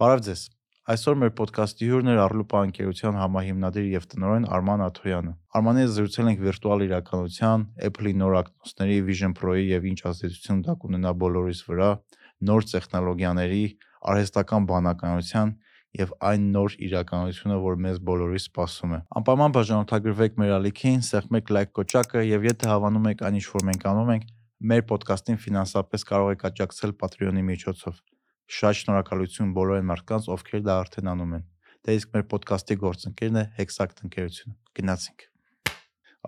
Բարև ձեզ։ Այսօր մեր ոդկասթի հյուրն էր Arlupa ընկերության համահիմնադիր եւ տնօրեն Արման Աթոյանը։ Արմանի հետ զրուցել ենք վիրտուալ իրականության, Apple-ի նոր ակնոցների, Vision Pro-ի եւ ինչ ազդեցություն դա կունենա բոլորիս վրա, նոր տեխնոլոգիաների, արհեստական բանականության եւ այն նոր իրականությունը, որ մեզ բոլորի սպասում է։ Անպայման բաժանորդագրվեք մեր ալիքին, սեղմեք լայք կոճակը եւ եթե հավանում եք այն ինչ որ մենք անում ենք, մեր ոդկասթին ֆինանսապես կարող եք աջակցել Patreon-ի միջոցով։ Շատ շնորհակալություն բոլոր այն մարդկանց, ովքեր դա արդեն անում են։ Դա իսկ մեր ոդկասթի գործընկերն է Hexact ընկերությունը։ Գնացինք։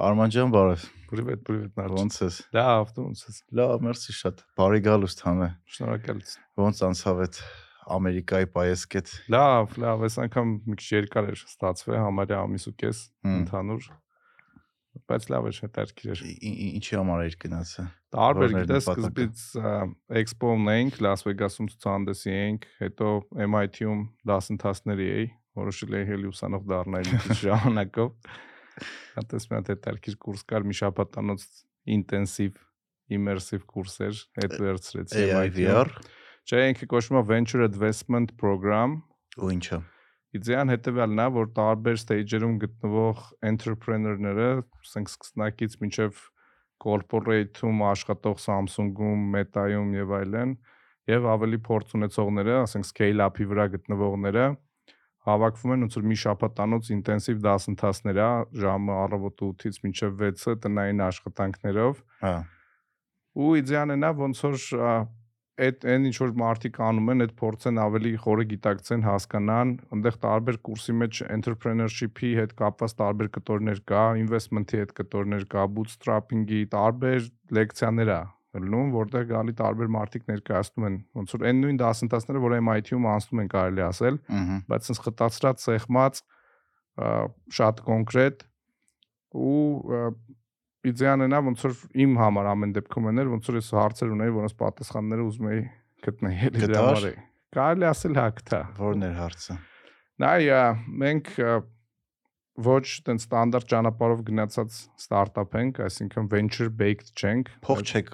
Արման ջան, բարև։ Պրիվետ, պրիվետ նարդ։ Ոնց ես։ Լավ, դու ոնց ես։ Լավ, մերսի շատ։ Բարի գալուստ համե։ Շնորհակալություն։ Ոնց անցավ այդ Ամերիկայի պայեսկետ։ Լավ, լավ, այս անգամ մի քիչ երկար էր ստացվել, համարյա ամիս ու կես ընդհանուր։ Բայց լավ էր, հետաքրքիր էր։ Ինչի համար էր գնացը։ Տարբեր նպատակը։ սկզբից Expo-ն էինք, Las Vegas-ում ցուցահանդեսի էինք, հետո MIT-ում դասընթացների էի, որոշել էի հելի ուսանող դառնալ մի քիչ ժամանակով։ Հատես մի հատ հետաքրքիր կուրս կար, մի շաբաթանոց ինտենսիվ immersive կուրս էր, հետ վերցրեցի VR Չէ, ինքը կոչվում է Venture Investment Program, ու ինչա։ Իդեան հետեւյալն է, որ տարբեր stage-երում գտնվող entrepreneur-ները, ասենք սկսնակից մինչև corporate-ում աշխատող Samsung-ում, Meta-ում եւ այլն, եւ ավելի փորձ ունեցողները, ասենք scale-up-ի վրա գտնվողները հավաքվում են ոնց որ մի շաբաթանոց ինտենսիվ դասընթացներ է, ժամը առավոտ 8-ից մինչև 6-ը տնային աշխատանքներով Հա։ ու իդեան է նա ոնց որ այդ այն ինչ որ մարդիկ անում են, այդ փորձեն ավելի խորը գիտակցեն, հասկանան, այնտեղ տարբեր կուրսի մեջ entrepreneurship-ի հետ կապված տարբեր կտորներ կա, investment-ի հետ կտորներ կա, bootstrapping-ի տարբեր լեկցիաներ ա լնում, որտեղ գալի տարբեր մարդիկ ներկայացնում են, ոնց որ այն նույն դասընթացները, որ MIT-ում անցնում են կարելի ասել, բայց sense խտացրած, սեղմած, շատ կոնկրետ ու իդեան նա ոնց որ իմ համար ամեն դեպքում էներ ոնց որ ես հարցեր ունեի որոնց պատասխանները ուզում էի գտնել էլի դրա համար է կարելի ասել հա գտա Որն էր հարցը։ նայ ա, մենք ոչ տեն ստանդարտ ճանապարհով գնացած ստարտափ ենք այսինքն venture baked չենք Փող չեք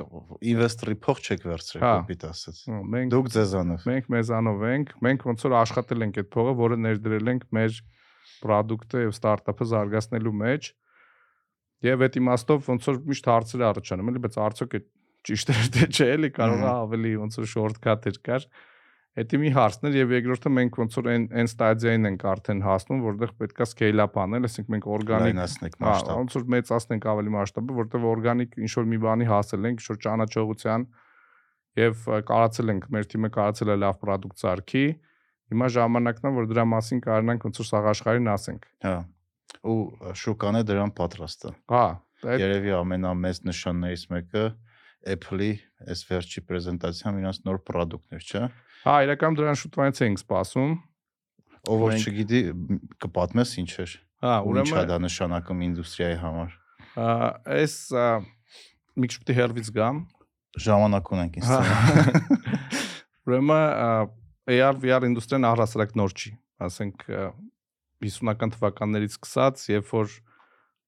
ինվեստորի փող չեք վերցրել, Հա։ կոպիտ ասած։ մենք Դուք ձեզանով։ մենք մեզանով ենք մենք ոնց որ աշխատել ենք այդ փողը որը ներդրել ենք մեր product-ը եւ ստարտափը զարգացնելու մեջ եւ այդ իմաստով ոնց որ միշտ հարցեր առաջանում էլի բայց արդյոք է ճիշտ էր թե չէ էլի կարող է ավելի ոնց որ shortcut-եր կար Դա մի հարցն էր եւ երկրորդը մենք ոնց որ այն այն ստադիային ենք արդեն հասնում, որտեղ պետքա scale up անել, այսինքն մենք օրգանիկ Լայնացնեք Հա, մասշտաբ։ ոնց որ մեծացնենք ավելի մասշտաբը, որտեղ օրգանիկ ինչ որ մի բանի հասել ենք, ինչ որ ճանաչողության եւ կարացել ենք, մեր թիմը կարացել է լավ product սարքի։ Հիմա ժամանակն է, որ դրա մասին կարողանանք ոնց որ սաղ աշխարհին ասենք։ Հա։ Ու շուկան է դրան պատրաստը։ Հա, Երևի ամենամեծ նշաններից մեկը Apple-ի այս վերջի պրեզենտացիան իրancs նոր product-ներ, չէ՞։ հա, իրական դրան շուտվանից էինք սպասում։ Ով որ չգիտի, կպատմես ինչ էր։ Հա, Ու ինչա ուրեմն դա նշանակում ինդուստրիայի համար։ այս մի քիչ է հերվից գամ։ Ժամանակ ունենք ինձ Հա։ թվում։ Ուրեմն ա, AR VR ինդուստրիան առհասարակ նոր չի, ասենք 50-ական թվականներից սկսած, երբ որ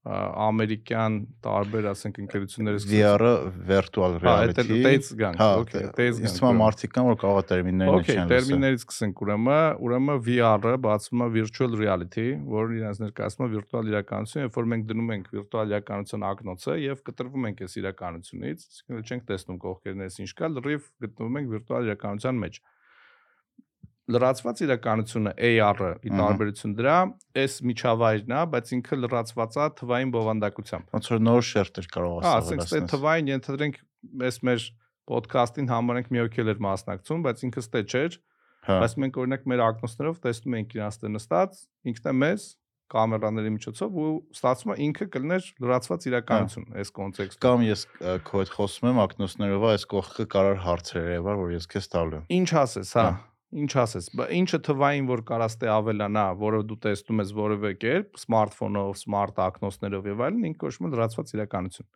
ա, ամերիկյան տարբեր, ասենք ընկերությունները VR-ը virtual Հա, reality։ դեյց գանք, Հա, օքեյ, դեյց Իսկ գանք, ուրեմն։ մարդիկ կան, որ կարող է տերմիններն Okay, չեն լսել։ տերմիններից սկսենք ուրեմն, ուրեմն VR-ը բացվում է virtual reality, որը իրենց ներկայացնում է վիրտուալ իրականություն, երբ որ մենք դնում ենք վիրտուալ իրականության ակնոցը եւ կտրվում ենք այս իրականությունից, այսինքն չենք տեսնում կողքերներս ինչ կա, լրիվ գտնվում ենք վիրտուալ իրականության մեջ լրացված իրականությունը AR-ը ի տարբերություն դրա, այս միջավայրն է, բայց ինքը լրացված է թվային բովանդակությամբ։ Ոնց որ նոր շերտեր կարող Հա, ասենք թե թվային ենթադրենք այս մեր ոդքասթին համարենք մի հոգի էր մասնակցում, բայց ինքը ստե չէր, Հա։ բայց մենք օրինակ մեր ակնոցներով տեսնում ենք իրանց տեղ նստած, ինքն է մեզ կամերաների միջոցով ու ստացվում է ինքը կլներ լրացված իրականություն այս կոնտեքստում։ Կամ ես քո հետ խոսում եմ ակնոցներով, այս կողքը կարար հարցեր երևար, որ ես քեզ տալու եմ։ Ինչ ասես, հա։ Հա։ Ինչ ասես, ինչը թվային որ կարաս տե ավելանա, որը դու տեսնում ես որևէ կերպ, սմարթֆոնով, սմարտ ակնոցներով եւ այլն, ինքը կոչվում է լրացված իրականություն։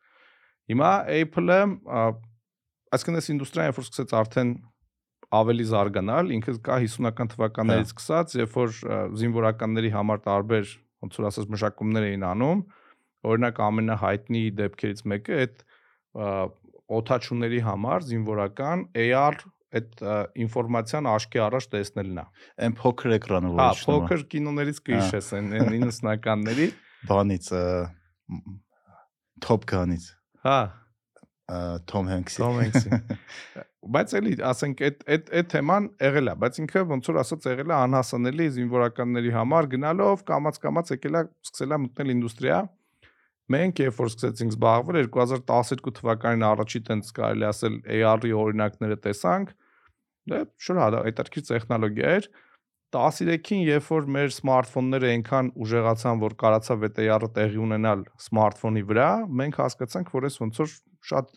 Հիմա Apple-ը, այսինքն այս ինդուստրիան երբ որ սկսեց արդեն ավելի զարգանալ, ինքը կա 50-ական թվականներից սկսած, երբ որ զինվորականների համար տարբեր ոնց որ ասած մշակումներ էին անում, օրինակ ամենահայտնի դեպքերից մեկը այդ օթաչուների համար զինվորական AR այդ ինֆորմացիան աշկի առաջ տեսնելն է։ Այն փոքր էկրանը Հա, է։ փոքր կինոներից կհիշես այն 90-ականների։ բանից Top Gun-ից Հա, Tom Hanks-ի։ Tom Hanks-ի։ Բայց էլի, ասենք այդ այդ այդ թեման եղել է, բայց ինքը ոնց որ ասած եղել է անհասանելի զինվորականների համար գնալով կամած կամած եկել է սկսել է մտնել ինդուստրիա։ Մենք երբ որ սկսեցինք զբաղվել 2012 թվականին առաջի տենց կարելի ասել AR-ի օրինակները տեսանք, դե շուտ հա հետաքրքիր տեխնոլոգիա էր։ 13-ին, երբ որ մեր սմարթֆոնները այնքան ուժեղացան, որ կարացավ այդ AR-ը տեղի ունենալ սմարթֆոնի վրա, մենք հասկացանք, որ այս ոնց որ շատ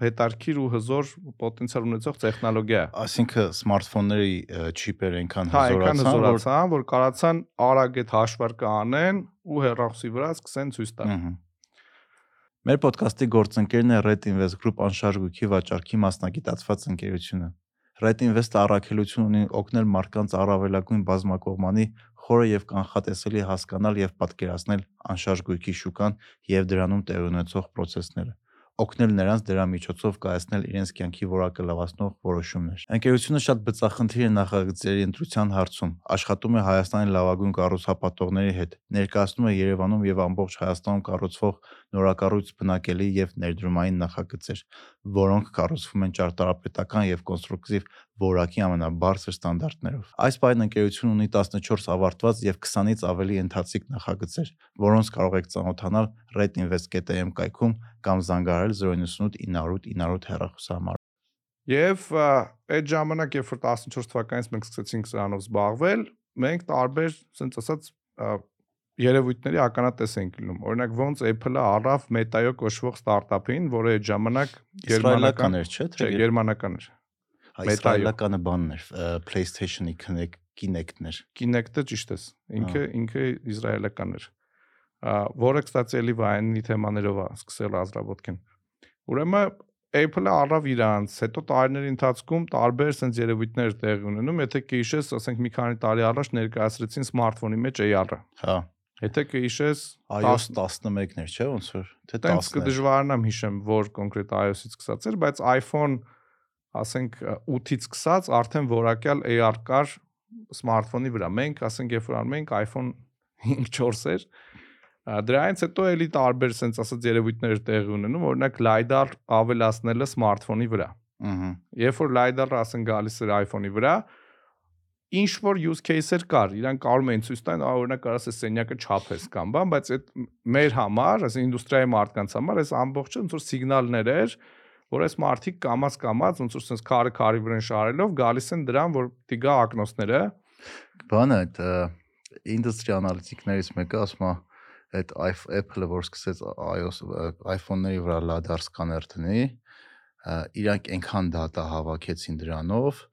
հետարքիր ու հզոր պոտենցիալ ունեցող տեխնոլոգիա է։ Այսինքն սմարթֆոնների չիպերը այնքան Հա, հզորացան, որ հզորացան, որ կարացան արագ այդ հաշվարկը անեն ու հեռախոսի վրա սկսեն ցույց տալ։ Մեր ոդկասթի գործընկերն է Red Invest Group անշարժույթի վաճառքի մասնագիտացված ընկերությունը։ Red Invest-ը առաքելություն ունի օգնել մարդկանց առավելագույն բազմակողմանի խորը եւ կանխատեսելի հասկանալ եւ պատկերացնել անշարժ գույքի շուկան եւ դրանում տեղ ունեցող process-ները օգնել նրանց դրա միջոցով կայացնել իրենց կյանքի որակը լավացնող որոշումներ։ Ընկերությունը շատ բծախնդիր է նախագծերի ընտրության հարցում, աշխատում է Հայաստանի լավագույն կառուցապատողների հետ, ներկայացնում է Երևանում եւ ամբողջ Հայաստանում կառուցվող նորակառույց բնակելի եւ ներդրումային նախագծեր, որոնք կառուցվում են ճարտարապետական եւ կոնստրուկտիվ որակի ամենաբարձր ստանդարտներով։ Այս պայն ընկերությունը ունի 14 ավարտված եւ 20-ից ավելի ընթացիկ նախագծեր, որոնց կարող եք ծանոթանալ redinvest.am կայքում կամ զանգահարել 098 908 908 հեռախոսահամարով։ Եվ այդ ժամանակ, երբ որ 14 թվականից մենք սկսեցինք սրանով զբաղվել, մենք տարբեր, ասենց ասած, երևույթների ականատես ենք լինում։ Օրինակ ոնց Apple-ը առավ Meta-յո կոչվող ստարտափին, որը այդ ժամանակ Իսրայելական էր, չէ՞, չէ, գերմանական էր։ իսրայելականը բանն էր, PlayStation-ի Kinect Kinect-ներ։ Kinect-ը ճիշտ է։ Ինքը ինքը իսրայելական էր։ Որը, կստացի, էլի վայնի թեմաներով է սկսել ազրաբոդքեն։ Ուրեմն Apple-ը առավ իրանց, հետո տարիների ընթացքում տարբեր sense երևույթներ տեղի ունենում, եթե կհիշես, ասենք մի քանի տարի առաջ ներկայացրեցին սմարթֆոնի մեջ AR-ը։ Հա, Եթե կհիշես, iOS 11-ներ, չէ՞, ոնց որ, թե տենց 10-ներ։ կդժվարանամ հիշեմ, որ կոնկրետ iOS-ից սկսած էր, բայց iPhone ասենք 8-ից սկսած արդեն որակյալ AR կար սմարթֆոնի վրա։ Մենք ասենք երբ որ անում ենք iPhone 5-4 էր, դրանից հետո էլի տարբեր sense ասած երևույթներ տեղի ունենում, օրինակ LiDAR ավելացնելը սմարթֆոնի վրա։ Ահա։ Երբ որ LiDAR-ը ասեն գալիս էր iPhone-ի վրա, ինչ որ use case-էր կար, իրան կարող էին ցույց տալ, ա, օրինակ կարաս է սենյակը չափես կամ բան, բայց այդ մեր համար, այս ինդուստրիայի մարդկանց համար այս ամբողջը ոնց որ սիգնալներ էր, որ այս մարդիկ կամած կամած ոնց որ sense քարը քարի վրան շարելով գալիս են դրան, որ պիտի գա ակնոցները, Բանը այդ industry analytic-ներից մեկը ասում է այդ Apple-ը որ սկսեց iOS iPhone-ների վրա LiDAR սկաներ դնի, իրանք այնքան data հավաքեցին դրանով,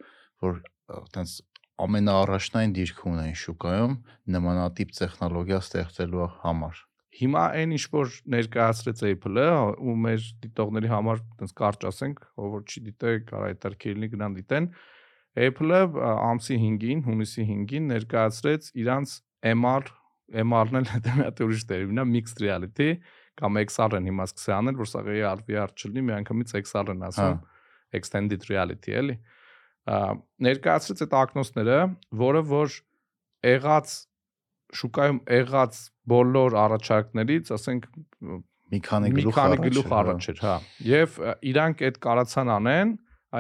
որ այտենց ամենաառաջնային դիրք ունեն շուկայում նմանատիպ տեխնոլոգիա ստեղծելու համար։ Հիմա այն ինչ որ ներկայացրեց Apple-ը ու մեր դիտողների համար այնպես կարճ ասենք, ով որ չի դիտե, կարա հետարքիր լինի գնան դիտեն։ Apple-ը ամսի 5-ին, հունիսի 5-ին ներկայացրեց իրանց MR, MR-ն էլ մի ուրիշ տերմին է, mixed reality կամ XR-ն հիմա սկսել անել, որ սա AR VR չլինի, միանգամից XR-ն ասում, extended reality էլի։ Ա, Ներկայացրեց այդ ակնոցները, որը որ եղած շուկայում եղած բոլոր առաջարկներից, ասենք Մի քանի գլուխ առաջ գլուխ հա։ առաջ էր, հա։ Եվ իրանք այդ կարացան անեն,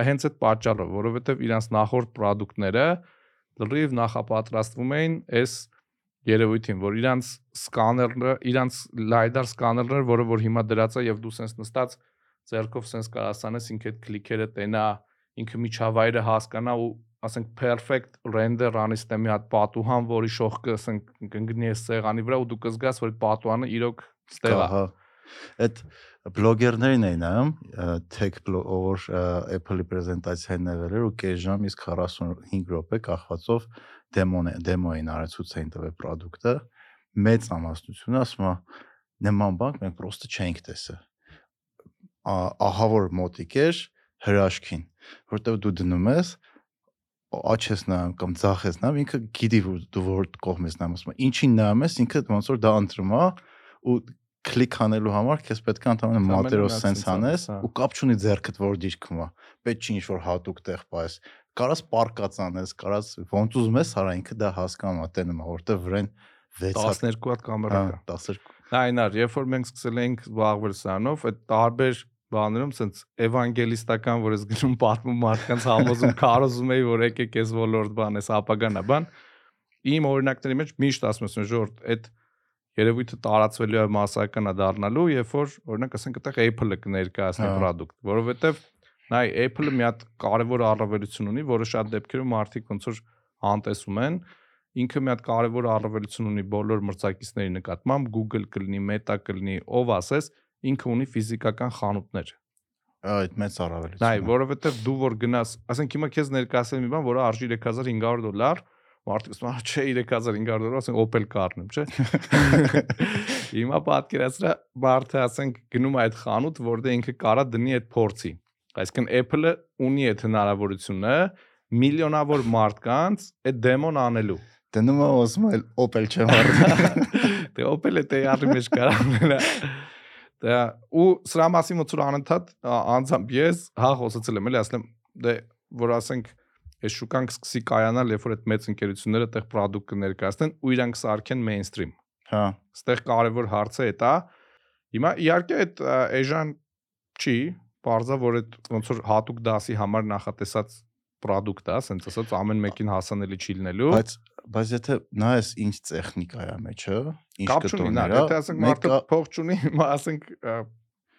հենց այդ պատճառով, որովհետև իրանք նախորդ ապրանքները լրիվ նախապատրաստվում էին այս երևույթին, որ իրանք սկաները, իրանք LiDAR սկաներները, որը որ հիմա դրած է եւ դու sense նստած ձեռքով sense կարասանես ինքը այդ քլիքերը տենա, ինքը միջավայրը հասկանա ու ասենք perfect render անի ստե մի հատ պատուհան, որի շողքը ասենք կընկնի այս սեղանի վրա ու դու կզգաս, որ այդ պատուհանը իրոք ստեղ է։ Հա։ Այդ բլոգերներին էին նայում, tech blog, որ ը, Apple-ի պրեզենտացիան եղել էր ու կես ժամ իսկ 45 րոպե կախվածով դեմոն դեմո էին արել ցույցային տվել product-ը։ Մեծ ամասնությունը ասում է նման բան մենք պրոստը չենք տեսել։ Ա- Ահա որ մոտիկ էր հրաշքին, որտեվ դու դնում ես աչ ես նայում կամ ցախ ես նայում, ինքը գիտի որ դու որ կողմ ես նայում, ասում ինչին նայում ես, ինքը ոնց որ դա ընտրում է ու կլիկ անելու համար քեզ պետք է ընդհանրապես մատերով սենց անես հա։ ու կապ չունի ձեռքդ որ դիրքում է պետք չի ինչ-որ հատուկ տեղ պայես կարաս պարկած անես կարաս ոնց ուզում ես արա ինքը դա հասկանում է տենում է որտեվ վրեն 6 հատ 12 հատ կամերա հա կա 12 Նա այնար, երբ որ մենք սկսել էինք զբաղվել սրանով, այդ տարբեր բաներում սենց էվանգելիստական, որ ես գնում պատմում մարդկանց համոզում, քարոզում էի, որ եկեք այս ոլորտ բան, այս ապագան է բան։ Իմ օրինակների մեջ միշտ ասում եմ, ժորտ, այդ երևույթը տարածվելու է massական է դառնալու, երբ որ օրինակ ասենք այդտեղ Apple-ը կներկայացնի Հա։ product, որովհետև նայ Apple-ը մի հատ կարևոր առավելություն ունի, որը շատ դեպքերում մարդիկ ոնց որ անտեսում են, ինքը մի հատ կարևոր առավելություն ունի բոլոր մրցակիցների նկատմամբ, Google կլինի, Meta կլինի, ով ասես, ինքը ունի ֆիզիկական խանութներ։ այդ մեծ առավելություն Նայ, է։ որովհետև դու որ գնաս, ասենք հիմա քեզ ներկայացել մի բան, որը արժի 3500 դոլար, մարդիկ ասում են, չէ 3500 դոլար, ասենք Opel car-ն եմ, չէ։ Հիմա պատկերացրա մարդը ասենք գնում է այդ խանութ, որտեղ ինքը կարա դնի այդ փորձի։ Այսինքն Apple-ը ունի այդ հնարավորությունը միլիոնավոր մարդկանց այդ դեմոն անելու։ դնում է ոսում էլ Opel չեմ առել Դե Opel-ը տեյարի մեջ կարող մնա։ Դա ու սրա մասին ոնց որ անընդհատ անձամբ ես հա խոսացել եմ էլի ասեմ դե որ ասենք այս շուկան կսկսի կայանալ երբ որ այդ մեծ ընկերությունները այդտեղ product կներկայացնեն ու իրանք սարքեն mainstream հա Այստեղ կարևոր հարցը է դա։ Հիմա իհարկե այդ էժան չի, բարձա որ այդ ոնց որ հատուկ դասի համար նախատեսած product է, ասենց ասած ամեն մեկին հասանելի չի լինելու։ բայց բայց եթե նայես ինչ տեխնիկա է մեջը ինչ կտորներ եթե ասենք մարդը փող չունի, ասենք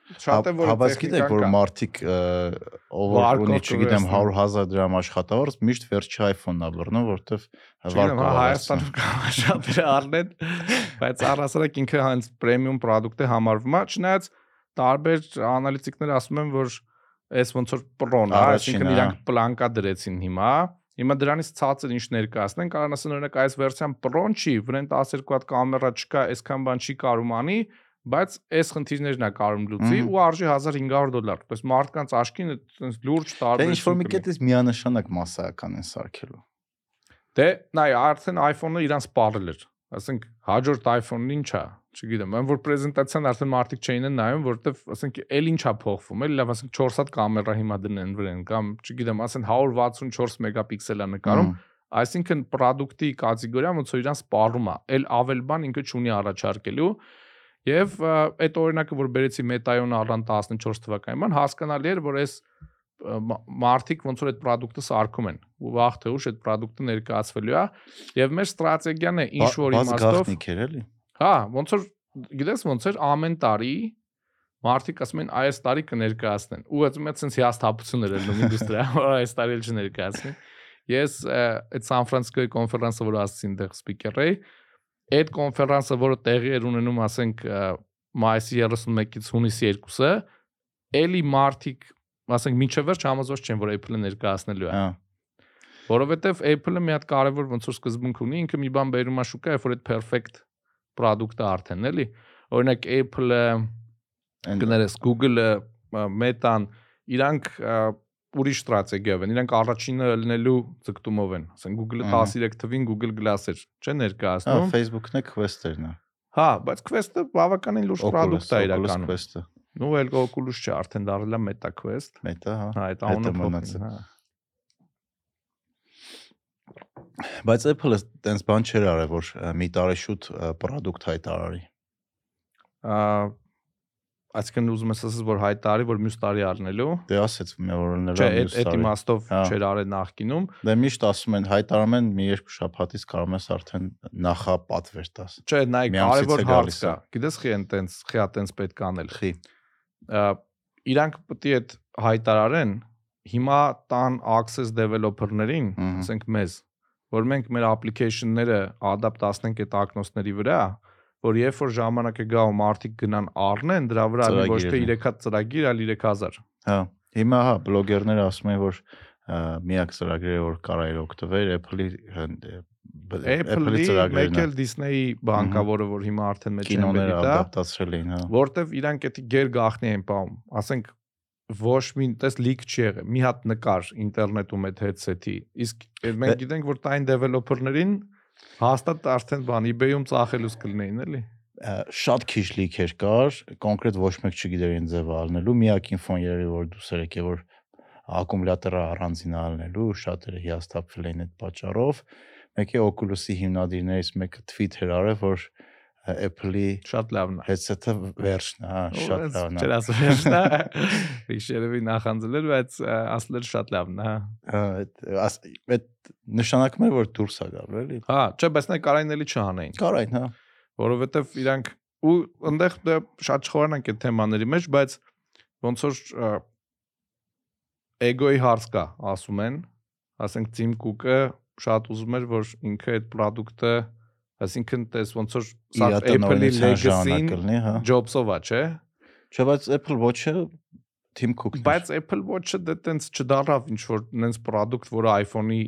շատ է որ Հավաս գիտեք որ մարդիկ ով ունի չգիտեմ կվերցնեն։ 100.000 դրամ աշխատավարձ միշտ վերջի iPhone-ն է բռնում որովհետև հա, վարկով Հայաստանում շատ դրա առնեն, բայց առասարակ ինքը հենց պրեմիում product է համարվում է, չնայած տարբեր անալիտիկներ ասում են, որ այս ոնց որ պրոն, հա, Առաջինը, այսինքն հա։ իրանք պլանկա դրեցին հիմա։ Հիմա դրանից ցածր ինչ ներկայացնեն, կարող ասեն օրինակ այս վերսիան պրոն չի, վրան 12 հատ կամերա չկա, այսքան բան չի կարում անի, բայց այս խնդիրներն է կարում լուծի ու արժի 1500 դոլար։ Բայց մարդկանց աշկին այդպես լուրջ Դե տարբերություն ինչ որ մի կետից միանշանակ massական են սարքելու Դե, նայ, արդեն iPhone-ը իրան սպառել էր։ Ասենք հաջորդ iPhone-ն ինչա, չգիտեմ, այն որ պրեզենտացիան արդեն մարդիկ չէին նայում, որովհետև ասենք էլ ինչա փոխվում, էլ լավ ասենք 4 հատ կամերա հիմա դնեն վրան կամ չգիտեմ, ասեն 164 մեգապիքսել է նկարում, այսինքն product-ի կատեգորիան ոնց որ իրան սպառում է, էլ ավել բան ինքը չունի առաջարկելու Եվ այդ օրինակը որ բերեցի Meta-յոն առան 14 թվականին, հասկանալի էր, որ այս մարդիկ ոնց որ այդ product-ը սարքում են ու վաղ թե ուշ այդ product-ը ներկայացվելու է եւ մեր ստրատեգիան է ինչ որ իմաստով գաղտնիք էր էլի հա ոնց որ գիտես ոնց էր ամեն տարի մարդիկ ասում են այս տարի կներկայացնեն ու այդ մեծ sense հիասթափություն էր ելնում ինդուստրիա որ այս տարի էլ չներկայացնեն ես այդ Սան Ֆրանցիսկոյի կոնֆերանսը որ ասեցին դեղ սպիկեր էի այդ կոնֆերանսը որը տեղի էր ունենում ասենք մայիսի 31-ից հունիսի 2-ը էլի մարդիկ ասենք միջև վերջ համոզված չեն որ Apple-ը ներկայացնելու է հա որովհետև Apple-ը մի հատ կարևոր ոնց որ սկզբունք ունի, ինքը մի բան բերում է շուկա, երբ որ այդ perfect product-ը արդեն էլի։ Օրինակ Apple-ը, կներես Google-ը, Meta-ն, իրանք ուրիշ ստրատեգիա են։ Իրանք առաջինը լինելու ձգտումով են։ Ասենք Google-ը Ահա։ 13 թվին Google Glass էր, չէ՞ հա ներկայացնում։ Facebook-ն է Quest-երն է Հա, բայց Quest-ը բավականին լուրջ product է իրականում։ Quest-ը Նու էլ Oculus չէ, արդեն դարձել է Meta Quest։ Meta հա Հա, այդ անունը մնացել։ Հա։ բայց Apple-ը տենց բան չէր արել որ մի տարի շուտ product հայտարարի Ա, Այսինքն ուզում ես ասես որ հայտարարի որ մյուս տարի առնելու դե ասեց մի որ նրա Չէ, մյուս այդ տարի իմաստով Հա։ չեր արել նախկինում։ Դե միշտ ասում են հայտարարում են մի երկու շաբաթից կարող ես արդեն նախապատվեր տաս Չէ, նայ Մի ամսից կարևոր հարց կա։ Գիտես խի են տենց, խի է տենց պետք է անել։ խի Իրանք պետք է այդ հայտարարեն հիմա տան access developer-ներին, ասենք մեզ, որ մենք մեր application-ները ադապտացնենք այդ ակնոցների վրա, որ երբ որ ժամանակը գա ու մարդիկ գնան առնեն, դրա վրա ոչ թե Ծրագիր 3 հատ ծրագիր, այլ 3000։ հա հիմա հա բլոգերները ասում են որ միակ ծրագրերը որ կարայր օգտվել Apple-ի Apple-ի մեկ էլ Disney բանկա, Մհմ։ որը որ հիմա արդեն մեջ են դա։ ադապտացրել էին հա որտեվ իրանք էդի գեր գախնի են պահում ասենք ոչ մի տես լիք չի եղել մի հատ նկար ինտերնետում այդ headset-ի իսկ մենք գիտենք որ տային developer-ներին հաստատ արդեն բան eBay-ում ծախելուց կլինեին էլի շատ քիչ լիքեր կար, կոնկրետ ոչ մեկ չգիտեր այն ձևը ալնելու, միակ ինֆոն երևի որ դուսեր եկե որ ակումուլյատորը առանձին ալնելու, շատերը հիասթափվել էին այդ պատճառով։ Մեկի Oculus-ի հիմնադիրներից մեկը tweet-էր արել, որ Apple-ի Շատ լավն է։ headset-ը վերջն է, հա, շատ լավն է։ Չէր ասում վերջնա։ Իշերևի նախանձել էր, բայց ասել էր շատ լավն է։ հա։ այդ այդ նշանակում է որ դուրս է գալու, էլի։ Հա, չէ, բայց նա կարային էլի չհանեին, Կարային, հա։ որովհետև իրանք ու այնտեղ դե շատ չխորանանք այդ թեմաների մեջ, բայց ոնց որ էգոյի հարց կա, ասում են, ասենք Tim Cook-ը շատ ուզում էր, որ ինքը այդ product-ը, այսինքն տես ոնց որ սա Apple-ի legacy-ին ժամանակ կլինի, հա։ Jobs-ով է, չէ։ Չէ, բայց Apple Watch-ը Tim Cook-ն Բայց Apple Watch-ը դե տենց չդարավ ինչ որ նենց product, որը iPhone-ի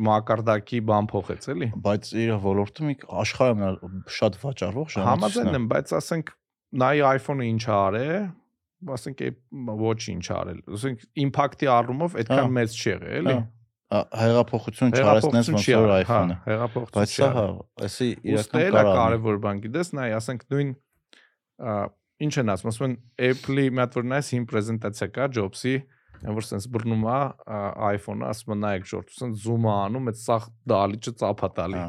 մակարդակի բան փոխեց, էլի։ բայց իր ոլորտում աշխարհում շատ վաճառվող Համաձայն եմ, բայց ասենք նայ iPhone-ը ինչ ա արել, ասենք է Watch-ը ինչ արել։ Ասենք impact-ի առումով Հա։ այդքան մեծ չի եղել, էլի։ Ա, հեղափոխություն չարեցնես ոնց որ արել, iPhone-ը։ հա, Հեղափոխություն Բայց սա հա, էսի Ուստի իրական կարա։ կարևոր բան գիտես, նայ, ասենք նույն ինչ են ասում, ասում են Apple-ի մի հատ որ նայես հին պրեզենտացիա կա Jobs-ի, այն որ sense բռնում է iPhone-ը, ասում են նայեք ժորտ, sense zoom-ը անում, այդ սախ դալիճը ծափա տալի։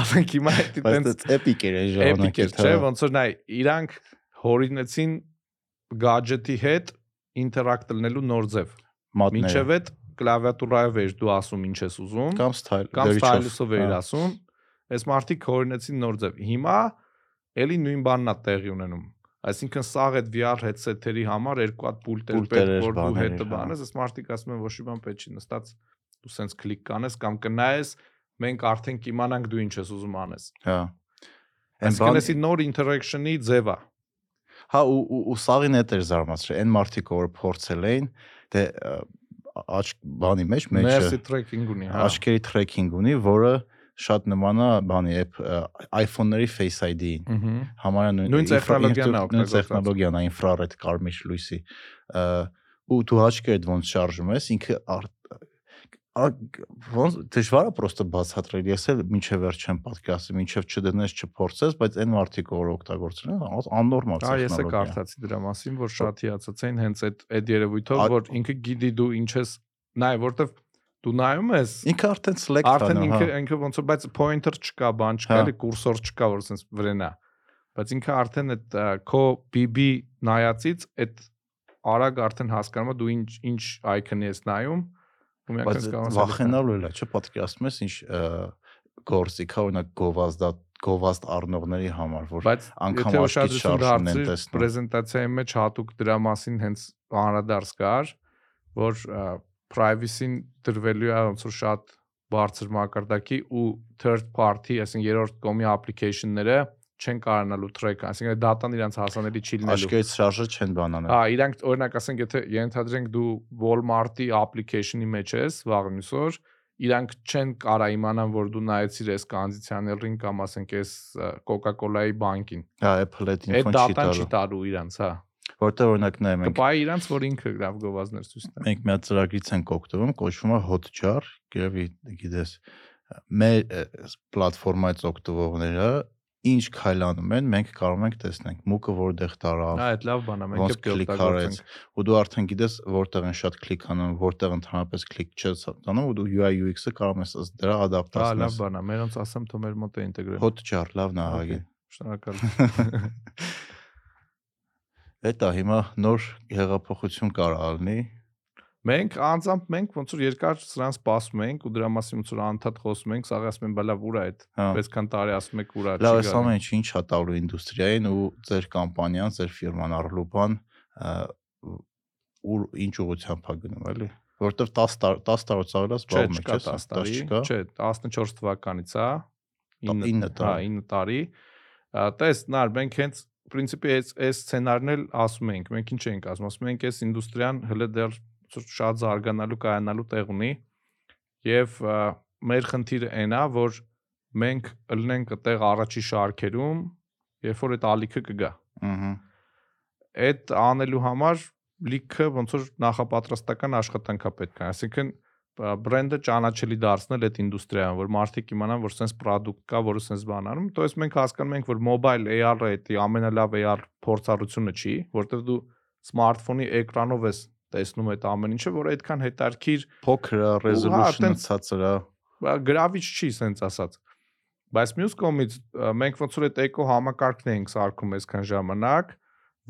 Ասենք հիմա դա Բայց դա էպիկ էր այն էպիկ էր, ժամանակի։ չէ, ոնց որ նայ, իրանք հորինեցին gadget-ի հետ ինտերակտ լինելու նոր ձև։ Մինչև այդ կլավիատուրայով էր դու ասում ինչ ես ուզում, կամ style կամ stylus-ով էր հա։ ասում, այս մարդիկ հորինեցին նոր ձև։ Հիմա էլի նույն բանն է տեղի ունենում։ Այսինքն սաղ այդ VR headset-երի համար երկու հատ պուլտեր Պուլտեր պետք էր, որ դու հետը էր, հա։ բանես, այս մարդիկ ասում են ոչ մի բան պետք չի նստած դու սենց կլիկ կանես կամ կնայես, մենք արդեն կիմանանք դու ինչ ես ուզում անես։ Հա։ Այսինքն էսի նոր interaction-ի ձև է։ Հա ու ու, սաղին էր զարմացրել։ Այն մարդիկ որ փորձել էին, դե ա, աչ բանի մեջ մեջը Mercy tracking ունի, հա։ աչքերի tracking ունի, որը շատ նման է բանի app iPhone-ների Face ID-ին։ Համարյա նույն Նույն տեխնոլոգիան է նույն տեխնոլոգիան է ինֆրարեդ կարմիր լույսի։ ու դու աչքերդ ոնց շարժում ես, ինքը ոնց դժվար է պրոստը բացատրել։ Ես էլ մինչև վերջ չեմ պատկերացրել, մինչև չդնես, չփորձես, բայց այն մարդիկ որ օգտագործել են, աննորմալ Հա, ես է տեխնոլոգիա։ կարդացի դրա մասին, որ շատ հիացած էին հենց այդ այդ երևույթով, որ ինքը գիտի դու ինչ ես նայ, որտեվ դու նայում ես Ինքը արդեն select արդեն ինքը ինքը ոնց որ բայց pointer չկա, բան չկա, Հա։ էլի կուրսոր չկա, որ sense վրենա։ Բայց ինքը արդեն այդ քո BB նայածից այդ արագ արդեն հասկանում է դու ինչ ինչ icon-ի ես նայում ու բայց վախենալու էլ է, չէ՞, պատկերացնում ես ինչ գործի կա օրինակ գովազդա գովազդ առնողների համար, որ անգամ ուշադրություն շարժումն են տեսնում։ պրեզենտացիայի մեջ հատուկ դրա մասին հենց անդրադարձ կար, որ privacy-ն դրվելու է ոնց որ շատ բարձր մակարդակի ու third party, այսինքն երրորդ կողմի application-ները չեն կարողանալու track, այսինքն data-ն իրանց հասանելի չի լինելու։ Աչքերից շարժը չեն բանանել։ Հա, իրանք օրինակ ասենք եթե ենթադրենք դու Walmart-ի application-ի մեջ ես վաղնյուս օր, իրանք չեն կարա իմանան, որ դու նայեցիր այս կանդիցիոներին կամ ասենք այս Coca-Cola-ի բանկին։ Հա, Apple-ը այդ Այդ ինֆոն չի data-ն չի տալու։ տալու իրանց, հա։ Որտեղ օրինակ նայ մենք Կպայի իրանց, որ ինքը լավ գովազներ ցույց տա։ մենք մի հատ ծրագրից ենք օգտվում, կոչվում է Hotjar, գրեւի գիտես, մեր պլատֆորմայից օգտվողները ինչ քայլանում են, մենք կարող ենք տեսնենք մուկը որտեղ տարավ, Հա, այդ լավ բան է, մենք էլ կլիկ արեց, օգտագործենք։ ու դու արդեն գիտես որտեղ են շատ կլիկ անում, որտեղ ընդհանրապես կլիկ չես անում, ու դու UI UX-ը կարող ես դրա Հա, լավ ադապտացնել։ բան է, մերոնց ասեմ, թող մեր մոտ է ինտեգրել։ Hotjar, լավ նահագի։ Շնորհակալ։ Էտա հիմա նոր հեղափոխություն կարող լինի։ Մենք անձամբ մենք ոնց որ երկար սրան սպասում ենք ու դրա մասին ոնց որ անդադ խոսում ենք, սա ասում են բալա ուր է այդ։ Հա։ Այսքան տարի ասում եք ուր է, Լավ, այս ամեն ինչը ինչ է տալու ինդուստրիային ու ձեր կամպանիան, ձեր ֆիրման Arlupan ու ինչ ուղղությամբ է գնում, էլի։ Որովհետև 10 տար 10 տարուց ավելա Չէ, զբաղվում եք, չէ՞, 10 տարի, չէ, 14 թվականից է։ 9 տարի։ Հա, 9 տարի։ Տես, նար, մենք հենց պրինցիպի այս այս սցենարն էլ ասում ենք, մենք ինչ ենք ասում, ասում ենք այս ինդուստրիան հələ դեռ շատ զարգանալու կայանալու տեղ ունի եւ մեր խնդիրը այն է որ մենք ըլնենք այդտեղ առաջի շարքերում երբ որ այդ ալիքը կգա ըհը այդ անելու համար լիքը ոնց որ նախապատրաստական աշխատանք է պետք այսինքն բրենդը ճանաչելի դարձնել այդ ինդուստրիայում, որ մարդիկ իմանան, որ sense product կա, որը sense բան անում։ Դա ես մենք հասկանում ենք, որ mobile AR-ը դա ամենալավ AR փորձառությունը չի, որտեղ դու սմարթֆոնի էկրանով ես տեսնում այդ ամեն ինչը, որ այդքան հետարքիր փոքր է, resolution-ը ցածր է։ Գրավիչ չի, sense ասած։ Բայց մյուս կողմից մենք ոնց որ այդ էկո համակարգն ենք սարքում այսքան ժամանակ,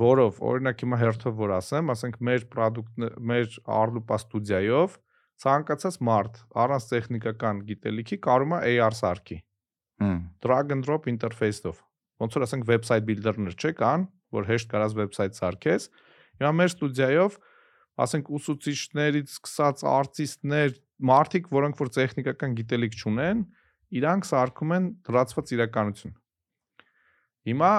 որով օրինակ հիմա հերթով որ ասեմ, ասենք մեր product մեր Arlupa ստուդիայով ցանկացած մարդ առանց տեխնիկական գիտելիքի կարող է AR սարքի։ Հմ։ Drag and drop ինտերֆեյսով։ Ոնց որ ասենք website builder-ներ չէ կան, որ հեշտ կարաս website սարքես։ Հիմա մեր ստուդիայով ասենք ուսուցիչներից սկսած արտիստներ, մարդիկ, որոնք որ տեխնիկական գիտելիք չունեն, իրանք սարքում են դրացված իրականություն։ Հիմա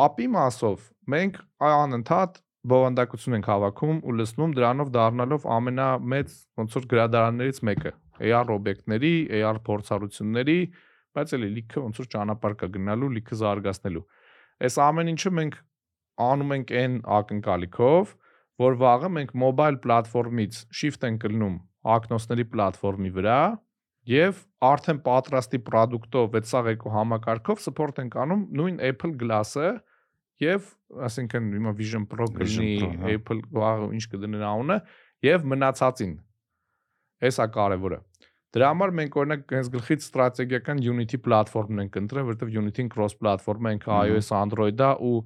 API մասով մենք անընդհատ բովանդակություն ենք հավաքում ու լցնում դրանով դառնալով ամենամեծ ոնց որ գրադարաններից մեկը AR օբյեկտների, AR փորձառությունների, բայց էլի լիքը ոնց որ ճանապարհ կա գնալու, լիքը զարգացնելու։ Այս ամեն ինչը մենք անում ենք այն ակնկալիքով, որ վաղը մենք mobile պլատֆորմից shift ենք կլնում ակնոցների պլատֆորմի վրա եւ արդեն պատրաստի product-ով այդ սաղ էկո համակարգով support ենք անում նույն Apple Glass-ը եւ ասենքն հիմա Vision Pro կլինի հա։ Apple վաղը ինչ կդնեն անունը եւ մնացածին։ Էսա կարևորը։ Դրա համար մենք օրինակ հենց գլխից ստրատեգիական Unity պլատֆորմն ենք ընտրել, որովհետեւ Unity-ն cross ինքը Մհմ։ iOS, Android-ա ու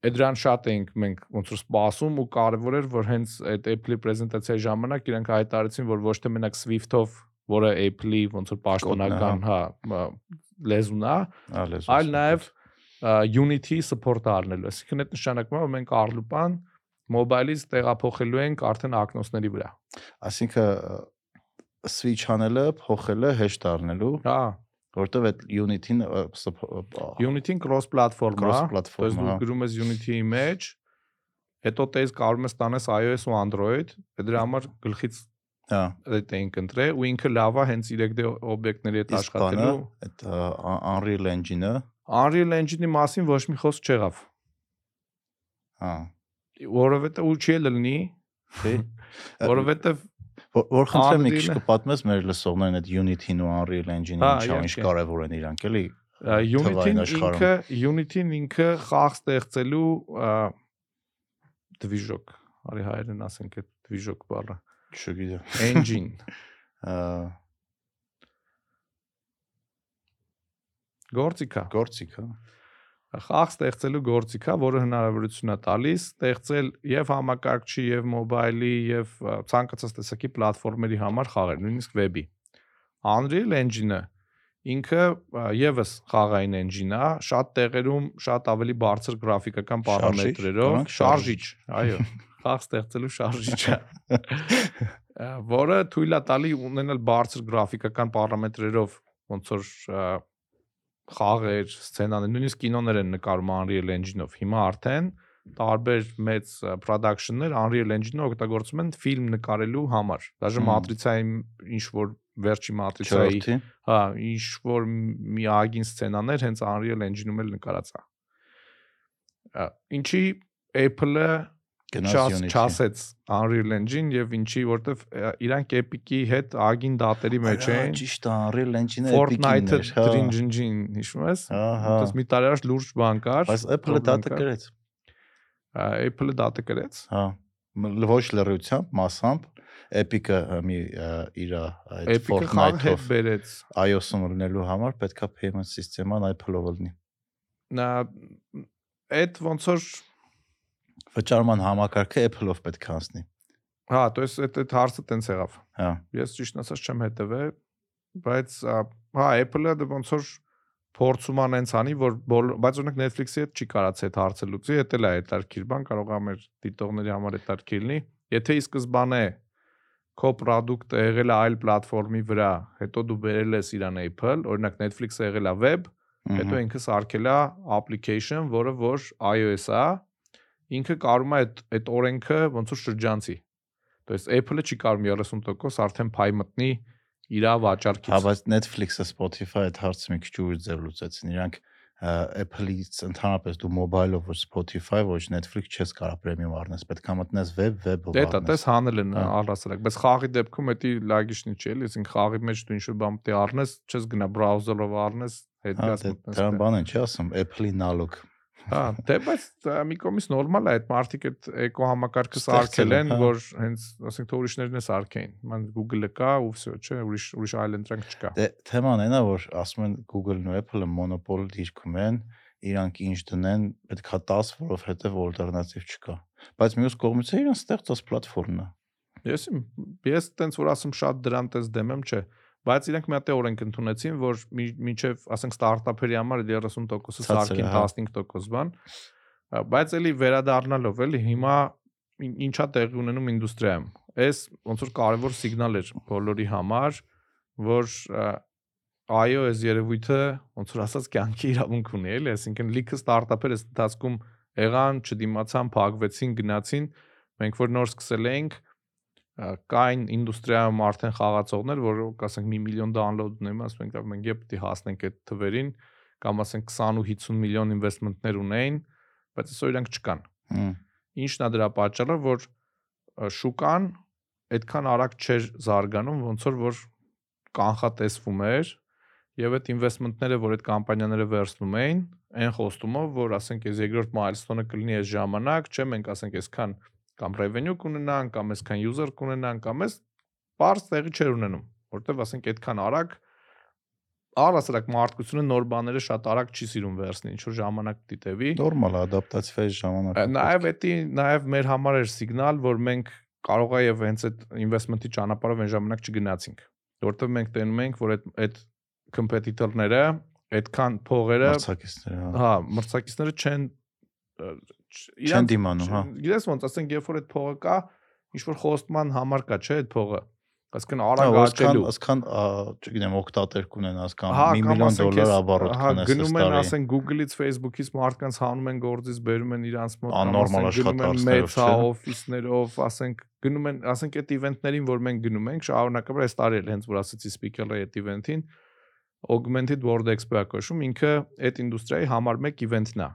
այդ դրան շատ ենք մենք ոնց որ սպասում ու կարևոր էր որ հենց այդ Apple-ի պրեզենտացիայի ժամանակ իրանք հայտարարեցին որ ոչ թե մենակ Swift-ով, որը Apple-ի ոնց որ պաշտոնական, հա, մ- լեզուն է, այլ նաև Unity support առնելու։ Այսինքն այդ նշանակում է որ մենք Arlupan mobile-ից տեղափոխելու ենք արդեն ակնոցների վրա։ Այսինքն switch անելը, փոխելը հեշտ առնելու, Հա, որովհետև այդ Unity-ն Unity-ն cross platform է, cross հա, Դες դու հա։ գրում ես Unity-ի մեջ, հետո տես կարող ես տանես iOS ու Android, դե դրա համար գլխից Հա։ այդ էինք ընտրել ու ինքը լավ է հենց 3D օբյեկտների հետ աշխատելու։ այդ Unreal Engine-ը, Unreal Engine-ի մասին ոչ մի խոսք չեղավ, հա, որովհետեւ ու չի լինի, թե որովհետեւ որ խնդրեմ մի քիչ կպատմես մեր լսողներին այդ Unity-ն ու Unreal Engine-ը ինչա ինչ կարևոր են իրանք, էլի։ Unity-ն ինքը Unity-ն ինքը խաղ ստեղծելու դվիժոկ, արի հայերեն ասենք այդ դվիժոկ բառը, Չգիտեմ։ engine, Ա, գործիք է։ Գործիք, հա։ Խաղ ստեղծելու գործիք է, որը հնարավորություն է տալիս ստեղծել եւ համակարգչի եւ մոբայլի եւ ցանկացած տեսակի պլատֆորմերի համար խաղեր, նույնիսկ վեբի։ Unreal Engine-ը ինքը եւս խաղային engine է, շատ տեղերում շատ ավելի բարձր գրաֆիկական պարամետրերով, շարժիչ, այո, խաղ ստեղծելու շարժիչ է։ որը թույլ է տալի ունենալ բարձր գրաֆիկական պարամետրերով ոնց որ խաղեր, սցենաներ, նույնիսկ կինոներ են նկարում Unreal Engine-ով։ Հիմա արդեն տարբեր մեծ production-ներ Unreal Engine-ը օգտագործում են ֆիլմ նկարելու համար։ Դաժե Մմ։ Matrix-այի ինչ որ վերջի Չորրորդի։ հա, ինչ որ մի ագին սցենաներ հենց Unreal Engine-ում էլ նկարած է։ Ինչի Apple-ը չաս չասեց Unreal Engine եւ ինչի որտեվ իրանք Epic-ի հետ ագին դատերի մեջ էին Ճիշտ է, Unreal Engine-ը Fortnite-ը Epic-ին էր, հա։ Drinjin, հիշում ես։ Դες մի տարի առաջ լուրջ բան կար։ Բայց Apple-ը դատը գրեց։ Apple-ը դատը գրեց։ Հա։ Ոչ լրիությամբ, մասամբ Epic-ը մի իր այդ Fortnite-ով բերեց։ iOS-ում լինելու համար պետքա payment system-ան Apple-ով լինի։ Նա այդ ոնց որ Վճարման համակարգը Apple-ով պետք է անցնի։ հա, то есть այդ այդ հարցը տենց եղավ։ Հա։ Ես ճիշտ ասած չեմ հետևել, բայց ա, հա, Apple-ը դա ոնց որ փորձում ան հենց անի, որ բոլ- բայց օրինակ Netflix-ի հետ չի կարաց այդ հարցը լուծի, դա էլ է հետարքիր բան, կարող է մեր դիտողների համար հետարքիր լինի։ Եթե ի սկզբանե քո product-ը եղել է այլ պլատֆորմի վրա, հետո դու բերել ես իրան Apple, օրինակ Netflix-ը եղել է web, հետո Հետո ինքը սարքել է application, որը որ iOS-ա, ինքը կարում է այդ այդ օրենքը ոնց որ շրջանցի։ То есть Apple-ը չի կարող 30% արդեն փայ մտնի իր Հա, վաճառքից։ բայց Netflix-ը Spotify այդ հարցը մի քիչ ուժ ձև լուծեցին։ Իրանք Apple-ից ընդհանրապես դու mobile-ով ոչ Spotify, ոչ Netflix չես կարող premium առնես, պետք է մտնես web, web-ով Դե դա տես հանել են Հա։ առասարակ, բայց խաղի դեպքում դա լագիշնի չի էլի, այսինքն խաղի մեջ դու ինչ-որ բան պետք է առնես, չես գնա բրաուզերով առնես, հետ Հա, գաս դե մտնես։ դրան դե։ բան են չի ասում, Apple-ի նալոգ։ Հա, դե բայց մի կողմից նորմալ է, այդ մարդիկ այդ էկո համակարգը Ստեղծել սարքել են, հա։ որ հենց, ասենք թե ուրիշներն է սարքեին։ Ման Google-ը կա ու վсё, չէ, ուրիշ ուրիշ այլ ընտրանք չկա։ Դե թեման այնա որ ասում են Google-ն ու Apple-ը մոնոպոլ դիրքում են, իրանք ինչ դնեն, պետքա 10, որովհետև ալտերնատիվ չկա։ Բայց մյուս կողմից է իրեն ստեղծած պլատֆորմն է։ Ես ես տենց որ ասում շատ դրան տես դեմ եմ, չէ։ Բայց իրանք մի հատ է օրենք ընդունեցին, որ մինչև ասենք ստարտափերի համար 30%-ը Ցածր է, սարքին հա։ 15% բան։ Բայց էլի վերադառնալով էլի հիմա ին- ինչա տեղի ունենում ինդուստրիայում։ Այս ոնց որ կարևոր սիգնալ էր բոլորի համար, որ ա, iOS երևույթը ոնց որ ասած կյանքի իրավունք ունի, էլի, այսինքն լիքը ստարտափեր այս ընթացքում եղան, չդիմացան, փակվեցին, գնացին։ Մենք որ նոր սկսել էինք, կային ինդուստրիայում արդեն խաղացողներ, որ ասենք 1 միլիոն download ունեն, ասում ենք, մենք պետք է հասնենք այդ թվերին, կամ ասենք 20 ու 50 միլիոն ինվեստմենտներ ունեին, բայց այսօր իրանք չկան։ Ինչն է դրա պատճառը, որ շուկան այդքան արագ չէր զարգանում, ոնց որ որ կանխատեսվում էր եւ այդ ինվեստմենտները, որ այդ կամպանիաները վերցնում էին, այն խոստումով, որ ասենք այս երկրորդ milestone-ը կլինի այս ժամանակ, չէ, մենք ասենք այսքան կամ revenue կունենանք, կամ այսքան user կունենանք, կամ այս բարձ տեղի չէր ունենում, որտեվ ասենք այդքան արագ առասարակ մարդկությունը նոր բաները շատ արագ չի սիրում վերցնել, ինչ որ ժամանակ դիտեվի։ Նորմալ է ադապտացիայի ժամանակ։ Նաև էդի նաև մեր համար էր սիգնալ, որ մենք կարող է եւ հենց այդ investment-ի ճանապարհով այն ժամանակ չգնացինք։ Որտեվ մենք տենում ենք, որ այդ այդ competitor-ները այդքան փողերը, Մրցակիցները, հա։ հա, մրցակիցները չեն իրանց- դիմանում, հա։ Գիտես ոնց, ասենք, երբ որ այդ փողը կա, ինչ որ խոստման համար կա, չէ, այդ փողը։ Այսինքն Հա, արագ աճելու։ ասքան, ա, չգիտեմ, օկտատեր կունենաս կամ Հա, 1 կամ միլիոն ասենք դոլար ես- ապառոտ հա, կանես գնում են, տարի։ ասենք Google-ից, Facebook-ից մարդկանց հանում են գործից, բերում են իրանց մոտ, հա չէ՞։ օֆիսներով, ասենք գնում են, ասենք այդ իվենտներին, որ մենք գնում ենք, շարունակաբար այս տարի էլ հենց որ ասացի speaker-ը այդ իվենտին, Augmented World Expo-ը կոչվում, ինքը այդ ինդուստրիայի համար 1 իվենտն է։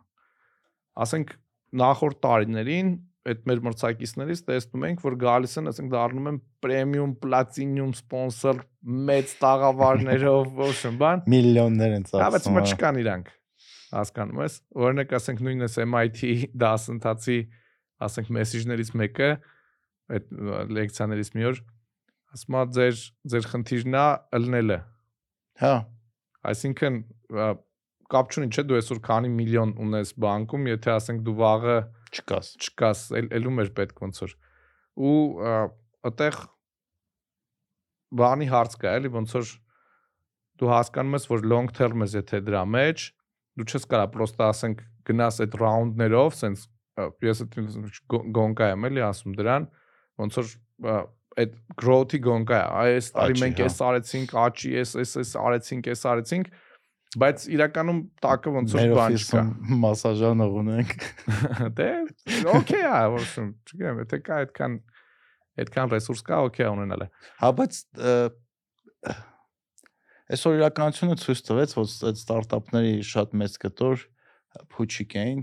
Ասենք նախորդ տարիներին այդ մեր մրցակիցներից տեսնում ենք, որ գալիս են, ասենք դառնում են պրեմիում, պլատինիում սպոնսոր մեծ տաղավարներով, ոչն բան, Միլիոններ են Հա, բայց ծախսում։ չկան իրանք։ Հասկանում ես։ Օրինակ ասենք նույնս MIT դասընթացի, ասենք մեսեջներից մեկը այդ լեկցիաներից մի օր ասում է ձեր ձեր խնդիրն է ըլնելը։ Հա, Այսինքն կապ չունի, չէ՞ դու այսօր քանի միլիոն ունես բանկում, եթե ասենք դու վաղը չկաս։ չկաս, էլ ելում էր պետք ոնց որ։ Ու այդտեղ բանի հարց կա, էլի ոնց որ դու հասկանում ես, որ long term ես եթե դրա մեջ, դու չես կարա պրոստը ասենք գնաս այդ ռաունդներով, ա, ես այդ գո- գոնկա եմ էլի ասում դրան, ոնց որ այդ growth-ի գոնկա է։ Այ այս տարի մենք հա։ էս արեցինք, աճի, էս էս էս արեցինք, էս արեցինք, բայց իրականում տակը ոնց որ բան չկա։ մասաժանող ունենք։ Դե օքեյ է, որսում, չգիտեմ, եթե կա այդքան այդքան ռեսուրս կա, օքեյ ունենալը։ Հա, բայց այսօր իրականությունը ցույց տվեց, որ այդ ստարտափների շատ մեծ կտոր փուչիկ էին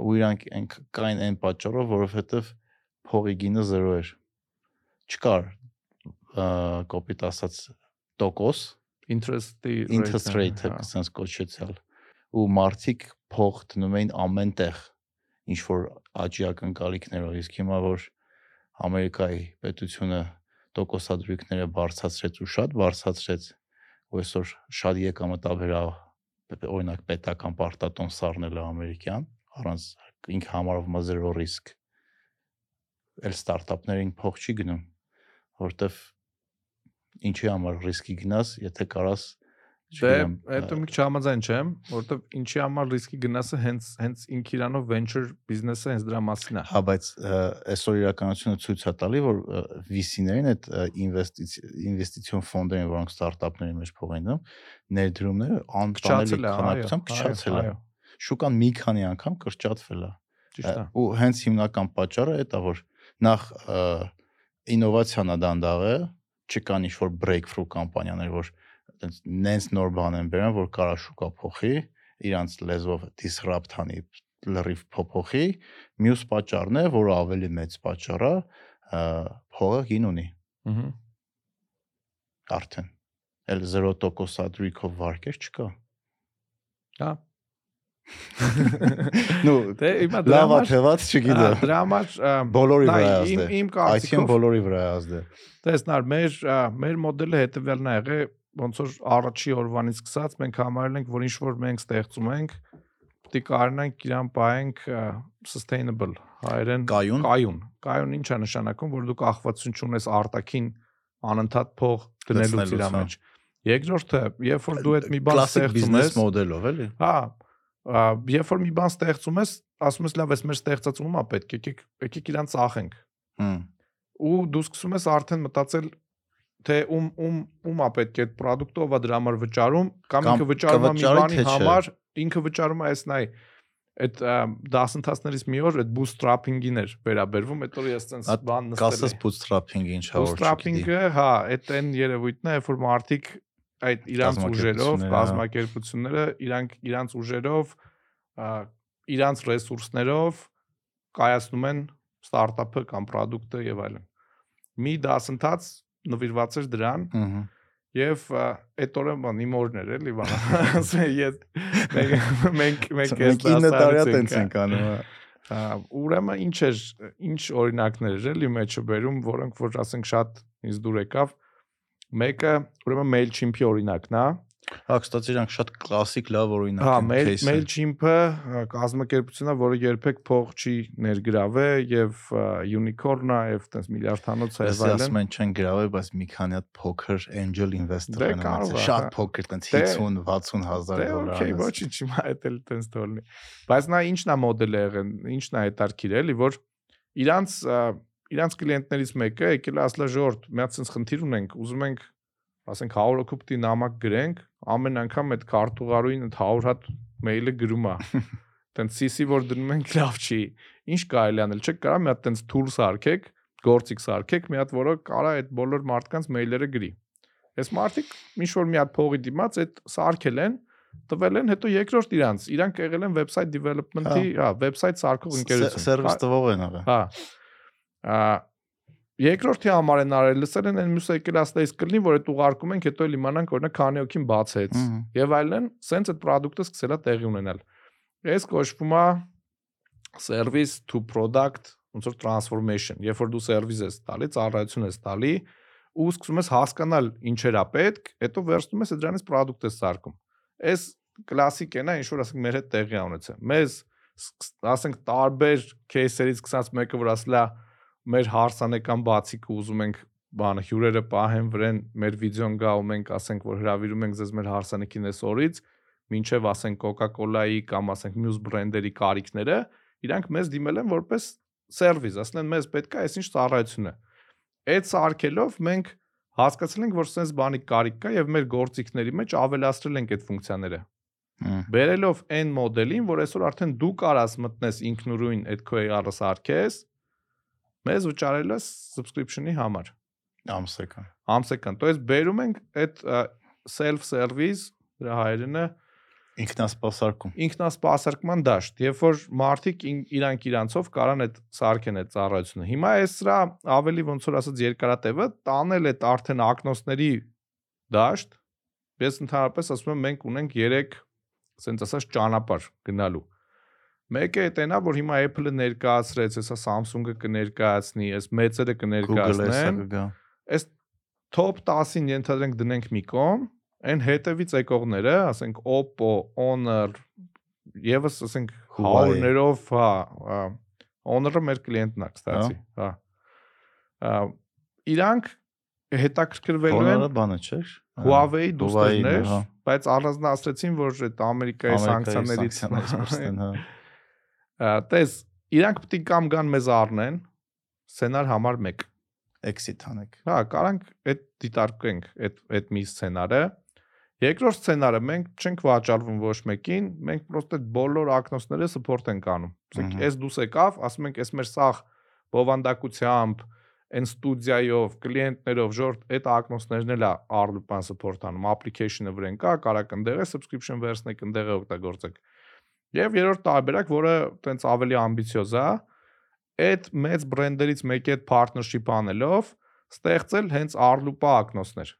ու իրանք այն կային այն պատճառով, որովհետև փողի գինը 0 էր։ Չկար կոպիտ ասած տոկոս, Interest-ի interest rate-ը հա։ sense կոչեցյալ ու մարդիկ փող դնում էին ամեն տեղ ինչ որ աճի ակնկալիքներով իսկ հիմա որ Ամերիկայի պետությունը տոկոսադրույքները բարձրացրեց ու շատ բարձրացրեց ու այսօր շատ եկամտաբեր է օրինակ պետական պարտատոն սառնելը ամերիկյան առանց համարվում է zero risk էլ ստարտափներին փող չի գնում որտեվ ինչի համար ռիսկի գնաս եթե կարաս Դե այդ մի քիչ համաձայն չեմ, որովհետև ինչի համար ռիսկի գնասը հենց հենց ինքը իրանով venture business-ը հենց դրա մասին է։ Հա, բայց այսօր իրականությունը ցույց է տալի, որ VC-ներին այդ ինվեստիցիոն ֆոնդերին, որոնք ստարտափների մեջ փող են դնում, ներդրումները անտանելի է, քանակությամբ քչացել է։ Շուկան մի քանի անգամ կրճատվել է։ Ճիշտ է։ Ու հենց հիմնական պատճառը դա որ նախ ինովացիան է դանդաղը, չկան ինչ որ breakthrough կամպանիաներ, որ այտենց նենց նոր բան են բերան, որ կարա շուկա փոխի, իրանց լեզվով disrupt անի լրիվ փոփոխի, մյուս պատճառն է, որը ավելի մեծ պատճառ է, փողը գին ունի Ահա։ արդեն։ Էլ 0% ադրիքով վարկեր չկա։ Հա։ Նու Դե հիմա լավա Ա, չգիտեմ։ դրա համար ա, Բոլորի վրա է իմ կարծիքով բոլորի վրա է ազդել։ տեսնար մեր մեր մոդելը հետեւյալն է եղել ոնց որ առաջի օրվանից սկսած մենք համարել ենք որ ինչ որ մենք ստեղծում ենք պետք է կարողանանք իրան պահենք sustainable հայերեն Կայուն։ կայուն կայուն ինչ է նշանակում որ դու կախվածություն չունես արտաքին անընդհատ փող դնելու Գցնելուց, իր հա։ մեջ երկրորդը երբ որ դու այդ մի բան Կլասիկ ստեղծում բիզնես ես մոդելով էլի։ Հա, երբ որ մի բան ստեղծում ես, ասում ես լավ, էս մեր ստեղծածումը պետք եկեք, եկեք իրան ծախենք։ Հմ։ Ու դու սկսում ես արդեն մտածել թե ում ում ում է պետք է այդ product-ը ով է դրա համար վճարում, կամ ինքը վճարում է մի բանի համար, ինքը վճարում է այս նայ այդ դասընթացներից մի օր այդ bootstrapping-ին էր վերաբերվում, այդ որ ես ցենց բան նստել Կասես եմ։ bootstrapping ինչ հա որ Bootstrapping-ը, հա, այդ այն երևույթն է, երբ որ մարդիկ այդ իրանց ուժերով, Կազմակերպությունները, իրանք իրանց ուժերով, իրանց ռեսուրսներով կայացնում են ստարտափը կամ product-ը եւ այլն։ Մի դասընթաց նվիրված էր դրան Ահա։ ա, այդ օրը բան իմ օրն էր էլի բան։ Ասե ես մենք մենք Մենք 9 տարի տենց ենք անում։ ուրեմն ինչ էր ինչ օրինակներ էր էլի մեջը բերում, որոնք որ ասենք շատ ինձ դուր եկավ։ Մեկը ուրեմն Mailchimp-ի օրինակն է, Հա, կստացի իրանք շատ կլասիկ լավ օրինակ Հա, են mail case-ը։ Mailchimp-ը կազմակերպությունն է, որը երբեք փող չի ներգրավել եւ ա, unicorn-ը եւ տես միլիարդանոց է եւ ասում են չեն գրավել, բայց մի քանի հատ փոքր angel investor Դե են ունեցել, է, շատ հա։ փոքր, տենց Դե- 50-60 հազար Դե դոլար։ օքեյ, ոչինչ, հիմա էլ տես թողնի։ Բայց նա ինչն է մոդելը եղել, ինչն է հետարքիր էլի, որ իրանց իրանց կլիենտներից մեկը եկել է ասլա ժորտ, մի հատ sense խնդիր ունենք, ուզում ենք ասենք 100 հոգու պիտի նամակ գրենք, ամեն անգամ այդ քարտուղարույն այդ 100 հատ մեյլը գրում է։ Տենց CC որ դնում ենք լավ չի։ Ինչ կարելի անել, չէ՞ կարա մի հատ տենց tool սարքեք, գործիք սարքեք, մի հատ որը կարա այդ բոլոր մարդկանց մեյլերը գրի։ Այս մարդիկ ինչ որ մի հատ փողի դիմաց այդ սարքել են, տվել են, հետո երկրորդ իրանց, իրանք եղել են website development-ի, հա, website սարքող ընկերություն։ Սերվիս տվող են աղա։ Հա։ Երկրորդի համար են արել, լսել են, այն մյուսը եկել աստայից կլինի, որ այդ ուղարկում ենք, հետո էլ իմանանք օրինակ քանի օքին բացեց։ Եվ այլն, սենց այդ product-ը սկսել է տեղի ունենալ։ Այս կոչվում է service to product, ոնց որ transformation, երբ որ դու սերվիս ես տալի, ծառայություն ես տալի, ու սկսում ես հասկանալ ինչերա պետք, հետո վերցնում ես դրանից product ես սարքում։ Այս կլասիկ է նա, ինչ որ ասենք մեր հետ տեղի ունեցել։ Մեզ ասենք տարբեր кейսերից սկսած մեկը որ ասելա մեր հարսանեկան բացիկը ուզում ենք բանը հյուրերը պահեն վրեն մեր վիդեոն գա ու մենք ասենք որ հրավիրում ենք ձեզ մեր հարսանեկին այս օրից մինչև ասենք Coca-Cola-ի կամ ասենք մյուս բրենդերի կարիքները իրանք մեզ դիմել են որպես սերվիս ասեն են մեզ պետք է այսինչ ծառայություն է այդ սարքելով մենք հասկացել ենք որ sense բանի կարիք կա եւ մեր գործիքների մեջ ավելացրել ենք այդ ֆունկցիաները Բերելով այն մոդելին, որ այսօր արդեն դու կարաս մտնես ինքնուրույն այդ քո AR-ը սարքես, մեզ վճարել ես subscription-ի համար, ամսական։ ամսական։ То есть բերում ենք այդ self service դրա հայերենը Ինքնասպասարկում։ ինքնասպասարկման դաշտ, երբ որ մարդիկ ին- իրանք իրանցով կարան այդ սարքեն այդ ծառայությունը։ Հիմա այս սրա ավելի ոնց որ ասած երկարատևը տանել այդ արդեն ակնոցների դաշտ։ Ես ընդհանրապես ասում եմ մենք ունենք 3 ասենց ասած ճանապարհ գնալու։ Մեկը այդ այնա, որ հիմա Apple-ը ներկայացրեց, հեսա Samsung-ը կներկայացնի, այս մեծերը կներկայացնեն։ Այս top 10-ին ենթադրենք դնենք մի կողմ, այն հետևից եկողները, ասենք Oppo, Honor, եւս ասենք Huawei։ Huawei-ներով, հա, հա, Honor-ը մեր կլիենտն է, կստացի, հա։ Ա, Իրանք հետաքրքրվելու են Honor-ը բանը չէ։ Huawei Huawei-ն, դուստերներ, հա։ բայց առանձնացրեցին, որ այդ Ամերիկայի սանկցիաներից մստեն, հա։ Տես, իրանք պետք է կամ գան մեզ առնեն սցենար համար 1 Exit անեք։ Հա, կարանք այդ դիտարկենք այդ այդ մի սցենարը։ Երկրորդ սցենարը մենք չենք վաճառվում ոչ մեկին, մենք պրոստը բոլոր ակնոցները support ենք անում։ Ահա։ այս դուս եկավ, ասում ենք, այս մեր սաղ բովանդակությամբ այն ստուդիայով, կլիենտներով, ժորտ այդ ակնոցներն էլ է Arlupan support-անում, application-ը վրան կա, կարա կնդեղը subscription version-ը կնդեղը օգտագործեք։ Եվ երրորդ տարբերակ, որը տենց ավելի ամբիցիոզ է, այդ մեծ բրենդերից մեկի հետ partnership անելով ստեղծել հենց Arlupa ակնոցներ։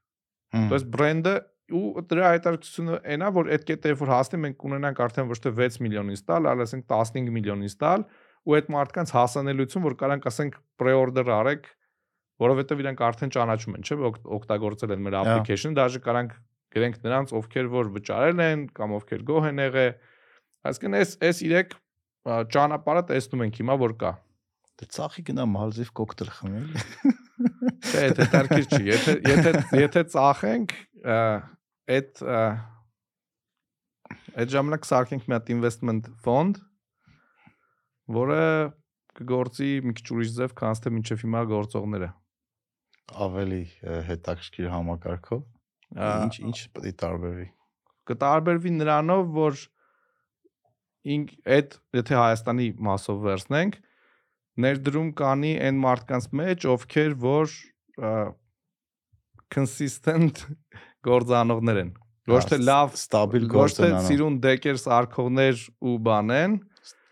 Հմ, То есть բրենդը ու դրա հայտարարությունը այնա որ այդ կետը որ հասնի մենք կունենանք արդեն ոչ թե 6 միլիոն ինստալ, այլ ասենք 15 միլիոն ինստալ ու այդ մարդկանց հասանելիություն որ կարանք ասենք pre-order արեք, որովհետև իրանք արդեն ճանաչում են, չէ՞, օգ- օգտագործել են մեր Ահա։ application-ը, դաժե կարանք գրենք նրանց ովքեր որ վճարել են կամ ովքեր գոհ են եղել։ Այսինքն այս այս իրեք ճանապարհը տեսնում ենք հիմա որ կա։ Դե ծախի գնա Մալզիվ կոկտեյլ խմել։ Չէ, դա տարկիր չի։ Եթե եթե եթե ծախենք, այդ այդ ժամանակ սարքենք մի հատ investment fund, որը կգործի մի քիչ ուրիշ ձև, քան թե մինչև հիմա գործողները։ Ավելի հետաքրքիր համակարգով։ Ինչ ինչ պետք է տարբերվի։ կտարբերվի նրանով, որ ինք այդ եթե Հայաստանի մասով վերցնենք, ներդրում կանի այն մարդկանց մեջ, ովքեր որ consistent գործանողներ են։ Ոչ թե լավ, ստաբիլ ոչ թե սիրուն դեկեր սարքողներ ու բանեն,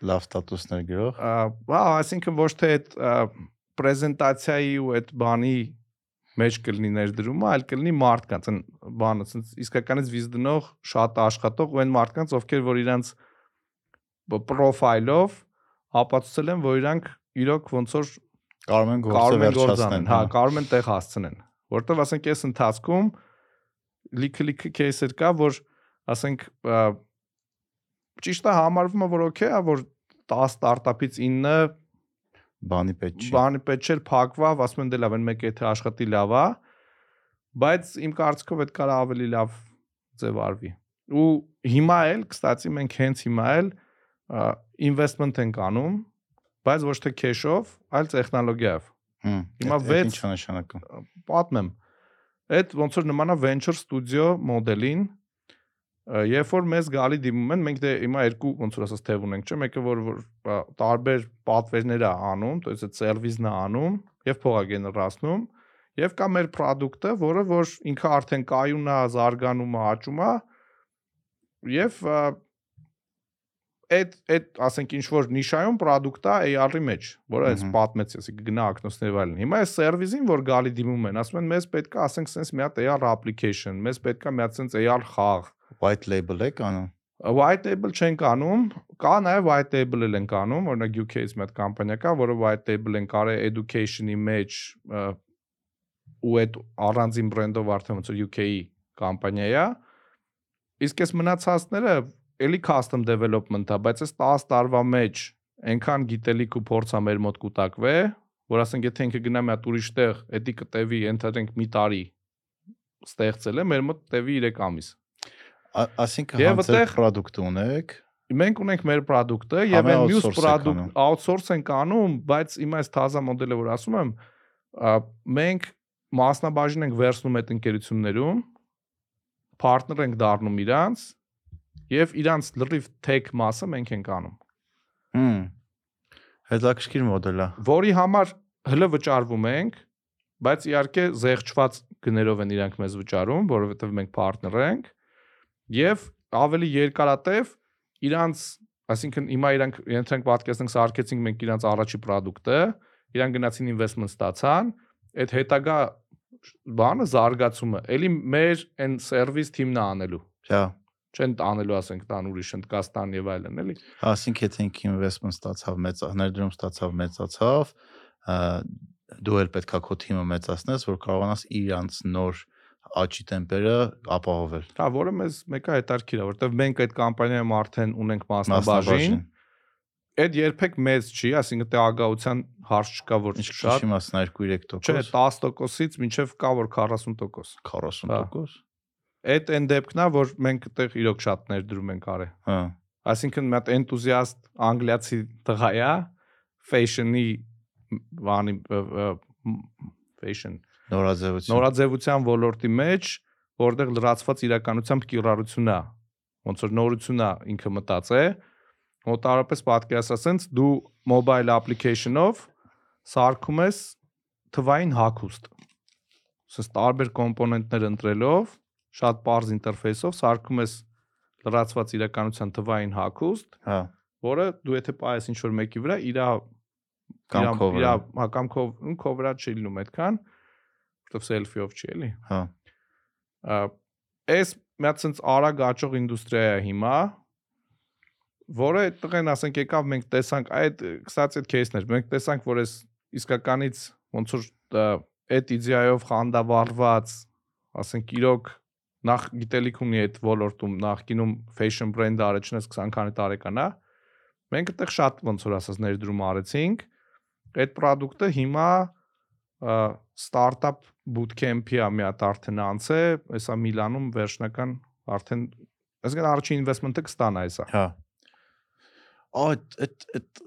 լավ ստատուսներ գրող։ ա, բա, այսինքն ոչ թե այդ պրեզենտացիայի ու այդ բանի մեջ կլինի ներդրումը, այլ կլինի մարդկանց, այն բանը, ասենց իսկականից վիզ դնող շատ աշխատող ու այն մարդկանց, ովքեր որ իրանց պրոֆայլով ապացուցել են, որ իրանք իրոք ոնց որ կարող են գործը վերջացնեն, հա, հա, կարող են տեղ հասցնեն։ Որտեվ ասենք այս ընթացքում լիքը լիքը кейսեր կա, որ ասենք ճիշտ է համարվում է, որ օքեյ է, որ 10 ստարտափից 9-ը բանի պետք չի։ Բանի պետք չէ, փակվավ, ասում են դե լավ, այն մեկը եթե աշխատի լավ է, բայց իմ կարծիքով այդ կարա ավելի լավ ձևարվի։ Ու հիմա էլ, կստացի մենք հենց հիմա էլ investment ենք անում, բայց ոչ թե cash-ով, այլ տեխնոլոգիայով։ Հմ, Հիմա այդ- այդ վեց- Ինչ է նշանակում։ պատմեմ։ Այդ ոնց որ նմանա venture studio մոդելին, ը, երբ որ մեզ գալի դիմում են, մենք դե հիմա երկու ոնց որ ասած թև ունենք, չէ՞, մեկը որ որ ա, տարբեր պատվերներ է անում, то есть այդ սերվիսն է անում եւ փող է գեներացնում, եւ կա մեր product-ը, որը որ ինքը արդեն կայուն է, զարգանում է, աճում է եւ ա, այդ այդ ասենք ինչ որ նիշայում product է AR-ի մեջ, որը այս Մհմ։ պատմեցի, ասի գնա ակնոցներ վայելն։ Հիմա այս սերվիսին, որ գալի դիմում են, ասում են մեզ պետք է ասենք sense մի հատ AR application, մեզ պետք է մի հատ sense AR խաղ։ White label եք անում։ White label չենք անում, կա նաև white label-ել ենք անում, օրինակ UK-ից մի հատ կամպանիա կա, որը white label են կարե education-ի մեջ ու այդ առանձին բրենդով արդեն ոնց որ UK-ի կամպանիա է։ Իսկ այս մնացածները էլի custom development է, բայց այս 10 տարվա մեջ այնքան գիտելիք ու փորձ է մեր մոտ կուտակվե, որ ասենք եթե ինքը գնա մի հատ ուրիշ տեղ, էդի կտևի, ընդհանրենք մի տարի ստեղծել է, մեր մոտ տևի 3 ամիս։ Այսինքն այդտեղ- product ունեք, մենք ունենք մեր product-ը եւ այն մյուս product outsource ենք անում, բայց հիմա այս թազա մոդելը որ ասում եմ, մենք մասնաբաժին ենք վերցնում այդ ընկերություններում, partner ենք դառնում իրանց եւ իրանց լրիվ tech մասը մենք ենք անում, հմ։ Հետաքրքիր մոդել է։ որի համար հլը վճարվում ենք, բայց իհարկե զեղչված գներով են իրանք մեզ վճարում, որովհետեւ մենք partner ենք եւ ավելի երկարատև իրանց այսինքն հիմա իրանք ենթենք պատկերացնենք սարքեցինք մենք իրանց առաջի product-ը, իրանք գնացին investment ստացան, այդ հետագա բանը զարգացումը, ելի մեր այն service team-ն է անելու։ Հա։ Չեն անելու ասենք տան ուրիշ ընդկաստան եւ այլն, էլի։ Այսինքն եթե ինքը investment ստացավ, մեծ ներդրում ստացավ, մեծացավ, դու էլ պետքա քո թիմը մեծացնես, որ կարողանաս իրանց նոր աճի տեմպերը ապահովել։ Հա, որը մեզ մեկը հետարքիր է, որովհետեւ մենք այդ կամպանիայում արդեն ունենք մասնաբաժին, այդ երբեք մեծ չի, այսինքն տեղագահության հարց չկա, որ շատ քիչ իմացն 2-3%։ Չէ, 10%-ից մինչև կա որ 40%։ 40%։ Այդ այն դեպքն է, որ մենք այդտեղ իրոք շատ ներդրում ենք արել։ Հա։ Այսինքն մի հատ էնտուզիաստ անգլիացի տղա է, fashion-ի բանի fashion Նորաձևություն։ նորաձևության ոլորտի մեջ, որտեղ լրացված իրականությամբ կիրառություն է։ Ոնց որ նորություն է ինքը մտածե, մոտարապես պատկերացրած դու mobile application-ով սարքում ես թվային հակուստ։ Սենց տարբեր կոմպոնենտներ ընտրելով, շատ པարզ ինտերֆեյսով սարքում ես լրացված իրականության թվային հակուստ, հա, որը դու եթե պայես ինչ որ մեկի վրա, իրա կամքով իրա հակամքով ինքո վրա չի լինում այդքան, որովհետև սելֆիով չի էլի։ Հա։ Այս միած sense արագ աճող ինդուստրիա է հիմա, որը այդ տղեն ասենք եկավ մենք տեսանք այդ կսած այդ кейսներ մենք տեսանք որ այս իսկականից ոնց որ այդ իդեայով խանդավառված ասենք իրոք նախ գիտելիք ունի այդ ոլորտում նախկինում fashion brand-ը առաջինս 20 քանի տարեկան է մենք այդտեղ շատ ոնց որ ասած ներդրում արեցինք այդ product-ը հիմա startup bootcamp-ի է մի հատ արդեն անց է, հեսա Միլանում վերջնական արդեն այսինքն առաջին investment-ը կստանա հեսա։ հա։ Այդ այդ այդ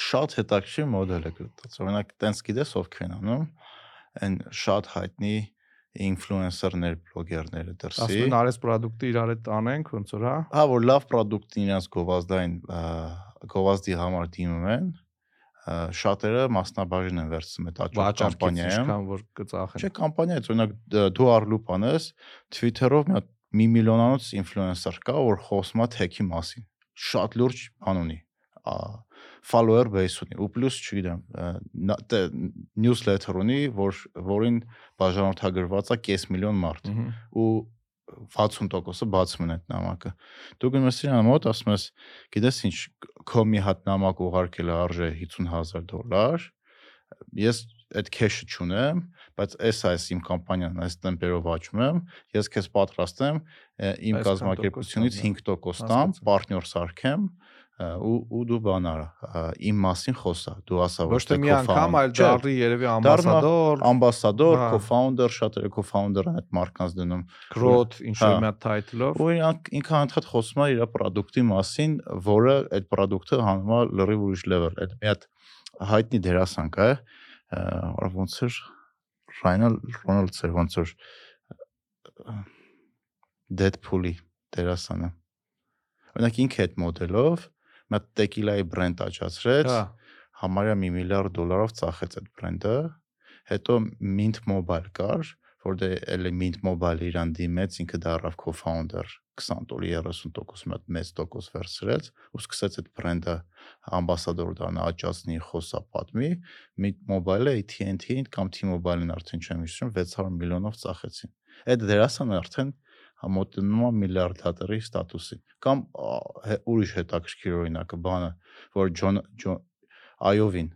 շատ հետաքրքիր մոդել է գրած։ Օրինակ, տենց գիտես ովքեր են անում, այն շատ հայտնի ինֆլուենսերներ, բլոգերները դրսի։ Ասում են արես product-ը իրար հետ տանենք, ոնց որ հա։ Հա, որ լավ product-ին իրancs գովազդային գովազդի համար դիմում են, շատերը մասնաբաժին են վերցնում այդ աճող կամպանիայում։ ինչքան որ կծախեն։ Չէ, կամպանիայից, օրինակ դու Arloop անես, Twitter-ով մի հատ մի միլիոնանոց ինֆլուենսեր կա, որ խոսում է թեքի մասին։ Շատ լուրջ բան ունի։ ա, follower base ունի ու պլյուս չգիտեմ newsletter ունի որ որին բաժանորդագրված է կես միլիոն մարդ ու 60%-ը բացում են այդ նամակը։ Դու գնում ես իրան մոտ, ասում ես, գիտես ինչ, քո մի հատ նամակ ուղարկել է արժե 50000 դոլար։ Ես այդ cash-ը չունեմ, բայց այս այս իմ կամպանիան այս տեմպերով աճում եմ, ես քեզ պատրաստ եմ իմ կազմակերպությունից տոկոս 5% տամ, հասկացա։ պարտներ սարքեմ ու ու դու բան արա, ը, իմ մասին խոսա, դու ասա Ոչ թե մի անգամ, այլ Չէ, դառնի երևի ամբասադոր, ամբասադոր, Հա։ co-founder, շատերը co-founder-ն այդ մարկանց դնում growth, ինչ որ Հա։ մի հատ title-ով։ ու ինքը անդադ խոսում է իր product-ի մասին, որը այդ product-ը հանում է լրիվ ուրիշ level։ Այդ մի հատ հայտնի դերասան կա, որ ոնց էր Reynolds-ը ոնց էր ը, Deadpool-ի դերասանը։ Օրինակ ինքը այդ մոդելով հատ tequila-ի բրենդ աճացրեց, Հա։ համարյա մի միլիարդ դոլարով ծախեց այդ բրենդը, հետո Mint Mobile կար, որտեղ էլի Mint Mobile իրան դիմեց, ինքը դառավ co-founder 20 դոլի 30% մոտ մեծ տոկոս վերցրեց ու սկսեց այդ բրենդը ամբասադոր դառնա աճացնի խոսա պատմի Mint Mobile-ը AT&T-ին կամ T-Mobile-ին արդեն չեմ հիշում 600 միլիոնով ծախեցին այդ դերասանը արդեն համոտնում է միլիարդատերի ստատուսին կամ ուրիշ հետաքրքիր օրինակը բանը որ Ջոն Այովին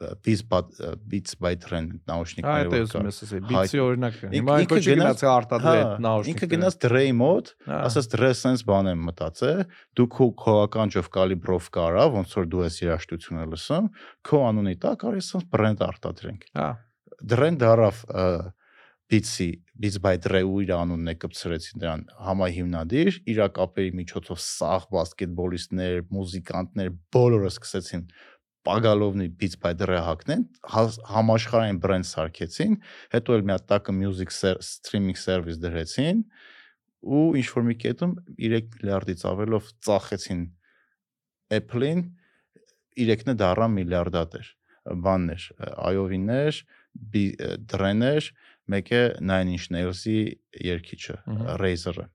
by Beats by Trend Հա, նաուշնիկները էսում կա։ ես ասել, բիցի օրինակը։ Հիմա ինքը գնաց- արտադրել Հա, այդ նաուշնիկները։ Ինքը գնաց Dre-ի մոտ, ասաց Dre sense բան եմ մտածել, դու քո քոականջով կալիբրով կարա, ոնց որ դու ես երաշտությունը լսում, քո անունի տակ արի sense բրենդ արտադրենք։ Հա։ Dre-ն դարավ Beats-ի Beats by Dre ու իր անունն է կպցրեցին դրան համահիմնադիր, իր կապերի միջոցով սաղ բասկետբոլիստներ, մուզիկանտներ բոլորը սկսեցին Պագալովնի Beats by Dre հակնեն, հա- համաշխարհային բրենդ սարքեցին, հետո էլ մի հատ տակը music streaming service դրեցին ու ինչ որ մի կետում 3 միլիարդից ավելով ծախեցին Apple-ին 3-ը դառան միլիարդատեր բաններ iOV-ներ, Dre-ներ, մեկը Nine Inch Nails-ի երգիչը Razer-ը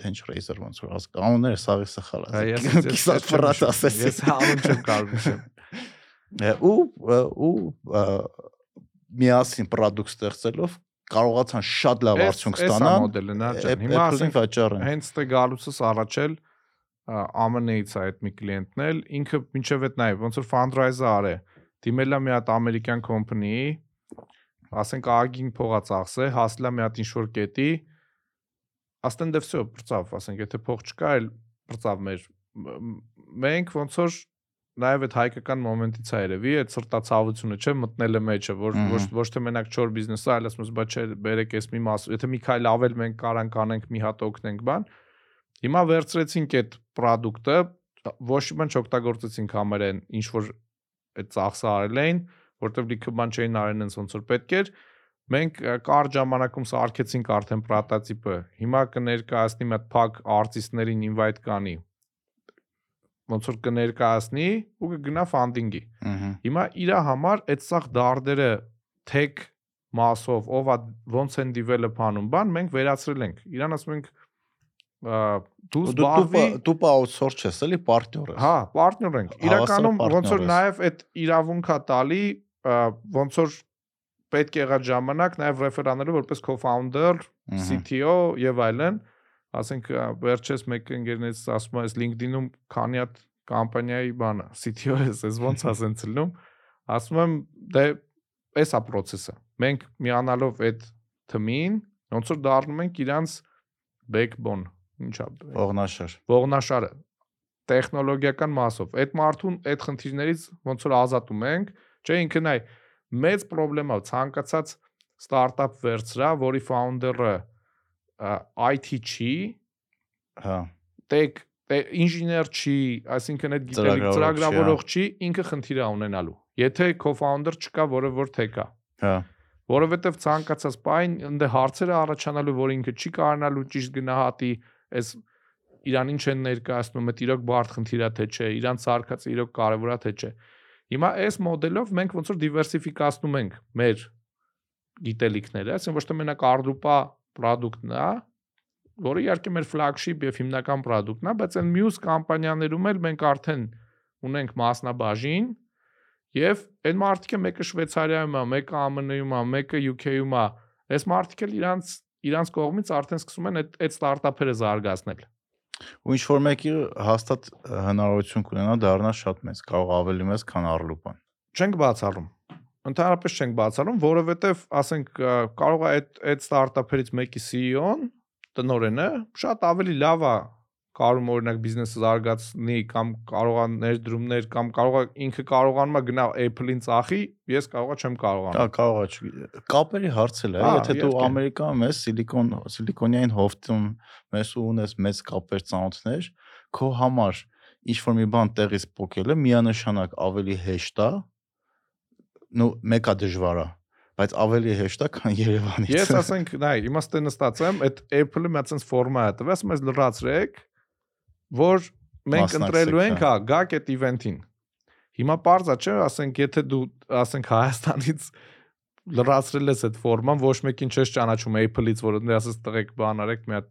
Tench Razer ոնց որ ասկ անունները սաղի սխալ չեմ ֆրաս հիշում, ասեցի Ես անուն չեմ կարող նշեմ։ Ե, ու ու միասին product ստեղծելով կարողացան շատ լավ արդյունք ստանան մոդելը նա ջան։ Հիմա ասենք վաճառեն հենց տե գալուցս առաջել ԱՄՆ-ից է այդ մի կլիենտն էլ ինքը մինչև այդ նայ ոնց որ fundraiser արե դիմել է մի հատ ամերիկյան company ասենք ագին փողա ծախսե հասլա մի հատ ինչ որ կետի ասեն դե վсё բրծավ ասենք եթե փող չկա էլ բրծավ մեր մենք ոնց որ նաև այդ հայկական մոմենտից է երևի այդ սրտացավությունը չէ մտնելը մեջը որ ոչ ոչ թե մենակ չոր բիզնեսը այլ ասում ես բա չէ բերեք էս մի մաս եթե մի քայլ ավել մենք կարանք անենք մի հատ օգնենք բան Հիմա վերցրեցինք այդ product-ը, ոչ մի չօգտագործեցինք համերեն, ինչ որ այդ ծախսը արել էին, որտեվ լիքը բան չէին արեն այնց ոնց որ պետք էր։ Մենք ա, կարճ ժամանակում սարքեցինք արդեն պրոտոտիպը։ Հիմա կներկայացնի մի հատ փակ արտիստներին invite կանի։ ոնց որ կներկայացնի ու կգնա ֆանդինգի։ Հիմա իր համար այդ սաղ դարդերը tech մասով ով ոնց են develop անում, բան մենք վերացրել ենք։ Իրան ասում ենք դու Դու զբաղվի տուպա outsource ես, էլի պարտներ ես։ Հա, partner ենք։ Իրականում ոնց որ partner նաև այդ իրավունքա տալի ոնց որ պետք եղած ժամանակ նաև ռեֆերաները որպես co-founder, CTO եւ այլն, ասենք ա, վերջերս մեկ ընկերներից ասում է, այս LinkedIn-ում քանի հատ կամպանիայի բանը, CTO ես, ես ոնց ասեն ցլնում, ասում եմ դե էս է process-ը։ Մենք միանալով այդ թմին ոնց որ դառնում ենք իրանց backbone, ինչա Ողնաշար։ ողնաշարը տեխնոլոգիական մասով այդ մարդուն այդ խնդիրներից ոնց որ ազատում ենք չէ ինքը նայ մեծ խնդրեմա ցանկացած ստարտափ վերցրա որի founder-ը IT չի Հա։ տեկ ինժեներ չի այսինքն այդ գիտելիք Ծրագրավորող չի, ծրագրավորող չի ինքը խնդիր է ունենալու եթե co-founder չկա որը որ թեկա Հա։ որովհետև ցանկացած բան ընդ հարցերը առաջանալու որ ինքը չի կարողանալու ճիշտ գնահատի այս իրան ինչ են ներկայացնում այդ իրոք բարդ խնդիր է թե չէ իրան սարկածը իրոք կարևոր է թե չէ հիմա այս մոդելով մենք ոնց որ դիվերսիֆիկացնում ենք մեր գիտելիքները այսինքն ոչ թե մենակ արդուպա product-ն է որը իհարկե մեր flagship եւ հիմնական product-ն է բայց այն մյուս կամպանիաներում էլ մենք արդեն ունենք մասնաբաժին Եվ այդ մարտիկը մեկը Շվեյցարիայում է, մեկը ԱՄՆ-ում է, մեկը UK-ում է։ Այս մարտիկը էլ իրանց իրանց կողմից արդեն սկսում են այդ այդ ստարտափերը զարգացնել։ Ու ինչ որ մեկի հաստատ հնարավորություն կունենա դառնա շատ մեծ, կարող ավելի մեծ, քան Արլուպան։ Չենք բացառում։ Ընդհանրապես չենք բացառում, որովհետև, ասենք, կարող է այդ այդ ստարտափերից մեկի CEO-ն, տնորենը շատ ավելի լավ է կարում օրինակ բիզնեսը զարգացնի կամ կարող է ներդրումներ կամ կարող է ինքը կարողանում է գնա Apple-ին ծախի, ես կարողա չեմ Դա կարողանում։ կարող է չ- կապերի հարց էլ է, եթե դու Ամերիկայում ես, սիլիկոն սիլիկոնյան հովտում ես ու ունես մեծ կապեր ծանոթներ, քո համար ինչ որ մի բան տեղից փոկելը միանշանակ ավելի հեշտ է, նու մեկա դժվար է, բայց ավելի հեշտ է, քան Երևանից։ Ես ասենք, նայ, իմաստը նստած եմ, այդ Apple-ը մի հատ ֆորմա է տվել, ասում ես լրացրեք, որ մենք ընտրելու ենք, հա։ գաք այդ event-ին։ Հիմա parza չէ, ասենք, եթե դու ասենք Հայաստանից լրացրել ես այդ ֆորման, ոչ մեկին չես ճանաչում Apple-ից, որ դե ասես տղեկ բան արեք, մի հատ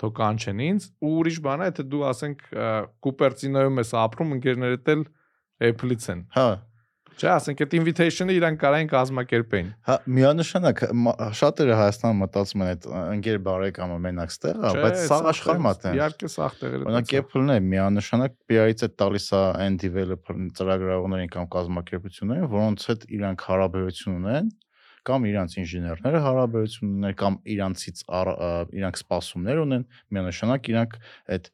թո կանչեն ինձ, ու ուրիշ բան է, եթե դու ասենք Կուպերտինոյում ես ապրում, ընկերներդ էլ Apple-ից են։ Հա, Չէ, ասենք այդ invitation-ը իրան կարային կազմակերպեին։ հա միանշանակ շատերը Հայաստանում մտածում են այդ ընկեր բարեկամը մենակ ստեղ է, բայց սա աշխարհում է տենց։ Իհարկե սաղ տեղերը։ Օրինակ Apple-ն է միանշանակ PR-ից է տալիս է այն developer ծրագրավորներին կամ կազմակերպություններին, որոնց հետ իրանք հարաբերություն ունեն կամ իրանց ինժեներները հարաբերություն ունեն կամ իրանցից իրանք սպասումներ ունեն, միանշանակ իրանք այդ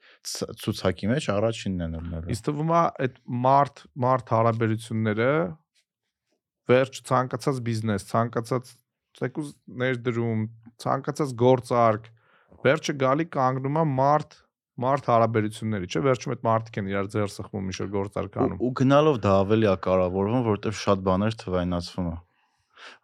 ցուցակի մեջ առաջինն են ելնելու։ Իսկ թվում է այդ մարդ մարդ հարաբերությունները վերջ ցանկացած բիզնես, ցանկացած ցեկուզ ներդրում, ցանկացած գործարք, վերջը գալի կանգնում է մարդ մարդ հարաբերությունների, չէ՞, վերջում այդ մարդիկ են իրար ձեր սխվում ինչ որ գործարք ու, անում։ ու գնալով դա ավելի է կարևորվում, որովհետև շատ բաներ թվայնացվում է։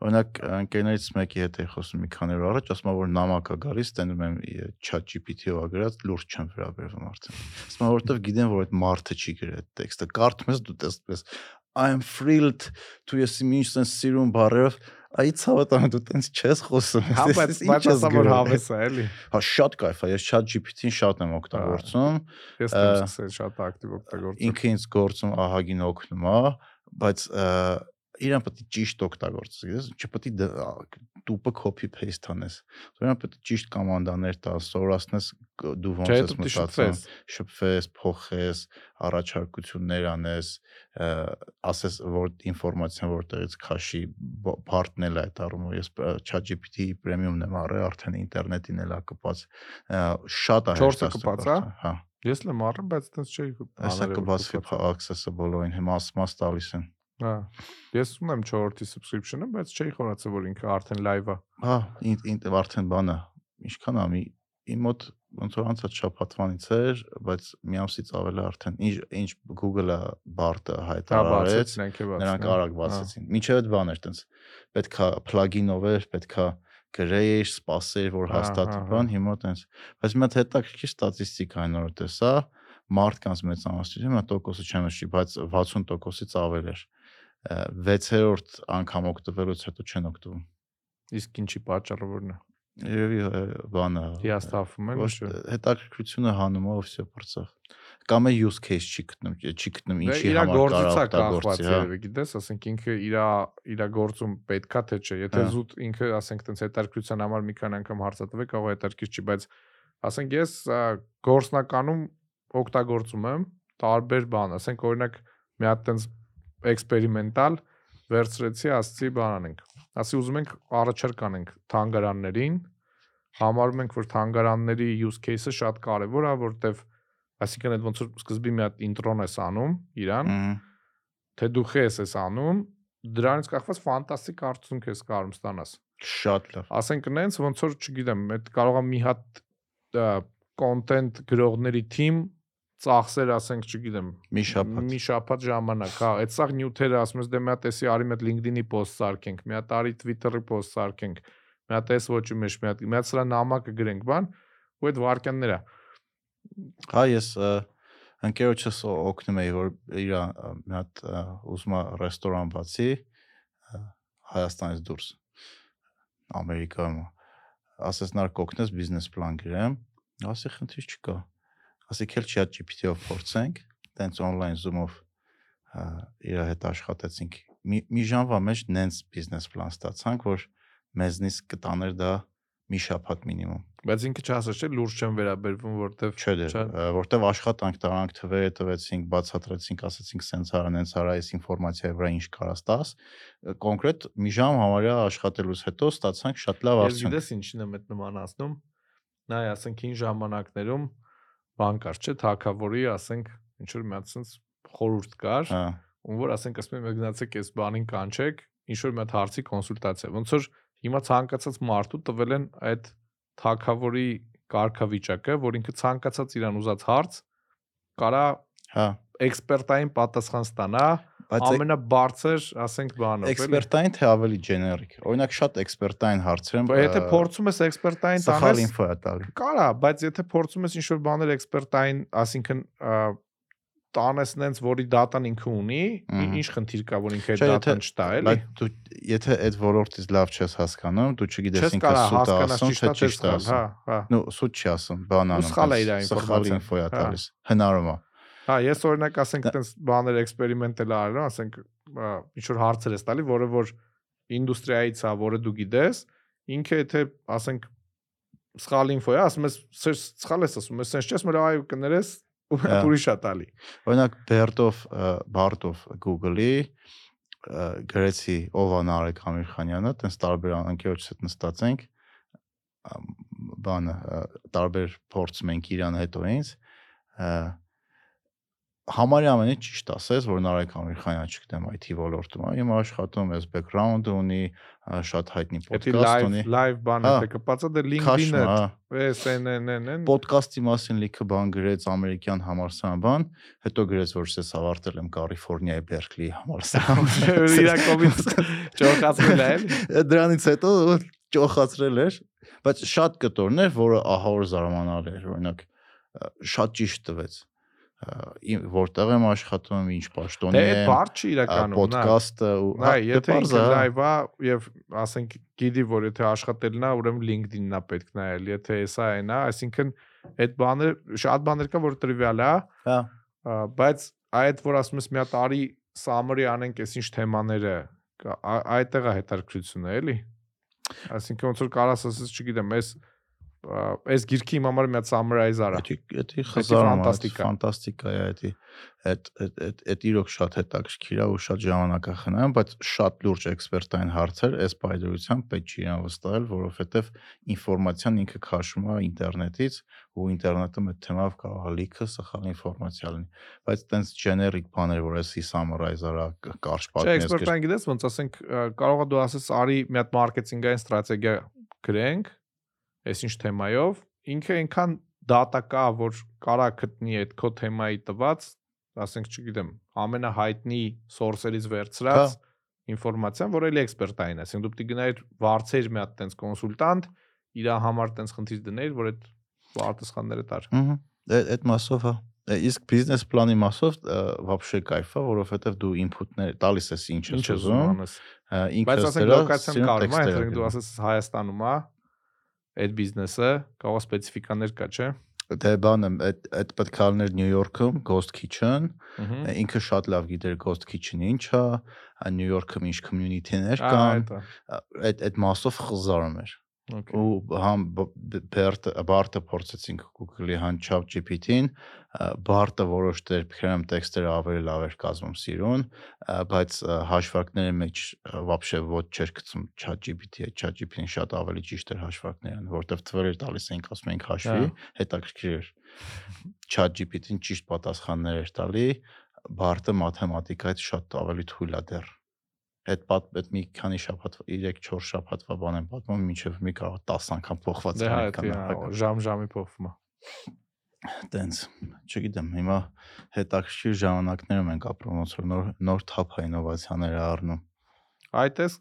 Օրինակ ընկերներից մեկի հետ էի խոսում մի քանի օր առաջ, ասում է որ նամակ է գալիս, տենում եմ chat GPT-ով գրած, լուրջ չեմ վերաբերվում արդեն։ Ասում է որովհետև գիտեմ որ այդ մարդը չի գրել այդ տեքստը, կարդում ես դու տեսպես I'm thrilled to ես ինչ sense սիրուն բարերով Այս հավատամ դու տենց չես խոսում։ Հա, բայց բայց ասա որ հավես է, էլի։ Հա, շատ кайֆ է, ես ChatGPT-ին շատ եմ օգտագործում։ Ես էլ շատ ակտիվ օգտագործում։ Ինքը ինձ գործում ահագին օգնում է, բայց իրան պետք է ճիշտ օգտագործես, գիտես, չպետք է դ- ա, տուպը copy paste անես։ Իրան պետք է ճիշտ կոմանդաներ տաս, սորացնես դու ոնց ես մտածում, շփվես, փոխես, առաջարկություններ անես, ասես որ ինֆորմացիան որտեղից քաշի բ- բարդնել է այդ առումով ես ChatGPT premium-ն եմ առել, արդեն ինտերնետին էլ է կպած, շատ է հեշտ կպած, հա? ստացվում, Հա, Ես լեմ առը, բայց այդպես չի։ հեսա կբացվի accessible-ին, հիմա ասմաս տալիս են։ Հա։ Ես ունեմ 4-րդի subscription-ը, բայց չի խորացել որ ինքը արդեն live է։ Հա, ին ին արդեն բանը ինչքան է մի իմ մոտ ոնց որ անցած շաբաթվանից էր, բայց մի ամսից ավել է արդեն ինչ ինչ Google-ը բարտը Հա, հայտարարեց, նրանք արագ բացեցին։ Միջև այդ բան էր տենց պետքա plugin-ով էր, պետքա գրեիր, սպասեիր, որ Հա, հաստատի հա, հա։ բան, հիմա տենց։ Բայց մի հատ հետաքրքիր ստատիստիկա այն որ տեսա, մարդկանց մեծամասնությունը մա տոկոսը չեմ հիշի, բայց 60%-ից ավել էր։ 6-րդ անգամ օգտվելուց հետո չեն օգտվում։ Իսկ ինչի պատճառը որն է։ Երևի բանը Հիաստափում են ոչ հետաքրքրությունը հանում է ովսե բրծավ կամ է use case չի գտնում չի գտնում ինչի համար կարող օգտագործի հա գիտես ասենք ինքը իր իր գործում պետքա թե չէ եթե զուտ ինքը ասենք տենց հետաքրքրության համար մի քանի անգամ հարցատվե կարող է հետաքրքիր չի բայց ասենք ես գործնականում օգտագործում եմ տարբեր բան ասենք օրինակ մի հատ տենց էքսպերիմենտալ վերցրեցի ասցի բան անենք ասի ուզում ենք առաջարկ անենք թանգարաններին համարում ենք որ թանգարանների use case-ը շատ կարևոր է որտեվ այսինքն այդ ոնց որ սկզբի մի հատ ինտրոն ես անում իրան թե դու խես ես անում դրանից կախված ֆանտաստիկ արդյունք ես կարում ստանաս շատ լավ ասենք նենց ոնց որ չգիտեմ այդ կարող է մի հատ կոնտենտ գրողների թիմ ծախսեր, ասենք, չգիտեմ, մի շաբաթ։ Մի շաբաթ ժամանակ, հա, այդ սաղ նյութերը ասում ես դե մի հատ էսի արի մետ LinkedIn-ի post սարքենք, մի հատ արի Twitter-ի post սարքենք, մի հատ էս ոչի մեջ, մի հատ մի հատ սրա նամակը գրենք, բան, ու այդ վարքյանները։ Հա, ես ընկերոջս օգնում էի, որ իր մի հատ ուզում է ռեստորան բացի Հայաստանից դուրս Ամերիկայում ասես նար կօգնես բիզնես պլան գրեմ ասի խնդիր չկա ասիկ էլ chat GPT-ով փորձենք, տենց on-line Zoom-ով իր հետ աշխատեցինք։ Մի մի ժամվա մեջ նենց բիզնես պլան ստացանք, որ մեզնից կտաներ դա մի շաբաթ մինիմում։ Բայց ինքը չասես չէ լուրջ չեմ վերաբերվում, որտեվ չէ դե, որտեվ աշխատանք տարանք թվերը տվեցինք, բացատրեցինք, ասացինք սենց արա, նենց արա, այս ինֆորմացիայի վրա ինչ կարաս տաս։ Կոնկրետ մի ժամ համարյա աշխատելուց հետո ստացանք շատ լավ արդյունք։ Ես գիտես ինչն եմ այդ նմանացնում։ Նայ, ասենք հին ժամանակներում բան կար, չէ, թակավորի, ասենք, ինչ որ մի հատ sense խորուրդ կար, հա ում որ ասենք ասում եմ գնացեք այս բանին կանչեք, ինչ որ մի հատ հարցի կոնսուլտացիա։ Ոնց որ հիմա ցանկացած մարդու տվել են այդ թակավորի կարգավիճակը, որ ինքը ցանկացած իրան ուզած հարց կարա հա էքսպերտային պատասխան ստանա, բայց ամենաբարձր, ասենք, բանով, էլի։ Էքսպերտային թե ավելի ջեներիկ։ Օրինակ շատ էքսպերտային հարցեր են։ Բայց եթե փորձում ես էքսպերտային տանես, սխալ ինֆո է տալի։ Կարա, բայց եթե փորձում ես ինչ-որ բաներ էքսպերտային, ասինքն տանես նենց, որի դատան ինքը ունի, ինչ խնդիր կա, որ ինքը այդ դատան չտա, էլի։ Բայց դու եթե այդ ոլորտից լավ չես հասկանում, դու չգիտես ինքը սուտ ասում, թե ճիշտ ասում։ Հա, հա։ Նու սուտ չի ասում, բանան։ Սխալ է իր ինֆորմացիան։ Ինֆո է տալիս։ Հնարում է։ Հա, ես օրինակ ասենք այտենց բաներ էքսպերիմենտել արել, ասենք ինչ որ հարցեր ես տալի, որը որ ինդուստրիայից է, որը դու գիտես, ինքը եթե ասենք սխալ ինֆո է, ասում ես սխալ ես ասում, ես sense չես մր այո կներես ու ուրիշ է տալի։ Օրինակ Բերտով Բարտով Google-ի գրեցի ով է Նարեկ Ամիրխանյանը, տենց տարբեր անկերոջս հետ նստած ենք բանը տարբեր փորձ մենք իրան հետո ինձ համարի ամենը ճիշտ ասես, որ Նարեկ Ամիրխանյանը չգիտեմ IT ոլորտում է, հիմա աշխատում էս բեքգրաունդը ունի, շատ հայտնի ոդկաստ ունի։ Լայվ բան է կպածա դե LinkedIn-ը, NNN-ն։ Ոդկասթի մասին լիքը բան գրեց ամերիկյան համալսարան հետո գրեց որ ես ավարտել եմ Կալիֆոռնիայի Բերքլի համալսարանում։ Իրա կոմից ճոխացրել է։ Դրանից հետո ճոխացրել էր, բայց շատ կտորներ, որը ահա որ զարմանալ էր, օրինակ շատ ճիշտ տվեց որտեղ եմ աշխատում, ինչ պաշտոնի եմ։ Դե այդ բարձ չի իրականում, նա ոդկասթը ու հա, եթե ինքը լայվ է եւ ասենք գիտի, որ եթե աշխատելն է, ուրեմն LinkedIn-ն է պետք նայել, եթե հեսա այն է, այսինքն այդ բաները շատ բաներ կա, որ տրիվիալ է, հա, բայց այդ որ ասում ես մի հատ արի summary անենք, այս ինչ թեմաները, այդտեղ է հետաքրքրությունը, էլի։ Այսինքն ոնց որ կարաս ասես, չգիտեմ, այս այս գիրքի իմ համար մի հատ summarize արա։ Դա խզարում է, ֆանտաստիկա է դա։ Այդ այդ այդ իրոք շատ հետաքրքիր է ու շատ ժամանակախնայ, բայց շատ լուրջ էքսպերտային հարցեր այս բայդրությամբ պետք չի իրան վստահել, որովհետև ինֆորմացիան ինքը քաշում է ինտերնետից ու ինտերնետը այդ թեմով կարող է լիքը սխալ ինֆորմացիա լինի։ Բայց տենց generic բաներ, որ էսի summarize արա կարճ պատմես։ Չէ, էքսպերտային գիտես ոնց ասենք, կարող է դու ասես արի մի հատ մարքեթինգային ստրատեգիա գրենք այսինչ թեմայով, ինքը այնքան դատակա, որ կարա գտնի այդ քո թեմայի տված, ասենք, չգիտեմ, ամենահայտնի source-երից վերցրած հա։ ինֆորմացիան, որը էլի էքսպերտային է։ Ասենք դու պիտի գնայիր վարցեր մի հատ տենց կոնսուլտանտ, իր համար տենց խնդիր դներ, որ այդ արտասխանները տար։ Ահա, դե այդ մասով հա դե իսկ բիզնես պլանի մասով вообще кайֆա, որովհետև դու input-ներ տալիս ես ինչ ես ուզում։ Ինքս դրա բայց ասենք լոկացիան կարմա, այնտեղ դու ասես Հայաստանում է, այդ բիզնեսը, կարող սպეციფიկաներ կա, չէ՞։ Դե բանը, այդ այդ պետք է ալներ Նյու Յորքում Ghost Kitchen, ինքը շատ լավ գիտեր Ghost Kitchen-ը ինչ է, Նյու Յորքում ինչ community-ներ կան։ Այդ այդ մասով խզարում էր ու համ բերտը բարտը փորձեցինք Google-ի հան chat GPT-ին, բարտը որոշ դեր քրեմ տեքստերը ավելի լավ էր կազմում սիրուն, ա, բայց ա, հաշվարկների մեջ ա, вообще ոչ չէր գցում chat GPT-ը, chat GPT-ն շատ ավելի ճիշտ էր հաշվարկներն, որովհետև թվերը տալիս էինք ասում ենք հաշվի, հետաքրքիր էր։ Chat GPT-ն ճիշտ պատասխաններ էր տալի, բարտը մաթեմատիկայից շատ ավելի թույլ է դեռ այդ պատ այդ մի քանի շաբաթ 3-4 շաբաթվա բան եմ պատմում մինչև մի կարող 10 անգամ փոխված Դե հա, դա նախագծը։ ժամ-ժամի փոխվում է։ Տենց, չգիտեմ, հիմա հետաքրքիր ժամանակներում ենք ապրում, ոնց որ նոր նոր թափ է առնում։ Այդ էս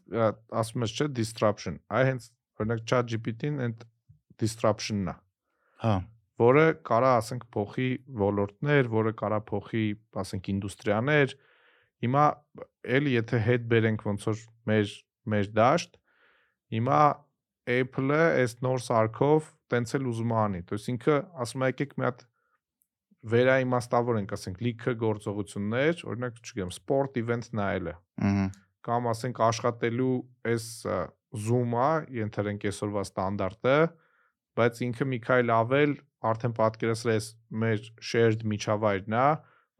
ասում ես չէ disruption։ Այ հենց օրինակ ChatGPT-ն այդ disruption-ն է, Հա, որը կարա ասենք փոխի ոլորտներ, որը կարա փոխի, ասենք ինդուստրիաներ։ Հիմա էլի եթե հետ բերենք ոնց որ մեր մեր դաշտ, հիմա Apple-ը այս նոր սարքով տենց էլ ուզում է անի։ То есть ինքը ասում է եկեք մի հատ վերաիմաստավոր ենք, ասենք լիքը գործողություններ, օրինակ, չգիտեմ, sport event նայելը ըհը, կամ ասենք աշխատելու այս ա, Zoom-ը, ենթերենք այսօրվա ստանդարտը, բայց ինքը մի քայլ ավել արդեն պատկերացրել ես մեր shared միջավայրն է,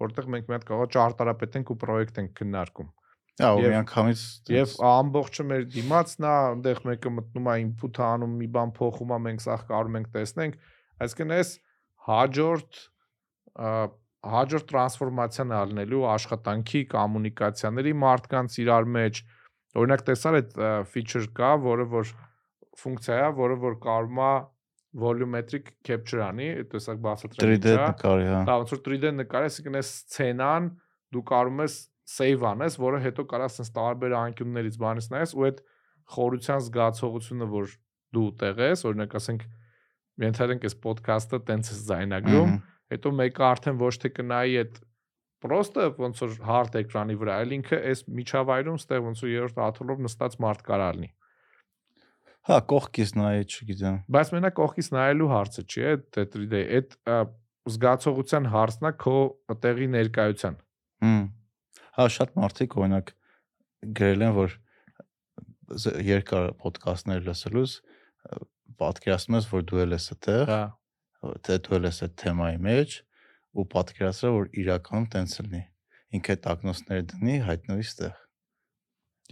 որտեղ մենք մի հատ կարող ճարտարապետ ենք ու պրոյեկտ ենք քննարկում։ Հա, ու միանգամից Եվ ամբողջը մեր դիմացն է, այնտեղ մեկը մտնում է input-ը անում, մի բան փոխում է, մենք սա կարում ենք տեսնենք, այսինքն այս հաջորդ հաջորդ տրանսֆորմացիան ալնելու աշխատանքի, կոմունիկացիաների մարդկանց իրար մեջ։ Օրինակ տեսար այդ feature կա, որը որ ֆունկցիա է, որը որ կարում է volumetric capture անի, այդ տեսակ բացատրել 3D նկարի, հա։ Դա ոնց որ 3D նկարես, այսինքն այս սցենան դու կարում ես save անես, որը հետո կարաս sense տարբեր անկյուններից բանից նայես ու այդ խորության զգացողությունը, որ դու տեղես, օրինակ ասենք ենթադրենք այս ոդքասթը տենց է զայնագրում, հետո մեկը արդեն ոչ թե կնայի այդ պրոստը ոնց որ hard էկրանի վրա, այլ ինքը այս միջավայրում ստեղ ոնց որ երրորդ աթոռով նստած մարդ կարա լինի։ Հա, կողքից նայ, չգիտեմ։ Բայց մենակ կողքից նայելու հարցը չի, այդ 3D, այդ ա, զգացողության հարցն է քո տեղի ներկայության։ Հմ։ Հա, շատ մարդիկ օրինակ գրել են, որ երկար ոդկասթներ լսելուց պատկերացնում ես, որ դու ես այդտեղ, Հա։ թե դու ես այդ թեմայի մեջ ու պատկերացրել որ իրականում տենց լինի։ Ինքը տակնոցները դնի, հայտնվի ստեղ։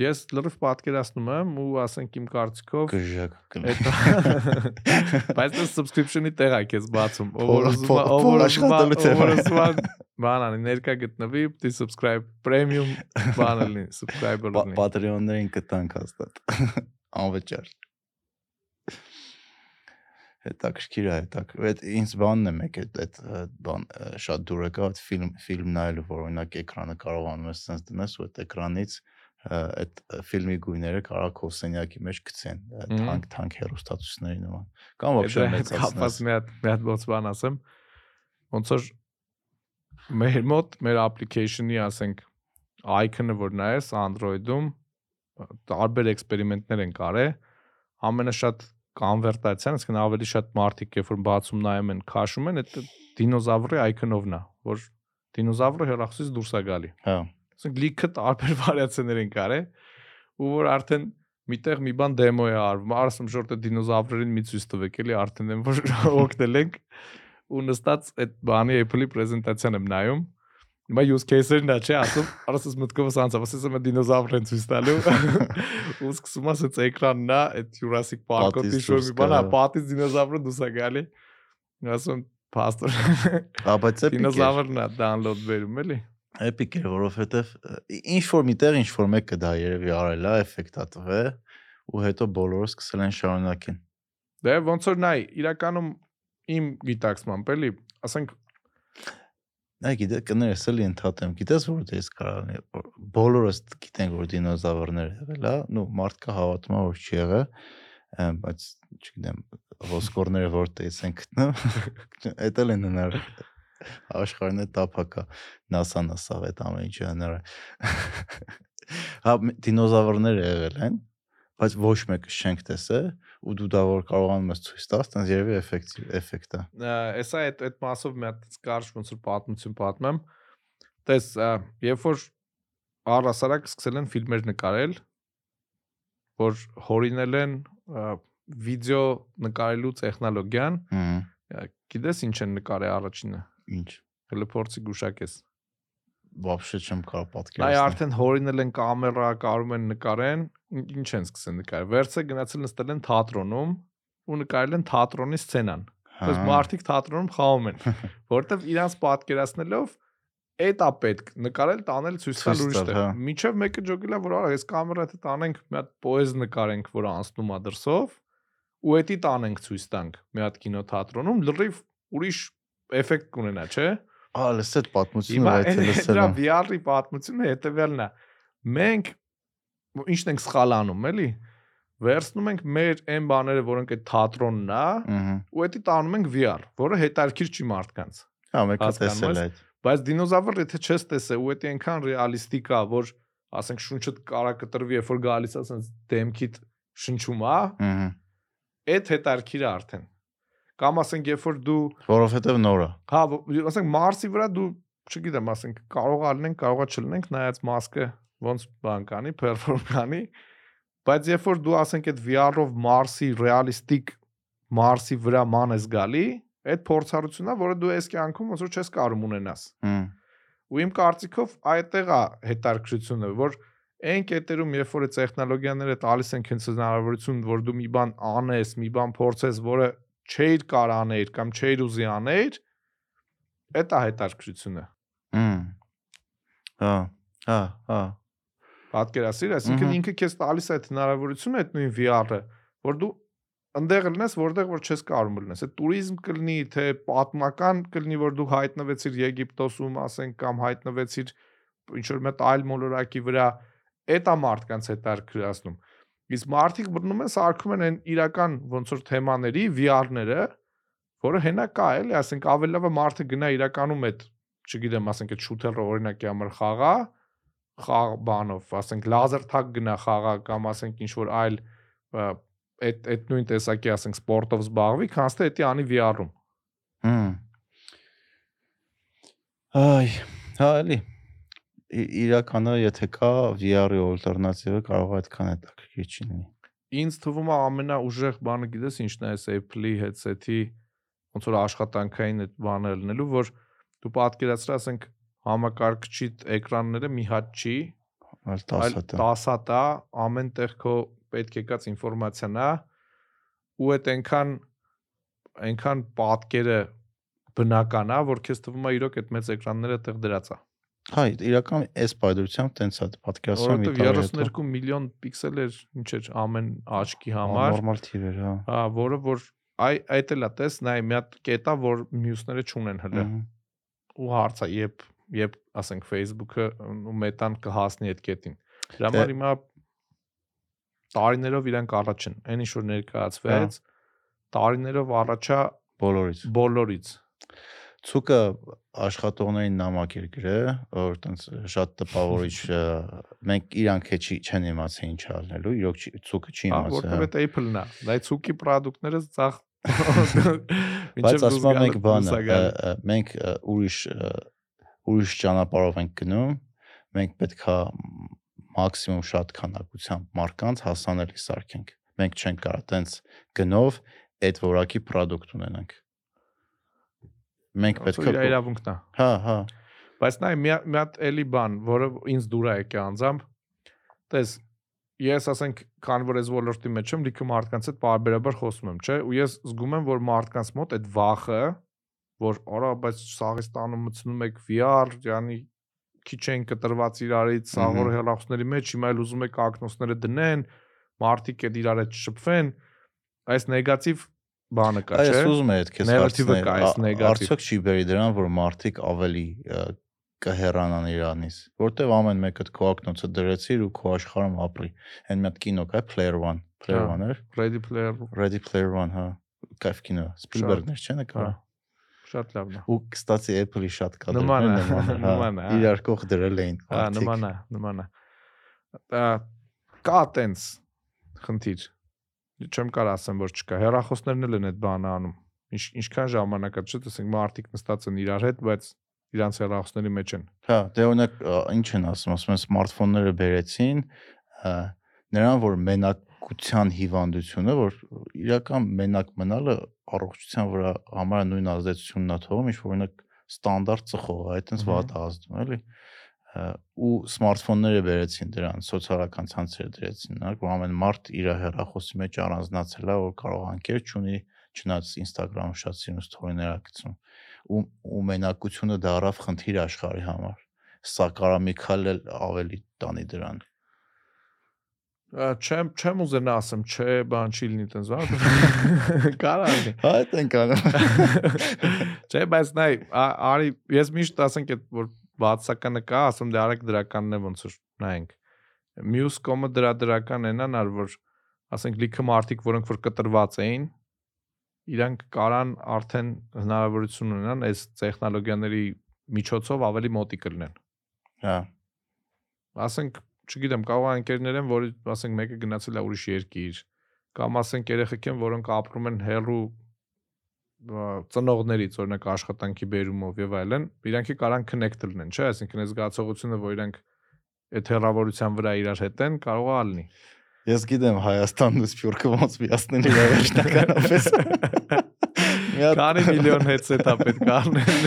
Ես լրիվ պատկերացնում եմ ու ասենք իմ կարծիքով Գժակ այդ բայց դա subscription-ի տեղ է քեզ բացում։ Ով ուզում է, ով ուզում է, ով ուզում է, բան անի, ներկա գտնվի, դի subscribe premium բանը լինի, subscriber լինի։ Patreon-ներին կտանք հաստատ։ Անվճար։ Հետաքրքիր է, հետաքրքիր։ Այդ ինձ բանն է մեկ այդ այդ բան շատ դուր եկա այդ ֆիլմ ֆիլմ նայելու, որ օրինակ էկրանը կարողանում ես sense դնես ու այդ էկրանից այդ ը, ֆիլմի գույները կարող քո սենյակի մեջ գցեն ը, Մհմ։ թանկ թանկ հերոստատուսների նման։ Կամ вообще Այդ կապված մեծացնես։ մի հատ մի հատ ոնց բան ասեմ։ Ոնց որ մեր մոտ մեր application-ի ասենք icon-ը որ նայես Android-ում տարբեր էքսպերիմենտներ են կարել ամենաշատ կոնվերտացիան, այսինքն ավելի շատ մարդիկ երբ որ բացում նայում են, քաշում են, այդ դինոզավրի icon-ovն է, որ դինոզավրը հեռախոսից դուրս է գալի։ Հա։ Ասենք լիքը տարբեր վարիացիաներ են կարել ու որ արդեն միտեղ մի բան դեմո է արվում, արսում շորտը դինոզավրերին մի ցույց տվեք, էլի արդեն եմ որ օգնել ենք ու նստած այդ բանի Apple-ի պրեզենտացիան եմ նայում։ Հիմա use case-երն է, չէ, ասում, արսես մտքովս անցավ, ասես եմ դինոզավր են ցույց տալու։ Ու սկսում ասեց էկրանն է, այդ Jurassic Park-ը Պատից դիշո դուրս մի բան, հա, պատից դինոզավրը դուրս է գալի։ Ասում, pastor Ա բայց է։ դինոզավրն է download վերում էլի։ Էպիկ է, որովհետև ինչ որ միտեղ ինչ որ մեկը դա երևի արել է, էֆեկտ է տվել ու հետո բոլորը սկսել են շարունակեն։ Դե ոնց որ նայ, իրականում իմ գիտակցմամբ էլի, ասենք Նա գիտե կներես էլի ընդհատեմ։ Գիտես որ դες կարող լինի որ բոլորս գիտենք որ դինոզավրներ եղել է, նու մարդկա հավատում է որ չի եղել, բայց չգիտեմ ոսկորները որտեղից են գտնում։ Էդ էլ են հնար։ Աշխարհն է տափակա։ NASA-ն ասավ այդ ամեն ինչը հնարը։ Հա դինոզավրները եղել են, բայց ոչ մեկը չենք տեսել ու դու դա որ կարողանում ես ցույց տաս, տենց երևի էֆեկտիվ էֆեկտ է։ Էսա այդ այդ մասով մի հատ կարճ ոնց որ պատմություն պատմեմ։ Տես, երբ որ առասարակ սկսել են ֆիլմեր նկարել, որ հորինել են վիդեո նկարելու տեխնոլոգիան, գիտես ինչ են նկարել առաջինը Ինչ։ Հələ փորձի գուշակես։ Вообще չեմ կարող Այ պատկերացնել։ արդեն հորինել են կամերա, կարում են նկարեն, ինչ են սկսել նկարել։ Վերցը գնացել նստել են թատրոնում ու նկարել են թատրոնի սցենան։ Բայց Հա, մարդիկ թատրոնում խաղում են, որովհետև իրանց պատկերացնելով այդ է պետք նկարել, տանել ցույց տալ Ցույց ուրիշ տալ, տեղ։ հա։ Միջև մեկը ջոգելա, որ արա, այս կամերա թե տանենք, մի հատ պոեզ նկարենք, որ անցնում է դրսով, ու էդի տանենք ցույց տանք մի հատ կինոթատրոնում, լրիվ ուրիշ էֆեկտ կունենա, չէ՞։ Ա, այդ պատմությունը այդ այն լսել դրա VR-ի պատմությունը հետեւյալն է։ Մենք ինչն ենք սխալ անում, էլի։ Վերցնում ենք մեր այն բաները, որոնք այդ թատրոնն է, ու էդի տանում ենք VR, որը հետարքիր չի մարդկանց։ Հա, մեկը տեսել ես։ է այդ։ Բայց դինոզավր եթե չես տեսել ու դա այնքան ռեալիստիկ է, որ ասենք շունչդ կարա կտրվի, երբ որ գալիս է ասենց դեմքիդ շնչում է, Ահա։ այդ հետարքիր է արդեն։ Կամ ասենք երբ որ դու Որովհետև նոր է։ հա ասենք Մարսի վրա դու չգիտեմ, ասենք կարող է լինենք, կարող է չլինենք, նայած մասկը ոնց բան կանի, perform կանի, բայց երբ որ դու ասենք այդ VR-ով Մարսի ռեալիստիկ Մարսի վրա ման ես գալի, այդ փորձառությունն է, որը դու այս կյանքում ոնց որ չես կարող ունենաս։ Ու իմ կարծիքով այդտեղ է հետարքրությունը, որ այն կետերում, երբ որ այդ տեխնոլոգիաները տալիս են քեզ հնարավորություն, որ դու մի բան անես, մի բան փորձես, որը չէիր կարող անել կամ չէիր ուզի անել, այդ է հետաքրքրությունը։ Հմ։ Հա, հա, հա։ Պատկերացիր, այսինքն ինքը քեզ տալիս է այդ հնարավորությունը, այդ նույն VR-ը, որ դու ընդեղ լինես, որտեղ որ չես կարող լինես։ Այդ туриզմ կլինի, թե պատմական կլինի, որ դու հայտնվեցիր Եգիպտոսում, ասենք, կամ հայտնվեցիր ինչ որ մետ այլ մոլորակի վրա, այդ է մարդկանց հետաքրքրացնում։ Իսկ մարդիկ բռնում են սարքում են այն իրական ոնց որ թեմաների VR-ները, որը հենա կա էլի, ասենք ավելի լավ է մարդը գնա իրականում այդ, չգիտեմ, ասենք այդ շութերը օրինակի համար խաղա, խաղ բանով, ասենք լազեր թակ գնա խաղա կամ ասենք ինչ որ այլ այդ այդ նույն տեսակի ասենք սպորտով զբաղվի, քանց թե դա անի VR-ում։ Հմ։ Այ, հա, էլի։ Իրականը եթե կա VR-ի ալտերնատիվը կարող է այդքան հետաքրքիր չի լինի։ Ինձ թվում է ամենաուժեղ բանը գիտես ինչն է այս Apple-ի headset-ի ոնց որ աշխատանքային այդ բանը լինելու, որ դու պատկերացրա, ասենք համակարգչի էկրանները մի հատ չի, Այլ այլ 10 հատ։ 10 հատ է, ամեն տեղ քո պետք եկած ինֆորմացիան է ու այդ այնքան այնքան պատկերը բնական է, որ քեզ թվում է իրոք այդ մեծ էկրանները այդտեղ դրած է։ Հա, իրական այս պայդրությամբ տենց է պատկերացնում Որովհետև 32 միլիոն պիքսելեր ինչ էր ամեն աչքի համար, նորմալ թիվեր, հա։ հա, որը որ այ այդ էլա տես, նայ մի հատ կետա, որ մյուսները չունեն Ահա։ Ու հարցը, երբ երբ ասենք Facebook-ը ու Meta-ն կհասնի այդ կետին։ Դրա Դե- համար հիմա տարիներով իրանք առաջ են։ Այն ինչ որ ներկայացվեց, տարիներով առաջա Բոլորից։ բոլորից։ Ցուկը աշխատողներին նամակ էր գրել, որ տենց շատ տպավորիչ մենք իրանք է չեն իմացել ինչ անելու, իրոք ցուկը չի Հա, իմացել։ որտեղ այդ Apple-ն է։ Դա ցուկի product-ները ցախ Բայց ասում եմ ը, ը, մենք ուրիշ ուրիշ ճանապարհով ենք գնում, մենք պետքա մաքսիմում շատ քանակությամբ մարկանց հասանելի սարքենք։ Մենք չենք կարող տենց գնով այդ որակի product ունենանք։ Մենք պետք է իրավունքն է։ Հա, հա։ Բայց նայ մի հատ- էլի բան, որը ինձ դուր է եկել անձամբ։ Տես, ես ասենք, քան որ ես ոլորտի մեջ եմ, լիքը մարդկանց հետ բարբերաբար խոսում եմ, չէ՞, ու ես զգում եմ, որ մարդկանց մոտ այդ վախը, որ արա, բայց Սաղստանում մտցնում եք VR, յանի քիչ են կտրված իրարից, Մհմ։ սաղորը հելախոսների մեջ, հիմա էլ ուզում եք ակնոցները դնեն, մարդիկ այդ իրար հետ շփվեն, այս նեգատիվ բանը կա, Այս չէ՞։ ուզում է այդ քեզ այս negative։ Արդյոք չի բերի դրան, որ մարդիկ ավելի կհեռանան իրանից, որտեվ ամեն մեկը քո ակնոցը դրեցիր ու քո աշխարհում ապրի։ Այն մի հատ կինո կա, Player One, Player Հա։ One-եր, Ready Player Ready Player One, հա, կայֆ կինո, Spielberg-ներ չէ՞ Հա։ նկարը։ շատ լավն է։ ու կստացի Apple-ի շատ Նման է, կադրեր նման է, հա։ իրար կողք դրել էին Հա, նման է, նման է։ կա տենց խնդիր։ Չեմ կարող ասեմ, որ չկա։ Հերախոսներն էլ են այդ բանը անում։ Ինչ ինչքան ժամանակ է, չէ՞, տեսենք մարդիկ նստած են իրար հետ, բայց իրանց հերախոսների մեջ են։ Հա, դե օրինակ ինչ են ասում, ասում են սմարթֆոնները բերեցին նրան որ մենակության հիվանդությունը, որ իրական մենակ մնալը առողջության վրա համար նույն ազդեցությունն է թողում, ինչ որ օրինակ ստանդարտ ծխող է, այտենց վատ ազդում, էլի Ա, ու սմարթֆոնները բերեցին դրան, սոցիալական ցանցերը դրեցին, նարք որ ամեն մարդ իր հեռախոսի մեջ առանձնացել է, որ կարող անկեր չունի, չնայած Instagram-ը շատ սիրուն ստորիներ է գցում ու ու մենակությունը դարավ խնդիր աշխարհի համար։ Սա կարա մի քայլ էլ ավելի տանի դրան։ Չեմ չեմ ուզենա ասեմ, չէ, բան չի լինի տենց, բան։ Կարա լինի։ Հա, այդ ենք անում։ Չէ, բայց նայ, արի, ես միշտ ասենք այդ որ բացականը կա, ասում դե արեք դրականն է ոնց որ նայենք։ Մյուս կոմը դրա դրական ենան, ար որ ասենք լիքը մարդիկ, որոնք որ կտրված էին, իրանք կարան արդեն հնարավորություն ունենան այս տեխնոլոգիաների միջոցով ավելի մոտիկ լինեն։ Հա, ասենք, չգիտեմ, կարող է ընկերներ են, որի ասենք մեկը գնացել է ուրիշ երկիր, կամ ասենք երեխեք են, որոնք ապրում են հերու ծնողներից, օրինակ աշխատանքի բերումով եւ այլն, իրանքի կարան connect լինեն, չէ՞, այսինքն այս զգացողությունը, որ իրանք այդ հերավորության վրա իրար հետ են, կարող է լինի։ ես գիտեմ Հայաստանն ու Սփյուռքը ոնց միացնել իրար վերջնականապես։ Քանի միլիոն headset է պետք առնել։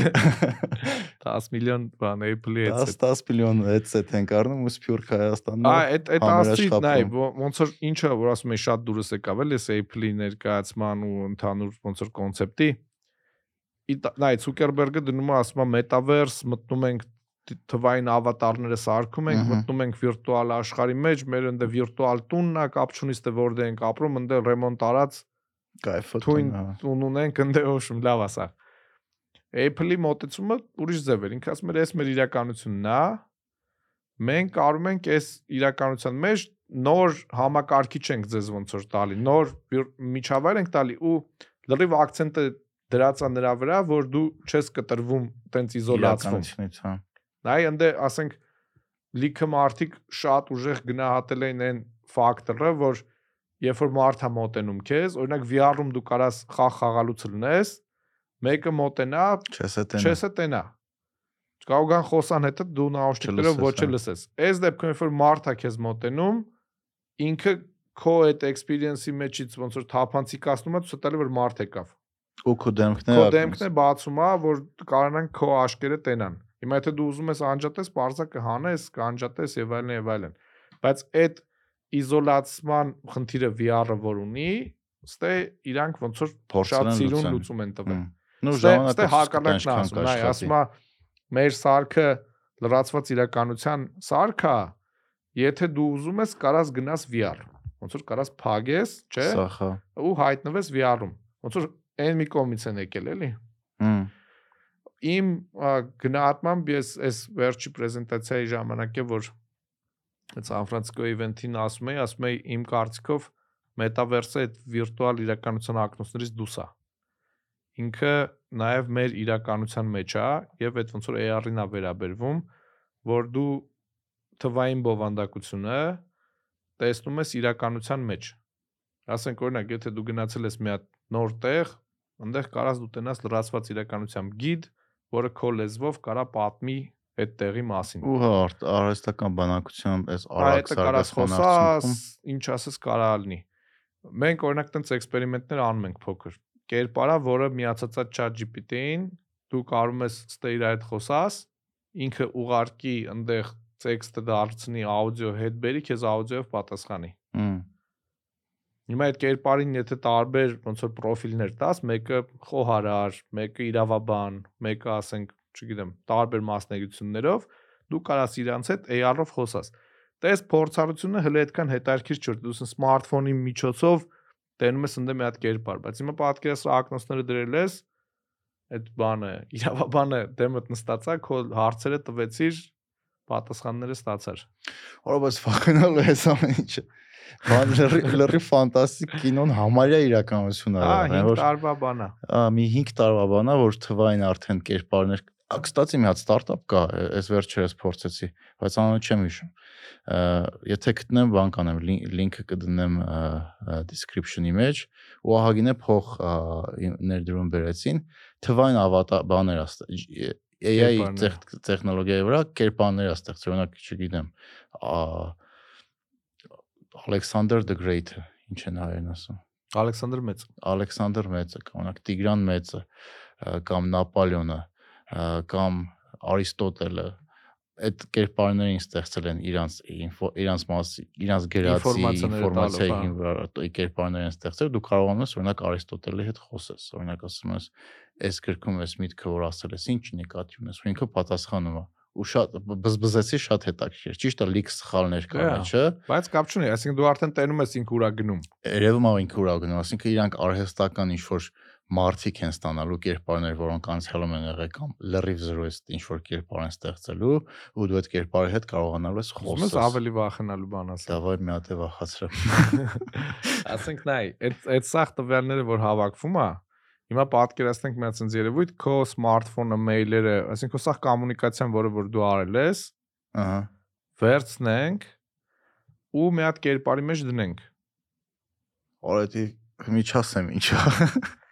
10 միլիոն բան Apple-ի 10 headset։ 10 միլիոն headset են առնում ու Սփյուռք Հայաստանն Ա, այդ այդ ասի համերաշխապում։ նայ, ոնց որ ինչը որ ասում եմ շատ դուրս եկավ էլ էս Apple-ի ներկայացման ու ընդհանուր ոնց որ կոնցեպտի։ Նայ, Zuckerberg-ը դնում է ասում է metaverse, մտնում ենք թվային ավատարները սարքում ենք, Ահա։ մտնում ենք վիրտուալ աշխարհի մեջ, մեր ընդ վիրտուալ տունն է, կապ չունի ստե որտեղ ենք ապրում, ընդ ռեմոնտ արած Կայֆը թույն հա։ ունենք, ընդ ոշում լավ ասա։ Apple-ի մոտեցումը ուրիշ ձև էր։ Ինքը ասում էր, «Էս մեր իրականությունն է, մենք կարում ենք այս իրականության մեջ նոր համակարգիչ ենք ձեզ ոնց որ տալի, նոր միջավայր ենք տալի ու լրիվ акցենտը դրած է նրա վրա, որ դու չես կտրվում տենց իզոլացվում։ հա։ Նայ ընդ ասենք լիքը մարդիկ շատ ուժեղ գնահատել են այն ֆակտորը, որ երբ որ մարդը մոտենում քեզ, օրինակ VR-ում դու կարաս խաղ խաղալուց լնես, մեկը մոտենա, Չես է տենա։ չես է տենա։ Կարող կան խոսան հետը դու նաուշնիկներով ոչ Չլսես, հա։ չլսես։ Այս դեպքում երբ որ մարդը քեզ մոտենում, ինքը քո այդ experience-ի մեջից ոնց որ թափանցիկացնում է, ցույց տալի որ մարդ եկավ։ Ու քո դեմքն է։ Քո դեմքն է բացում է, որ կարողանան քո աշկերը տենան։ Հիմա եթե դու ուզում ես անջատես, parza կհանես, կանջատես եւ այլն եւ այլն։ Բայց այդ իզոլացման խնդիրը VR-ը որ ունի, ստե իրանք ոնց որ շատ սիրուն լուծում են տվել։ Նու ժամանակը հակառակն է ասում, նայ, ասում է մեր սարքը լրացված իրականության սարքա, եթե դու ուզում ես, կարաս գնաս VR։ Ոնց որ կարաս փագես, չէ՞, Սա հա։ ու հայտնվես VR-ում։ Ոնց որ այն մի կողմից են եկել, էլի։ Հմ։ Իմ գնահատմամբ ես այս վերջի պրեզենտացիայի ժամանակ է որ այդ Սան Ֆրանցիսկո իվենթին ասում էի, ասում էի իմ կարծիքով մետավերսը այդ վիրտուալ իրականության ակնոցներից դուրս է։ Ինքը նաև մեր իրականության մեջ է եւ այդ ոնց որ AR-ին է վերաբերվում, որ դու թվային բովանդակությունը տեսնում ես իրականության մեջ։ Ասենք օրինակ, եթե դու գնացել ես մի հատ նոր տեղ, այնտեղ կարաս դու տնաս լրացված իրականությամբ գիդ, որը քո լեզվով կարա պատմի այդ տեղի մասին։ Ու հա, արտ- արհեստական բանակության այս խոսաս, արդյունքում ինչ ասես կարա լինի։ Մենք օրինակ տենց էքսպերիմենտներ անում ենք փոքր։ Կերպարա, որը միացած է ChatGPT-ին, դու կարող ես ստե իր այդ խոսաս, ինքը ուղարկի այնտեղ տեքստը դարձնի աուդիո հետ բերի, քեզ աուդիոյով պատասխանի։ Հիմա այդ կերպարին եթե տարբեր ոնց որ պրոֆիլներ տաս, մեկը խոհարար, մեկը իրավաբան, մեկը ասենք, չգիտեմ, տարբեր մասնագիտություններով, դու կարաս իրանց հետ AR-ով խոսաս։ Տես փորձառությունը հələ այդքան հետաքրքիր չէ, դու ուսն սմարթֆոնի միջոցով տենում ես ընդ մի հատ կերպար, բայց հիմա պատկերացրա ակնոցները դրել ես, այդ բանը, իրավաբանը դեմդ նստածա, քո հարցերը տվեցիր, պատասխանները ստացար։ Որովհետեւ վախենալու է ամեն ինչը։ բան լրի լրի ֆանտաստիկ կինոն համարյա իրականություն Հա, եղել, 5 որ տարվա բանա։ ա, մի 5 տարվա բան է, որ թվային արդեն կերպարներ Ա, Կստացի մի հատ ստարտափ կա, այս վերջերս փորձեցի, բայց անունը չեմ հիշում։ Եթե գտնեմ, բան կանեմ, լին- լինքը կդնեմ description-ի մեջ, ու ահագինե փող ա, իմ ներդրում բերեցին, թվային ավատա բաներ է AI տեխնոլոգիայի վրա կերպարներ է ստեղծել, օրինակ, չգիտեմ, Alexander the Great-ը, ինչ են հայերեն ասում։ Ալեքսանդր Մեծ։ Ալեքսանդր Մեծը, օրինակ Տիգրան Մեծը, կամ Նապոլեոնը, կամ Արիստոտելը այդ կերպարներին ստեղծել են իրանց իրանց մաս իրանց Ինֆորմացիաները ինֆորմացիայի հա։ հիմնարար կերպարներ են ստեղծել դու կարողանում ես օրինակ Արիստոտելի հետ խոսես օրինակ ասում ես այս գրքում ես միտքը որ ասել ես ինչ նկատի ունես ու ինքը պատասխանում է ու շատ բզբզեցի շատ հետաքրքիր ճիշտ է լիք սխալներ կա մեջը Բայց կապ չունի, այսինքն դու արդեն տենում ես ինք ուրա գնում։ երևում է ինքը ուրա գնում, ասինքն իրանք արհեստական ինչ որ մարտիկ են ստանալու կերպարներ, որոնք անցյալում են եղել կամ լրիվ զրոյստ ինչ որ կերպար են ստեղծելու, ու դու այդ կերպարի հետ կարողանալու ես խոսել։ ավելի վախենալու բան ասել։ Դավայ մի հատ է վախացրեմ։ Ասենք նայ, այդ այդ սախ տվյալները, որ հավաքվում է, հիմա պատկերացնենք մի հատ sense երևույթ, քո սմարթֆոնը, մեյլերը, այսինքն սախ կոմունիկացիան, որը որ դու արել ես, Ահա։ վերցնենք ու մի հատ կերպարի մեջ դնենք։ Օրեցի մի չասեմ ինչա։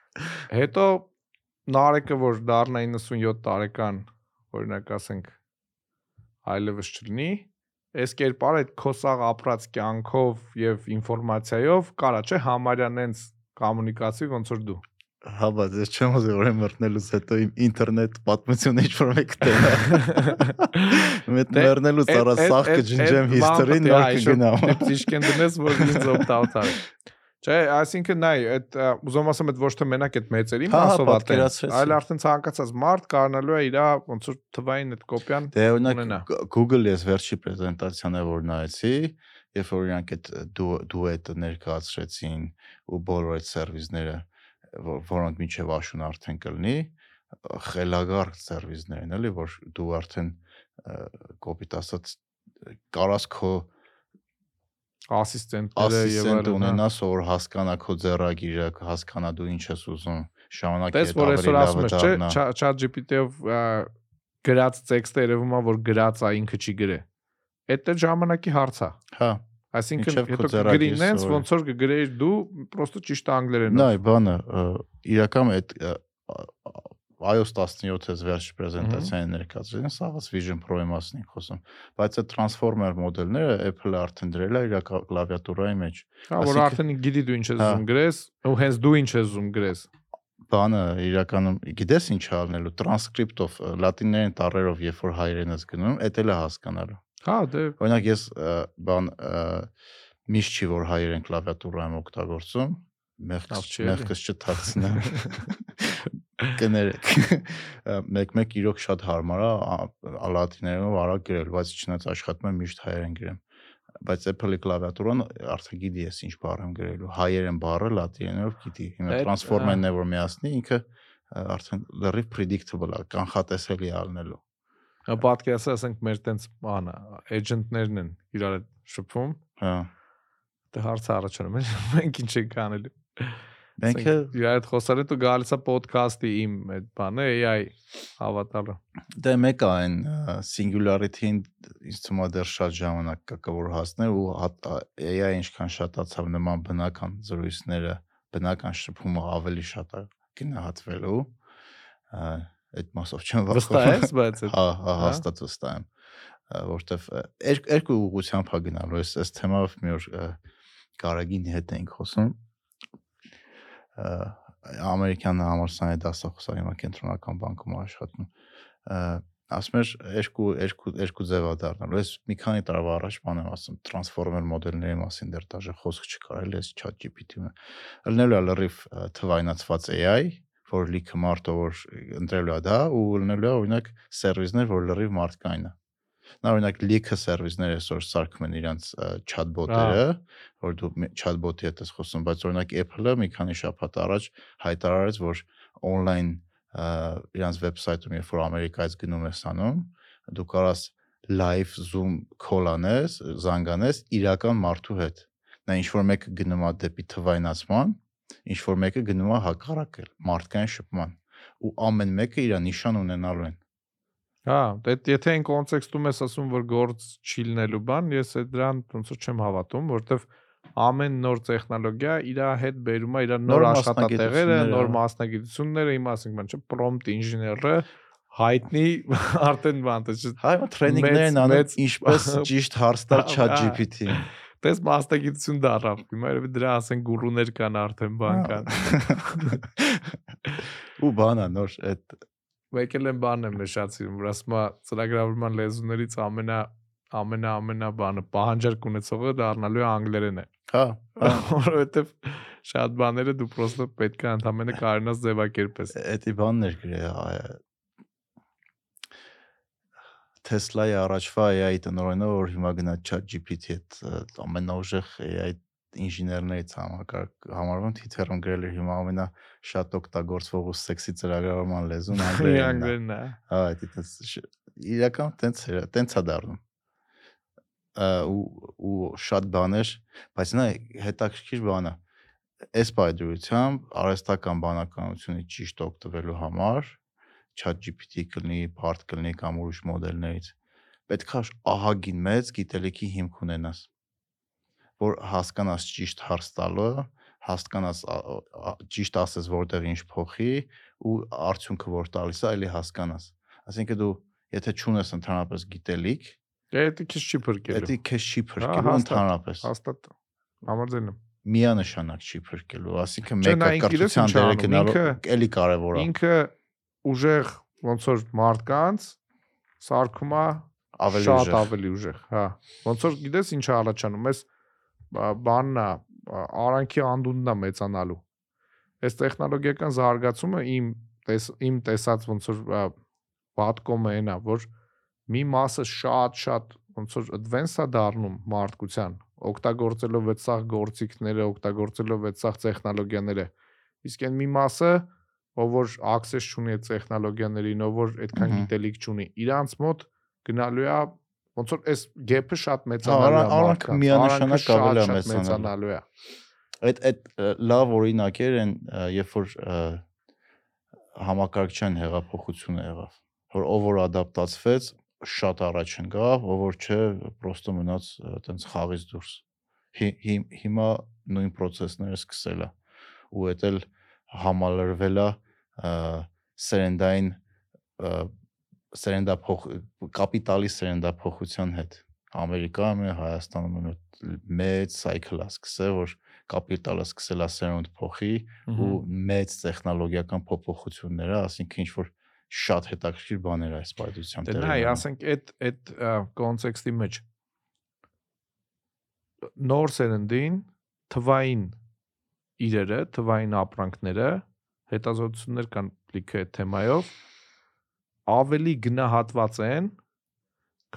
Հետո Նարեկը, որ դառնա 97 տարեկան, օրինակ ասենք, այլևս չլինի, այս կերպարը այդ քո սաղ ապրած կյանքով եւ ինֆորմացիայով կարա չէ համարյա նենց կոմունիկացի ոնց որ դու։ Հա, բայց ես չեմ ուզում որ մռնելուց հետո իմ ինտերնետ պատմությունը ինչ որ մեկ տենա։ Մետ Դե, մռնելուց Այդ- առա այդ- կջնջեմ բանը նոր կգնամ։ այշը Դիպտիշկեն դնես, որ ինձ օպտ-աուտ արի։ Չէ, այսինքն նայ, այդ ուզում ասեմ այդ ոչ թե մենակ այդ մեծերի Հա, հա, մասով ա տենց, պատկերացրեցի։ այլ արդեն ցանկացած մարդ կարողանալու է իր ոնց որ թվային այդ կոպիան Դե օրինակ ունենա։ Г- Google ես վերջի պրեզենտացիանը որ նայեցի, երբ որ իրանք այդ դու դուետը ներկայացրեցին ու բոլոր այդ սերվիսները, որ- որոնք միջև աշուն արդեն կլինի, խելագար սերվիսներ են, էլի, որ դու արդեն կոպիտ ասած կարաս քո ասիստենտները եւ այլն։ հա։ ունենաս, որ հասկանա քո ձեռագիրը, հասկանա դու ինչ ես ուզում, շարունակի Տես այդ որ ավելի այսօր ասում ես, չէ, դառնա։ chat GPT-ով գրած տեքստը երևում է որ գրած է ինքը չի գրե։ Այդ դե ժամանակի հարց է։ Հա, Այսինքն հետո ձեռագիրը գրի նենց սովորի։ ոնց որ կգրեիր դու պրոստը ճիշտ անգլերենով։ Նայ, բանը իրական այդ iOS 17-ից վերջ պրեզենտացիային ներկայացրին, սաղս Vision Pro-ի մասին ենք խոսում, բայց այդ transformer մոդելները Apple-ը արդեն դրել է իր կլավիատուրայի մեջ։ Հա, որ արդեն գիտի դու ինչ ես Հա։ ուզում գրես, ու հենց դու ինչ ես ուզում գրես։ Բանը իրականում գիտես ինչ է անելու տրանսկրիպտով լատիներեն տառերով երբ որ հայերեն ես գնում, դա էլ է հասկանալու։ Հա, դե Օրինակ ես բան միշտ չի որ հայերեն կլավիատուրա եմ օգտագործում, մեղքս չթաքցնեմ։ կներեք մեկ-մեկ իրոք շատ հարմար է ալատիներով արագ գրել, բայց չնայած աշխատում եմ միշտ հայերեն գրեմ։ Բայց Apple-ի կլավիատուրան արդեն գիտի ես ինչ բառ եմ գրելու։ Հայերեն բառը լատիներով գիտի։ Հիմա է որ միացնի, ինքը արդեն լրիվ predictable է, կանխատեսելի է ալնելու։ պատկերացրու ասենք մեր տենց բանը, էջենտներն են իրար շփվում, Հա։ դե հարցը առաջանում է, մենք ինչ ենք անելու։ Մենք իրար հետ խոսալ են ու գալիս է ոդքասթի իմ այդ բանը AI հավատալը։ Դե մեկ է այն singularity-ին ինձ թվում է դեռ շատ ժամանակ կա որ հասներ ու AI ինչքան շատացավ նման բնական զրույցները, բնական շփումը ավելի շատ է գնահատվելու։ Այդ մասով չեմ Վստահ ես, բայց այդ Հա, հա, հաստատ վստահ եմ։ երկ- երկու ուղղությամբ է գնալու։ Այս այս թեմայով մի օր ա, Կարագին հետ ենք խոսում։ Ամերիկյան համալսարանի դասախոսը հիմա կենտրոնական բանկում աշխատում։ Ասում էր երկու երկու երկու ձև է դառնալու։ Ես մի քանի տարվա առաջ բան եմ ասում, transformer մոդելների մասին դեռ դաժե խոսք չկար, էլի այս chat GPT-ը։ Լնելու է լրիվ թվայնացված AI, որ լիքը մարդը որ ընտրելու է դա ու լնելու է օրինակ սերվիսներ, որ լրիվ մարդկային է։ Նա օրինակ լիքը սերվիսներ այսօր սարքում են իրանց chatbot-երը, որ դու chatbot-ի հետ ես խոսում, բայց օրինակ Apple-ը մի քանի շաբաթ առաջ հայտարարեց, որ on-line իրանց վեբսայթում, երբ որ Ամերիկայից գնում ես անում, դու կարաս live Zoom call անես, զանգանես իրական մարդու հետ։ Նա ինչ որ մեկը գնում է դեպի թվայնացման, ինչ որ մեկը գնում է հակառակել մարդկային շփման ու ամեն մեկը իր նիշան ունենալու են։ Հա, դե եթե այն կոնտեքստում ես ասում, որ գործ չի լինելու բան, ես այդ դրան ոնց որ չեմ հավատում, որովհետև ամեն նոր տեխնոլոգիա իր հետ բերում է իր Նոր աշխատատեղերը, նոր հա։ մասնագիտությունները, իմ ասենք բան չէ, prompt ինժեները հայտնի արդեն բան թե չէ Հա, իմ տրեյնինգներ են մեծ- անում ինչպես ճիշտ հարց տալ Հա, chat հա։ GPT-ին։ Տես մասնագիտություն դառավ։ Հիմա երևի դրա ասեն գուրուներ կան արդեն բան կան։ Ու բանա նոր այդ Մեկ էլ են բանն եմ նշացին, որ ասում է ծրագրավորման լեզուներից ամենա ամենա ամենա բանը պահանջարկ ունեցողը դառնալու է անգլերենը։ հա, հա Որովհետև շատ բաները դու պրոստը պետք է ընդհանրապես կարողանաս ձևակերպես։ Էդի բաններ գրե Tesla-ի առաջվա AI տնօրենը որ հիմա գնա ChatGPT հետ ամենաուժեղ AI ինժեներներից համակարգ համարվում Twitter-ում գրել էր հիմա ամենա շատ օգտագործվող ու սեքսի ծրագրավորման լեզուն անգլերենն է։ Հա, դա տես իրական տենց է, տենց է դառնում։ ու ու շատ բաներ, բայց նա հետաքրքիր բան է։ Այս բայդրությամբ արհեստական բանականությունից ճիշտ օգտվելու համար ChatGPT կլինի, Bard կլինի կամ ուրիշ մոդելներից պետք է ահագին մեծ գիտելիքի հիմք ունենաս որ հասկանաս ճիշտ հարց տալը, հասկանաս ճիշտ ասես որտեղ ինչ փոխի ու արդյունքը որ տալիս է, էլի հասկանաս։ Այսինքն դու եթե ճունես ընդհանրապես գիտելիք, դա քիչ չի փրկելու։ դա քեզ չի Հա, փրկելու ընդհանրապես։ Հաստատ համաձայն եմ։ Միանշանակ չի փրկելու, նա մեկը կրթության դերը գնալու էլի կարևոր է, Ինքը ուժեղ ոնց որ մարդկանց սարքում է ավելի շատ ավելի ուժեղ, հա։ Ոնց որ գիտես ինչ է առաջանում, ես բանն է, արանքի անդունդն է մեծանալու։ Այս տեխնոլոգիական զարգացումը իմ տես, իմ տեսած ոնց որ պատկոմը այնա, որ մի մասը շատ-շատ ոնց որ advanced է դառնում մարդկության, օգտագործելով այդ սաղ գործիքները, օգտագործելով այդ սաղ տեխնոլոգիաները։ Իսկ այն մի մասը, ով որ access չունի այդ տեխնոլոգիաներին, ով որ այդքան գիտելիք չունի, իրանց մոտ գնալու է ոնց որ այս գեփը շատ արանք- մեծանալու է մարդկանց, միանշանակ ավելի է մեծանալու։ է։ Այդ այդ լավ օրինակեր են, երբ որ համակարգչային հեղափոխությունը եղավ, որ ով որ ադապտացվեց, շատ առաջ ընկավ, ով որ չէ, պրոստը մնաց այտենց խաղից դուրս։ Հի- հի- Հիմա նույն process-ները սկսել է ու էդ էլ համալրվել է սերենդային սերենդափոխ կապիտալի սերենդափոխության հետ։ Ամերիկայում է, Հայաստանում է մեծ cycle-ը սկսել, որ կապիտալը սկսել է սերունդ փոխի ու մեծ տեխնոլոգիական փոփոխությունները, ասինքն ինչ որ շատ հետաքրքիր բաներ այս բայդության Դե նայ, ասենք այդ այդ կոնտեքստի մեջ նոր սերնդին թվային իրերը, թվային ապրանքները, հետազոտություններ կան լիքը թեմայով ավելի գնահատված են,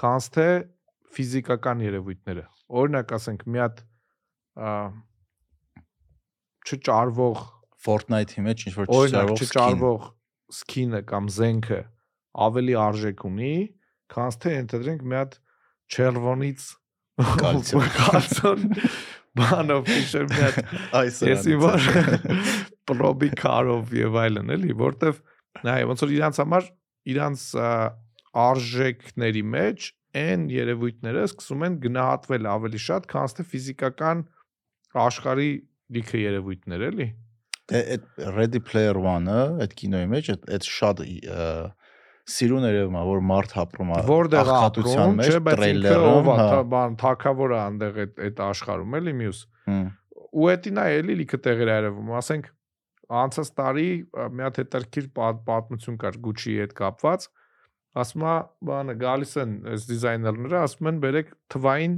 քան թե ֆիզիկական երևույթները։ Օրինակ ասենք մի հատ չճարվող Fortnite-ի մեջ ինչ որ չճարվող չճարվող սկինը կամ զենքը ավելի արժեք ունի, քան թե ընդդրենք մի հատ չերվոնից Կալցիոն։ կալցիոն բանով իշեր մի հատ Այս ես իվար պրոբի կարով եւ այլն էլի, որտեվ նայ ոնց որ իրանց համար իրանց արժեքների մեջ այն երևույթները սկսում են գնահատվել ավելի շատ, քան թե ֆիզիկական աշխարհի լիքը երևույթներ էլի։ Դե այդ Ready Player One-ը, այդ կինոյի մեջ այդ այդ շատ սիրուն երևում է, որ մարդ հապրում է ապրում, մեջ, չէ, բայց ինքը տրեյլերում, ով է, հա։ բան թակավորը անդեղ այդ այդ աշխարհում էլի մյուս։ ու էտին է էլի լիքը տեղեր արվում, ասենք անցած տարի մի հատ հետարքիր պատմություն կար Gucci-ի հետ կապված, ասում է, բանը գալիս են այս դիզայներները, ասում են բերեք թվային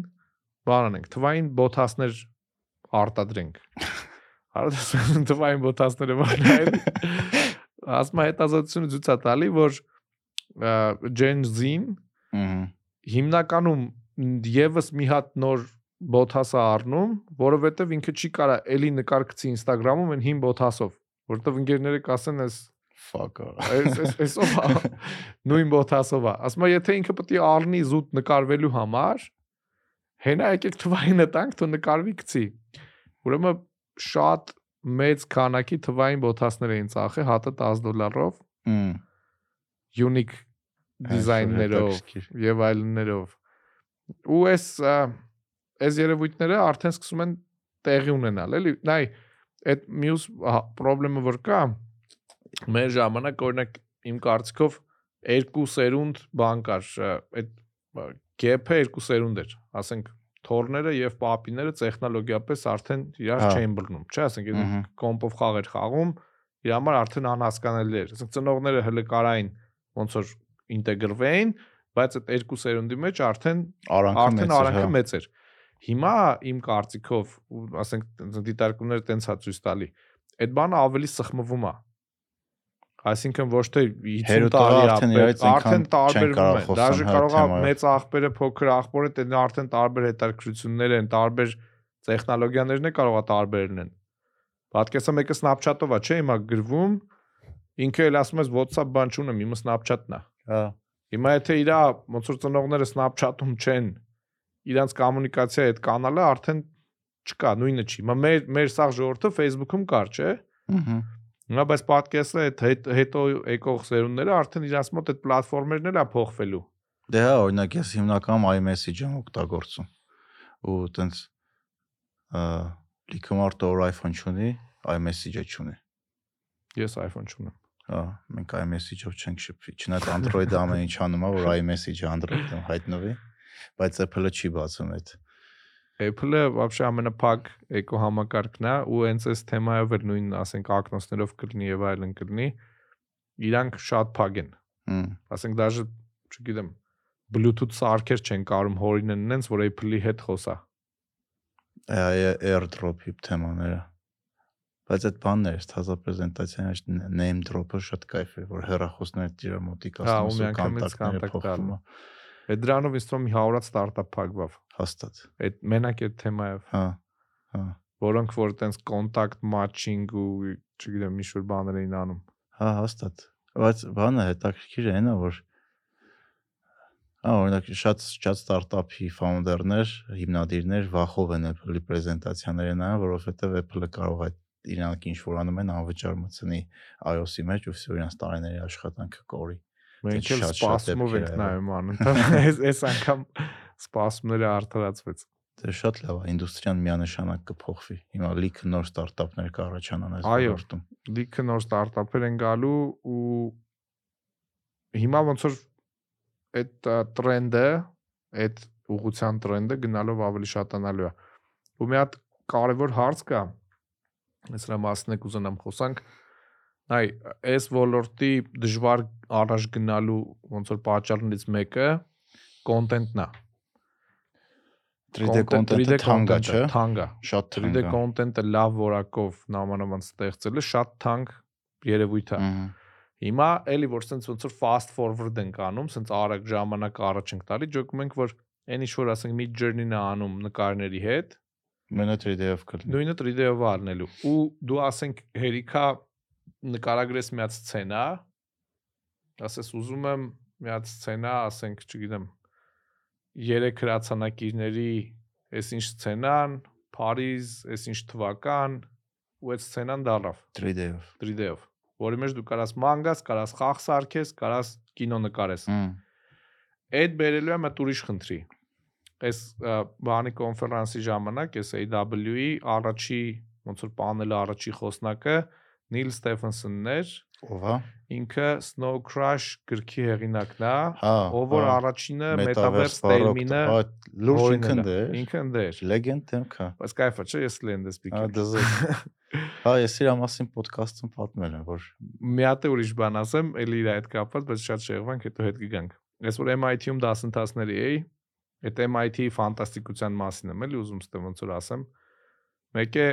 բան անենք, թվային բոթասներ արտադրենք։ Արդեն թվային բոթասները բան այն։ Ասում է հետազոտությունը ցույց է տալի, որ Gen Z-ին հիմնականում եւս մի հատ նոր բոթասա առնում, որովհետեւ ինքը չի կարա էլի նկար գցի Instagram-ում այն հին բոթասով, որովհետեւ ընկերները կասեն էս fuck off։ էս էս էսով նույն բոթասով է։ Ասում եմ, եթե ինքը պետք է առնի զուտ նկարվելու համար, Հենա եկեք թվայինը տանք, թու նկարվի գցի։ Ուրեմն շատ մեծ քանակի թվային բոթասներ էին ծախել, հատը 10 դոլարով, Հմ, unique դիզայններով եւ այլներով։ Ու ա, այս երևույթները արդեն սկսում են տեղի ունենալ, էլի։ Նայ, այդ մյուս խնդրեմը որ կա, մեր ժամանակ օրինակ իմ կարծիքով երկու սերունդ բան կար, այդ գեփը երկու սերունդ էր, ասենք թորները եւ պապիները տեխնոլոգիապես արդեն իրար Հա։ չէին բռնում, չէ, ասենք Ահա։ կոմպով խաղեր խաղում, իր համար արդեն անհասկանալի էր։ Ասենք ծնողները հələ կարային ոնց որ ինտեգրվեին, բայց այդ երկու սերունդի մեջ արդեն արդեն էր, արանքը հա։ մեծ էր։ Հիմա իմ կարծիքով, ասենք դիտարկումները տենց հա ցույց տալի, այդ բանը ավելի սխմվում է։ Այսինքն ոչ թե 50 Հերոտները տարի իրարից արդեն տարբերվում հա, են։ Դաժե կարող է մեծ աղբերը, փոքր աղբորը դեն արդեն տարբեր հետաքրություններ են, տարբեր տեխնոլոգիաներն է կարող է տարբեր լինեն։ Պատկեսա մեկը Snapchat-ով է, չէ՞, հիմա գրվում, ինքը էլ ասում ես WhatsApp բան չունեմ, իմը Snapchat-ն է։ Հա։ Հիմա եթե իրա ոնց որ ծնողները Snapchat-ում չեն, իրանց կոմունիկացիա այդ կանալը արդեն չկա, նույնը չի։ մեր մեր սաղ ժողովուրդը Facebook-ում կար, չէ՞։ Ահա։ Հիմա բայց պատկեսը այդ հետ, հետո եկող սերունդները արդեն իրանց մոտ այդ պլատֆորմերն էլ է փոխվելու։ Դե հա, օրինակ ես հիմնականում iMessage եմ օգտագործում։ Ու տենց ը լիքը մարդը որ iPhone չունի, iMessage-ը չունի։ Ես iPhone չունեմ։ Հա, մենք iMessage-ով չենք շփվի։ Չնայած Android-ը ամեն ինչ անում է, որ iMessage-ը Android-ում հայտնվի, բայց Apple-ը չի բացում այդ։ Apple-ը вообще ամենափակ էկո համակարգն է ու հենց այս թեմայով էլ նույն, ասենք, ակնոցներով կլինի եւ այլն կլինի։ Իրանք շատ փակ են։ Հմ։ Ասենք դաժե, չգիտեմ, Bluetooth սարքեր չեն կարում հորինեն նենց, որ Apple-ի հետ խոսա։ Ա- AirDrop-ի թեմաները։ Բայց այդ բանն էր, թազա պրեզենտացիան այդ name drop-ը շատ կայֆ է, որ հեռախոսները դիրա մոտիկ Հա, ու ասում ու միանգամից կոնտակտները կոնտակտ փոխվում տալու։ է, Այդ դրանով ինձ թվում մի 100-ած ստարտափ փակվավ։ Հաստատ։ Այդ մենակ այդ թեմայով։ Հա։ Հա։ Որոնք որ տենց կոնտակտ մատչինգ ու չգիտեմ ինչ որ բաներ էին անում։ Հա, հաստատ։ Բայց բանը հետաքրքիր է նա որ Ա օրինակ շատ շատ ստարտափի ֆաունդերներ, հիմնադիրներ վախով են Apple-ի պրեզենտացիաները նայում, որովհետև Apple-ը կարող է իրանք ինչ որ անում են անվճար մցնի iOS-ի մեջ ու վсё իրանք տարիների աշխատանքը կորի։ Մենք էլ սպասումով ենք նայում անընդհատ։ Այս այս անգամ սպասումները արդարացվեց։ Դե շատ լավ է, ինդուստրիան միանշանակ կփոխվի։ Հիմա լիքը նոր ստարտափներ կառաջանան այս Այո։ ոլորտում։ Լիքը նոր ստարտափեր են գալու ու հիմա ոնց որ այդ տրենդը, այդ ուղղության տրենդը գնալով ավելի շատանալու է։ Ու մի հատ կարևոր հարց կա, ես նրա մասն եք ուզենամ խոսանք, այ այս ոլորտի դժվար առաջ գնալու ոնց որ պատճառներից մեկը կոնտենտն է։ 3D կոնտենտը թանկ է, չէ՞։ Թանկ է։ Շատ 3D թանկ է։ կոնտենտը լավ որակով նամանավանդ ստեղծելը շատ թանկ երևույթ է։ Հիմա էլի որ sense ոնց որ fast forward ենք անում, sense արագ ժամանակ առաջ ենք տալի, ջոկում ենք որ այն ինչ որ ասենք mid journey-ն է անում նկարների հետ, Մենա 3D-ով կլինի։ նույնը 3D-ով առնելու։ Ու դու ասենք հերիքա նկարագրես մի հատ սցենա, ասես ուզում եմ մի հատ սցենա, ասենք, չգիտեմ, երեք հրացանակիրների այս ինչ սցենան, Փարիզ, այս ինչ թվական, ու այդ սցենան դարավ 3D-ով։ 3D-ով, որի մեջ դու կարաս մանգաս, կարաս խաղ սարքես, կարաս կինո նկարես։ Այդ բերելու է մտ ուրիշ խնդրի։ Այս բանի կոնֆերանսի ժամանակ այս AW-ի առաջի ոնց որ պանելը առաջի խոսնակը Նիլ Ստեֆենսոնն էր, Ով է։ ինքը Snow Crash գրքի հեղինակն է, Հա։ ով որ հա, առաջինը Metaverse հա, լուրջ ինքն է։ ինքը ընդեր։ Լեգենդ դեմքա։ Բայց կայֆա չէ, ես սպիքեր։ դզը։ Հա, ես իր մասին ոդկասթում պատմել եմ, որ Մի հատ է ուրիշ բան ասեմ, էլի իր հետ կապված, բայց շատ շեղվանք, հետո հետ կգանք։ Ես որ MIT-ում դասընթացների էի, այդ MIT-ի ֆանտաստիկության մասին եմ էլի ուզում ստե ոնց որ ասեմ։ Մեկը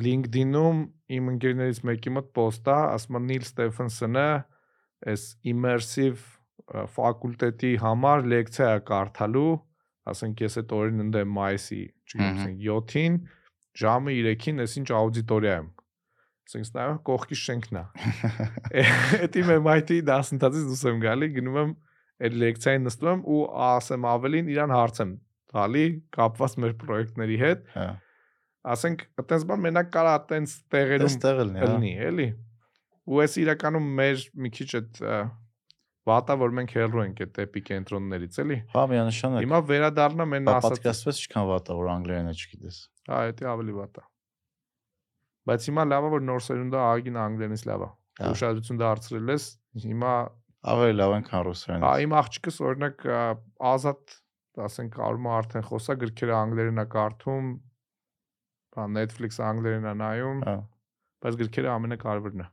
LinkedIn-ում իմ ընկերներից մեկի մոտ post է, ասում է Նիլ Ստեֆենսոնը այս immersive ֆակուլտետի համար լեկցիա է կարդալու, ասենք ես այդ օրին ընդեմ մայիսի, չգիտեմ, Մհմ։ ասենք 7-ին ժամը 3-ին էս ինչ աուդիտորիա եմ։ Ասենք նայում կողքի շենքն է։ Այդ իմ MIT դասընթացից դուրս եմ գալի, գնում եմ այդ լեկցիային նստում եմ ու ասեմ ավելին իրան հարցեմ տալի կապված մեր պրոյեկտների հետ, Հա։ ասենք, այտենց բան մենակ կարա այտենց տեղերում լինի, հա։ լինի, էլի։ Ու էս իրականում մեր մի քիչ այդ վատա որ մենք հեռու ենք այդ էպիկենտրոններից, էլի։ Հա, միանշանակ։ Հիմա վերադառնա մեն Բա ասած, պատկաստվեց ինչքան վատ է որ անգլերենը չգիտես։ հա, դա ավելի վատա։ Բայց հիմա լավա որ նոր սերունդը ահագին անգլերենից լավ է։ Հա։ Ուշադրություն դարձրել ես, հիմա Ավելի լավ են քան Հա, ռուսերենից։ իմ աղջիկս օրինակ ազատ, ասենք, կարում է արդեն խոսա գրքերը անգլերեն է կարդում, բան Netflix անգլերեն է նայում, Հա։ բայց գրքերը ամենակարևորն է։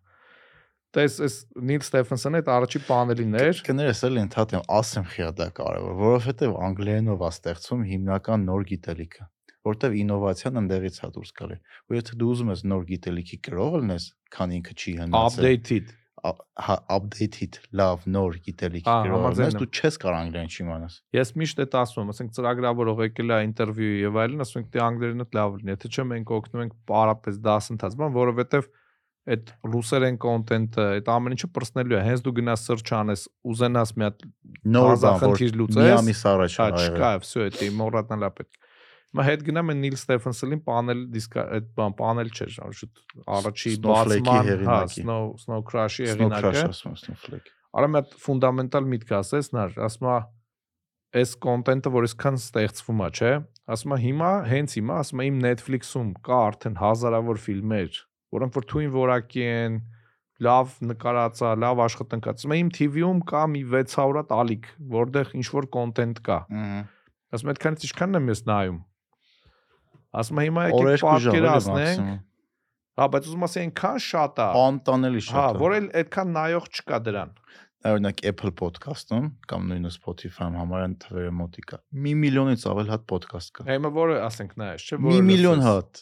Տես էս Նիլ Ստեֆենսոնը այդ առաջի պանելին էր, Կներես էլի ընդհատեմ, ասեմ խիա դա կարևոր, որովհետև անգլերենով է ստեղծում հիմնական նոր գիտելիքը, որտեվ ինովացիան ընդեղից է դուրս գալի։ Ու եթե դու ուզում ես նոր գիտելիքի գրող լինես, քան ինքը չի հնացել, updated։ հա Հա, updated լավ նոր գիտելիք գրողնես դու չես կարող անգլերեն չիմանաս ես միշտ էտ ասում եմ ասենք ծրագրավորող եկել է ինտերվյու եւ այլն ասում ենք դե անգլերենը լավ լինի եթե չէ մենք օգնում ենք պարապես դասընթացման որովհետեւ այդ ռուսերեն կոնտենտը, այդ ամեն ինչը պրծնելու է։ Հենց դու գնաս սրճանես, ուզենաս մի հատ նոր բան խնդիր լուծես։ Մի ամիս առաջ հա, այ։ Չկա, վсё, դա մոռատնալա պետք։ Հիմա հետ գնամ են Նիլ Ստեֆենսոնին պանել դիսկա այդ բան պանել չէր, շուտ առաջի բացման, հա, Snow Snow Crash-ի Snow Crash հեղինակը։ ասում Snowflake։ Արա մի հատ ֆունդամենտալ միտք ասես, նար, ասում է այս կոնտենտը, որ այսքան ստեղծվում է, չէ։ Ասում է հիմա, հենց հիմա, ասում է իմ Netflix-ում կա արդեն հազարավոր ֆիլմեր, որոնք որ թույն որակի են, լավ նկարած է, լավ աշխատանքած։ Ասում է իմ TV-ում կա մի 600 հատ ալիք, որտեղ ինչ որ կոնտենտ կա։ Ահա։ Ասում եմ այդքանից ինչքանն եմ ես նայում։ Ասում եմ հիմա եկեք պատկերացնենք, հա, բայց ուզում ասեմ այնքան շատ է։ Անտանելի Հա, շատ է։ որ էլ այդքան նայող չկա դրան։ Օրինակ Apple podcast-ում կամ նույնը Spotify-ում համարան թվերը մոտիկա։ Մի միլիոնից ավել հատ podcast կա։ Հիմա որը ասենք նայես, չէ՞ Մի միլիոն հատ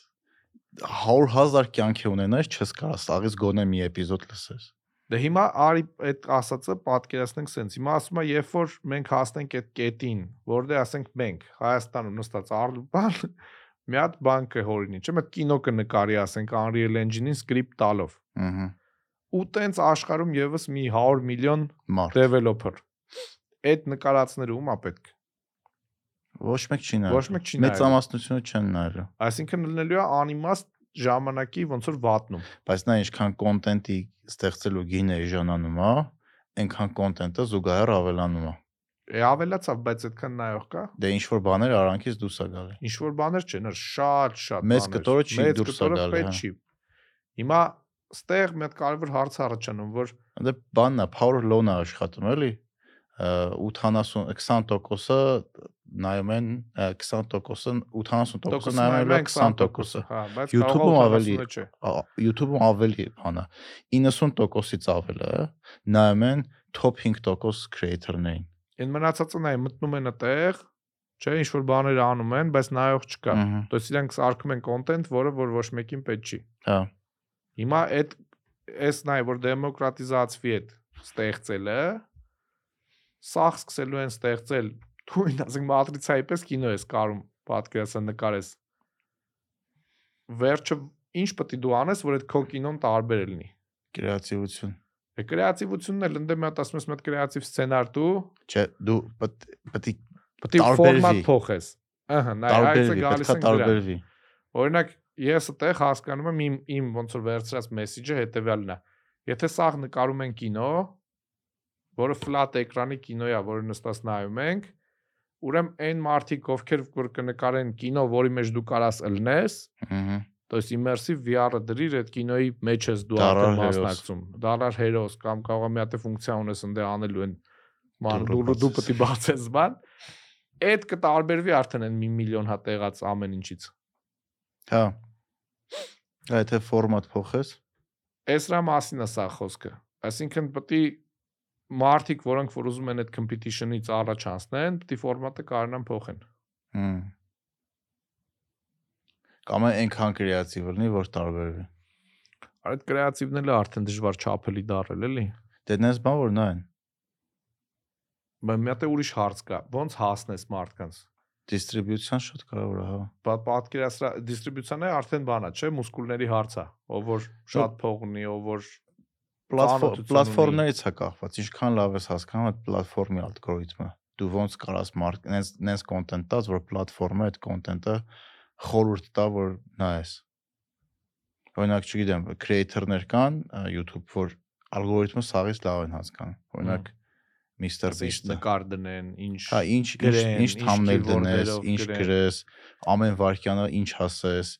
100.000 կյանքի ունենաս, չես կարող սաղից գոնե մի էպիզոդ լսես։ Դե հիմա արի այդ ասածը պատկերացնենք սենց։ Հիմա ասում է, երբ որ մենք հասնենք այդ կետին, որտեղ ասենք մենք Հայաստանում նստած Արլուպան մի հատ բան կհորինի, չէ՞, մեկ կինո կնկարի, ասենք Unreal Engine-ին սկրիպտ տալով։ Ահա։ Ու տենց աշխարհում եւս մի 100 միլիոն developer։ Այդ նկարածները ում է պետք։ Ոչ մեկ չի նայում։ Ոչ մեկ չի Մեծ նայելու։ ամասնությունը չեն նայելու։ Այսինքն լինելու է անիմաստ ժամանակի ոնց որ վատնում։ Բայց նա ինչքան կոնտենտի ստեղծելու գինը էժանանում է, այնքան կոնտենտը զուգահեռ ավելանում է։ Է ավելացավ, բայց այդքան նայող կա։ Դե ինչ որ բաներ արանքից դուրս է գալի։ Ինչ որ բաներ չեն, շատ շատ Մեծ կտորը չի Մեծ դուրս կտորը գալի, պետք հա։ չի։ Հիմա ստեղ մի հատ կարևոր հարց առաջանում, որ Դե բանն է, power low-ն է աշխատում, էլի։ Ա, 80 20%-ը նայում են ա, 20%-ը 80%-ը նայում են 20%-ը։ հա, բայց YouTube-ում է ավելի 80-ը չէ։ Ա, YouTube-ում ավելի բան է 90%-ից ավելը նայում են top 5% creator-ներին։ Այն մնացածը նայ մտնում են այդտեղ, չէ, ինչ որ բաներ անում են, բայց նայող չկա։ Դոս իրենք սարքում են կոնտենտ, որը որ ոչ մեկին պետք չի։ Հա։ Հիմա այդ էս նայ որ դեմոկրատիզացվի այդ ստեղծելը, սախ սկսելու են ստեղծել թույն, ասենք մատրիցայի պես կինո ես կարում պատկերացա նկարես։ Վերջը ինչ պետք է դու անես, որ այդ քո կինոն տարբեր լինի։ Կրեատիվություն կրեատիվությունն էլ ընդ մի հատ ասում ես հատ կրեատիվ սցենար դու Չէ, դու պետք պետք է է ֆորմատ փոխես ըհը նայ այցը տարբերվի, գալիս են տարբերվի։ Օրինակ ես այդտեղ հասկանում եմ իմ իմ ոնց որ վերցրած մեսեջը հետեւյալն է։ Եթե սա նկարում են կինո, որը flat էկրանի կինո է, որը նստած նայում ենք, ուրեմն այն մարդիկ, ովքեր որ կնկարեն կինո, որի մեջ դու կարաս ըլնես, Ահա։ то есть immersive VR-ը դրիր այդ կինոյի մեջ ես դու Դարար արդեն հերոս։ մասնակցում։ Դարար հերոս կամ կարող է մի հատ ֆունկցիա ունես ընդ անելու են ման Դուռը դու դու բացես։ պետք է բացես բան։ Այդ կտարբերվի արդեն այն մի միլիոն հատ եղած ամեն ինչից։ Հա։ Այդ է ֆորմատ փոխես։ Էսրա մասին է սա խոսքը։ Այսինքն պետք է մարդիկ, որոնք որ ուզում են այդ competition-ից առաջ անցնեն, պետք է ֆորմատը կարողանան փոխեն։ Հմ։ Կամ այնքան կրեատիվ լինի, որ տարբերվի։ Այդ կրեատիվները արդեն դժվար չափելի դարել էլի։ Դե նես բան որ նայեն։ Բայց մի հատ ուրիշ հարց կա։ Ոնց հասնես մարդկանց։ Դիստրիբյուցիան շատ կարևոր է, հա։ պատկերասրա դիստրիբյուցիոնը արդեն բանա, չէ, մուսկուլների հարց է, ով որ շատ փող ունի, ով որ պլատֆորմներից է կախված։ Ինչքան լավ ես հասկանում այդ պլատֆորմի ալգորիթմը։ դու ոնց կարաս մարկ նենց նենց կոնտենտ տաս, որ պլատֆորմը այդ կոնտենտը խորհուրդ տա, որ նայես։ Օրինակ, չգիտեմ, creator-ներ կան YouTube, որ ալգորիթմը սաղից լավ են հասկանում։ Օրինակ Mr. Beast-ը նկար դնեն, ինչ Հա, ինչ ինչ թամնել դնես, ինչ գրես, ամեն վարքյանը ինչ ասես,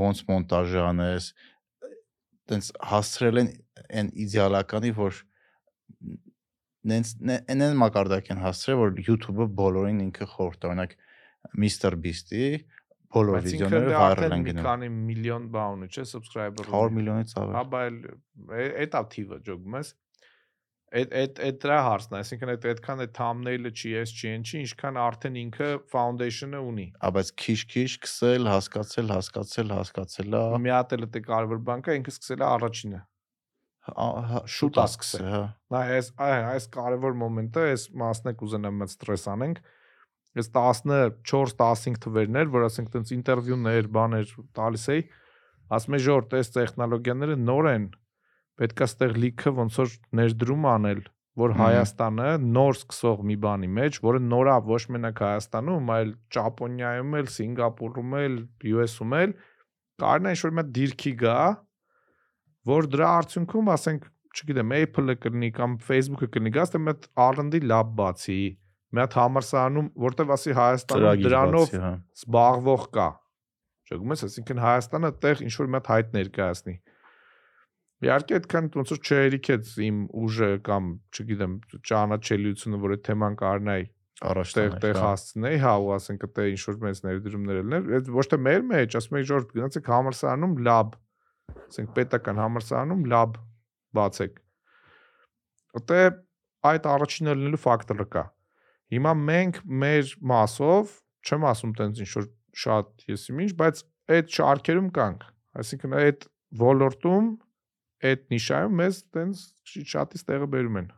ոնց մոնտաժ անես, տենց հասցրել են այն իդեալականի, որ նենց նեն մակարդակ են հասցրել, որ YouTube-ը բոլորին ինքը խորտ օրինակ Mr. Beast-ի բոլոր վիդեոները դե viral արդեն են մի գնում։ քանի միլիոն բաունը չէ subscriber 100 միլիոնից Հա, ավել։ բայց էտա թիվը ջոգում ես։ Այդ այդ այդ դրա հարցն է, այսինքն այդ այդքան այդ thumbnail-ը չի, էս չի, ինչ չի, ինչքան արդեն ինքը foundation-ը ունի։ Ա բայց քիչ-քիչ քսել, հասկացել, հասկացել, հասկացել, հա։ Մի հատ էլ դե կարևոր բան կա, ինքը սկսել է առաջինը։ հա, Շուտ ա ասկսել, հա։ Նա այս այ այս կարևոր մոմենտը, այս մասն եք ուզենամ մեծ ստրես անենք։ Այս 14-15 թվերներ, որ ասենք տենց ինտերվյուներ, բաներ տալիս էի, ասում է ժոր, տես տեխնոլոգիաները նոր են, պետքա ստեղ լիքը ոնց որ ներդրում անել, որ Հայաստանը նոր սկսող մի բանի մեջ, որը նորա ոչ մենակ Հայաստանում, այլ Ճապոնիայում էլ, Սինգապուրում էլ, US-ում էլ կարողն է ինչ-որ մի դիրքի գա, որ դրա արդյունքում, ասենք, չգիտեմ, Apple-ը կլինի կամ Facebook-ը գաս թե մի հատ R&D lab բացի, մի հատ համալսարանում, որտեվ ասի Հայաստանում դրանով հա։ զբաղվող կա։ Չգում ես, այսինքն Հայաստանը տեղ ինչ որ մի հատ հայտ ներկայացնի։ Իհարկե այդքան ոնց որ չերիքեց իմ ուժը կամ չգիտեմ ճանաչելիությունը, որ այդ թեման կարնայի առաջ տեղ տեղ տեղ հասցնեի, հա, ու ասենք դա ինչ որ մեծ ներդրումներ ելներ, այդ ոչ թե մեր մեջ, ասում եք ժորտ գնացեք համալսարանում լաբ, ասենք պետական համալսարանում լաբ բացեք։ Ո՞տե այդ առաջինը լինելու ֆակտորը կա։ Հիմա մենք մեր մասով, չեմ ասում տենց ինչ որ շատ եսիմ ինչ, բայց այդ շարքերում կանք։ Այսինքն այդ ոլորտում այդ նիշայում մեզ տենց շատից տեղը բերում են։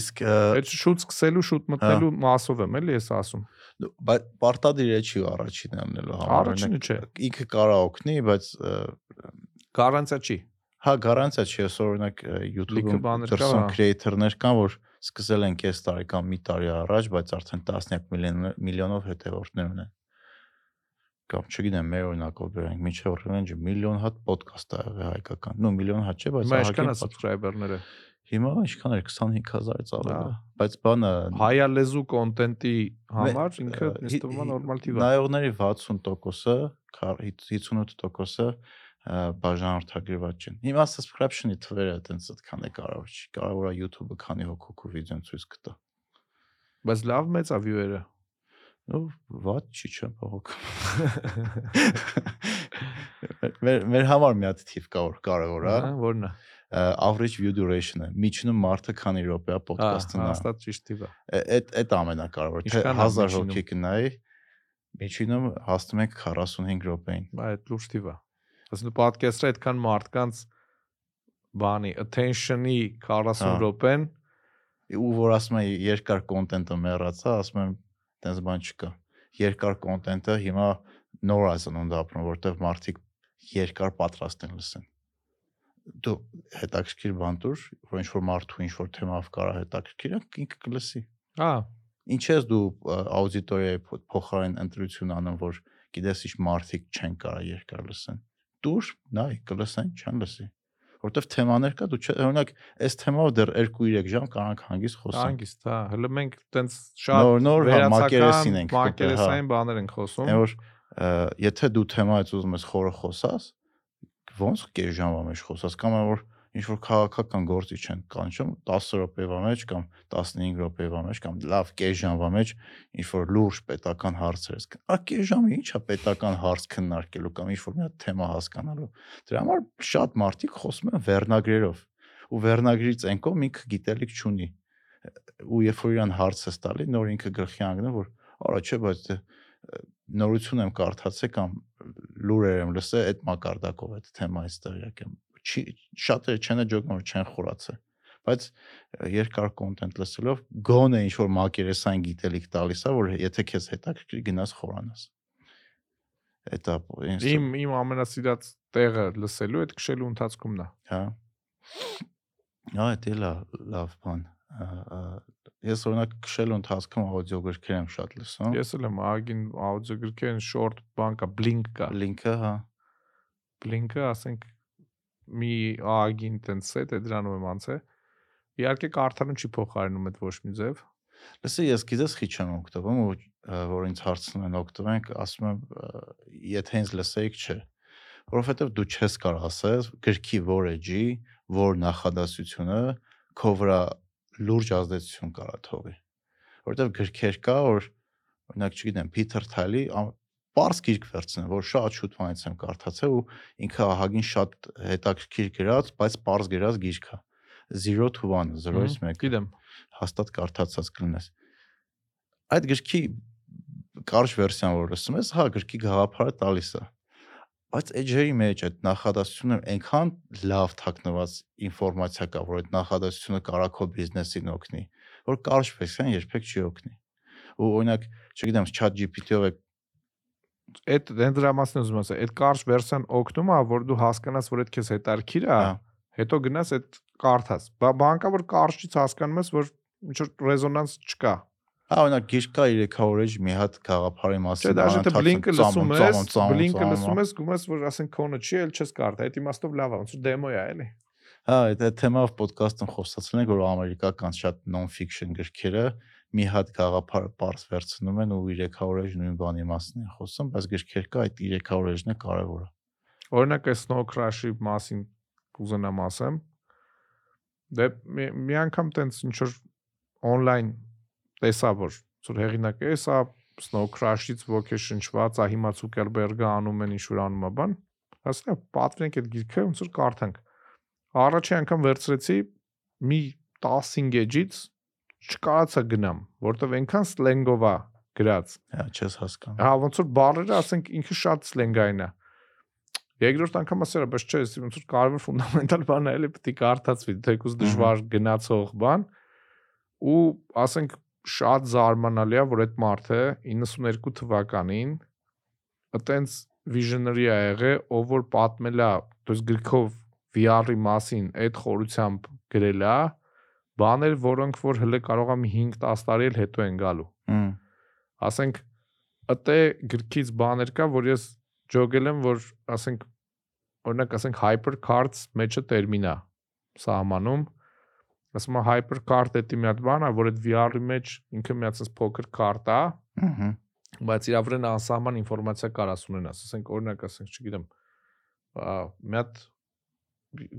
Իսկ Այդ շուտ սկսելու, շուտ մտնելու մասով եմ էլի ես ասում։ բայց պարտադիր է չի առաջինը անելու համար։ Առաջինը չէ։ Ինքը կարա օգնի, բայց Գարանտիա չի։ հա գարանտիա չի, ես օրինակ YouTube-ում բաներ կա, դրսում հա։ creator-ներ կան, որ սկսել են կես տարի կամ մի տարի առաջ, բայց արդեն տասնյակ միլիոն միլիոնով հետևորդներ ունեն։ Կամ չգիտեմ, մեր օրինակով բերենք, միջև ռեյնջը միլիոն հատ ոդկաստ ա եղել հայկական։ Ну միլիոն հատ չէ, բայց ինչքան է subscriber-ները։ Հիմա ինչքան էր 25000-ից ավել Հա։ է։ Բայց բանը Հայալեզու կոնտենտի Մե- համար ինքը հի- նորմալ թիվ է։ Նայողների 60%-ը, քար- 58%-ը ը, բաժանորդագրված չեն։ Հիմա subscription-ի թվերը այտենց այդքան է կարևոր չի։ Կարևոր է YouTube-ը քանի հոգու վիդեոն ցույց կտա։ Բայց լավ մեծ է view-երը։ Ну, վատ չի չէ, բողոք։ Մեր մեր համար մի հատ թիվ կա որ կարևոր է, Ահա, Որն է։ average view duration-ը։ Միջնում մարդը քանի րոպե է Հա, նայ։ հաստատ ճիշտ թիվ է։ Այդ այդ ամենակարևորը, թե Ինչքան ա 1000 միջինում։ հոգի կնայի, միջինում հասնում ենք 45 րոպեին։ Բայց լուրջ թիվ է։ Ասես podcast-ը այդքան մարդկանց բանի attention-ի 40 Հա։ րոպեն ու որ ասում է երկար կոնտենտը մեռացա, ասում եմ տենց բան չկա։ Երկար կոնտենտը հիմա նոր է ծնունդ ապրում, որտեվ մարդիկ երկար պատրաստ են լսեն։ Դու հետաքրքիր բան դուր, որ ինչ որ մարդու ինչ որ թեմով կարա հետաքրքիր, ինքը կլսի։ հա Ինչ ես դու աուդիտորիայի փո- փոխարեն ընտրություն անում, որ գիտես ինչ մարդիկ չեն կարա երկար լսեն։ Դուր նայ, կլսեն, չեն լսի։ Որտեվ թեմաներ կա, դու օրինակ, այս թեմով դեռ 2-3 ժամ կարանք հանգիստ խոսենք։ հանգիստ, հա։ Հələ մենք տենց շատ Նոր նոր հա, մակերեսին ենք գտել, հա։ մակերեսային բաներ ենք խոսում։ Այն որ եթե դու թեմայից ուզում ես խորը խոսաս, ոնց կես ժամվա մեջ խոսաս կամ այն որ ինչ որ քաղաքական գործի չեն կանչում 10 րոպեվա մեջ կամ 15 րոպեվա մեջ կամ լավ կես ժամվա մեջ ինչ որ լուրջ պետական հարցեր ես։ Ա կես ժամը ի՞նչ է պետական հարց քննարկելու կամ ինչ որ մի հատ թեմա հասկանալու։ Դրա համար շատ մարդիկ խոսում են վերնագրերով ու վերնագրից ենքով ինքը գիտելիք չունի ու երբ որ իրան հարց է տալի նոր ինքը գլխի անգնում որ արա չէ բայց նորություն եմ կարդացել կամ լուրեր եմ լսել այդ մակարդակով այդ թեմայից տեղյակ եմ չի շատերը չեն ջոգում որ չեն խորացել բայց երկար կոնտենտ լսելով գոնե ինչ որ մակերեսային գիտելիք տալիս է որ եթե քեզ հետաքրքիր գնաս խորանաս Էտա ինձ Իմ իմ ամենասիրած տեղը լսելու այդ քշելու ընթացքումն է։ հա Ահա դա լավ բան Ես օրինակ քշելու ընթացքում աուդիոգրքեր եմ շատ լսում։ Ես էլ եմ ագին աուդիոգրքերն short բան կա, blink կա։ Լինքը, հա։ Blink-ը, ասենք մի ագին տենց է, դե դրանով եմ անցել։ Իհարկե կարդալուն չի փոխարինում այդ ոչ մի ձև։ Լսի, ես գիտես քիչ եմ օգտվում ու որ ինձ հարցնում են օգտվենք, ասում եմ եթե ինձ լսեիք չէ որովհետև դու չես կարող ասես գրքի որ էջի, որ նախադասությունը քո վրա լուրջ ազդեցություն կարա թողի։ Որովհետև գրքեր կա, որ օրինակ, չգիտեմ, Peter Thiel-ի པարս գիրք վերցնեմ, որ շատ շուտ վանից եմ կարդացել ու ինքը ահագին շատ հետաքրքիր գրած, բայց པարս գրած գիրք է։ 0 to 1, 0-ից 1։ Գիտեմ։ Հաստատ կարդացած կլինես։ Այդ գրքի կարճ վերսիան որ լսում ես, հա, գրքի գաղափարը տալիս է բայց edge-երի մեջ այդ նախադասությունը այնքան լավ թաքնված ինֆորմացիա կա, որ այդ նախադասությունը կարա քո բիզնեսին օգնի, որ կարճ վերսիան երբեք չի օգնի։ Ու օրինակ, չգիտեմ, chat GPT-ով է այդ դեն դրա մասին ուզում ասել, այդ կարճ վերսիան օգնում է, որ դու հասկանաս, որ այդ քեզ հետարքիր է, հա։ հետո գնաս այդ կարդաս։ Բանկա որ կարճից հասկանում ես, որ ինչ որ ռեզոնանս չկա։ Հա, օրինակ գիրք կա 300 էջ մի հատ գաղափարի մասին։ դաժե թե բլինկը լսում ես, բլինկը լսում ես, գումես որ ասենք քոնը չի, էլ չես կարդա։ Այդ իմաստով լավ է, ոնց որ դեմո է, էլի։ Հա, այդ թեմայով ոդկասթում խոսացել ենք, որ ամերիկական շատ non-fiction գրքերը մի հատ գաղափար པարս վերցնում են ու 300 էջ նույն բանի մասին են խոսում, բայց գրքեր կա այդ 300 էջն է կարևորը։ Օրինակ է Snow Crash-ի մասին կուզենամ ասեմ։ Դե մի, մի անգամ տենց ինչ որ on-line տեսա որ որ հեղինակը է, սա Snow Crash-ից ոգեշնչված է հիմա Zuckerberg-ը անում են ինչ որ անում է բան։ Ասա պատվենք այդ գիրքը ոնց որ կարդանք։ Առաջի անգամ վերցրեցի մի 15 էջից չկարացա գնամ, որտեվ այնքան սլենգով է գրած։ Հա, չես հասկանում։ Հա, ոնց որ բառերը, ասենք, ինքը շատ սլենգային է։ Երկրորդ անգամ ասել եմ, բայց չէ, ես ոնց որ կարևոր ֆունդամենտալ բան է, էլի պետք է կարդացվի, թեկուզ դժվար գնացող բան։ Ու ասենք շատ զարմանալի է, որ այդ մարդը 92 թվականին այտենց visionary է եղել, ով որ պատմել է, դուս գրքով VR-ի մասին այդ խորությամբ գրել է, բաներ, որոնք որ հələ կարող մի 5-10 տարի էլ հետո են գալու։ Ասենք ըտե գրքից բաներ կա, որ ես ջոգել եմ, որ ասենք օրինակ ասենք hypercards մեջը տերմին է սահմանում ասում եմ hypercard դա մի հատ բան է, որ այդ VR-ի մեջ ինքը մի հատ sense փոքր քարտ է, Ահա։ բայց իր վրան անսահման ինֆորմացիա կարաս ունենաս, ասենք օրինակ ասենք, չգիտեմ, մի հատ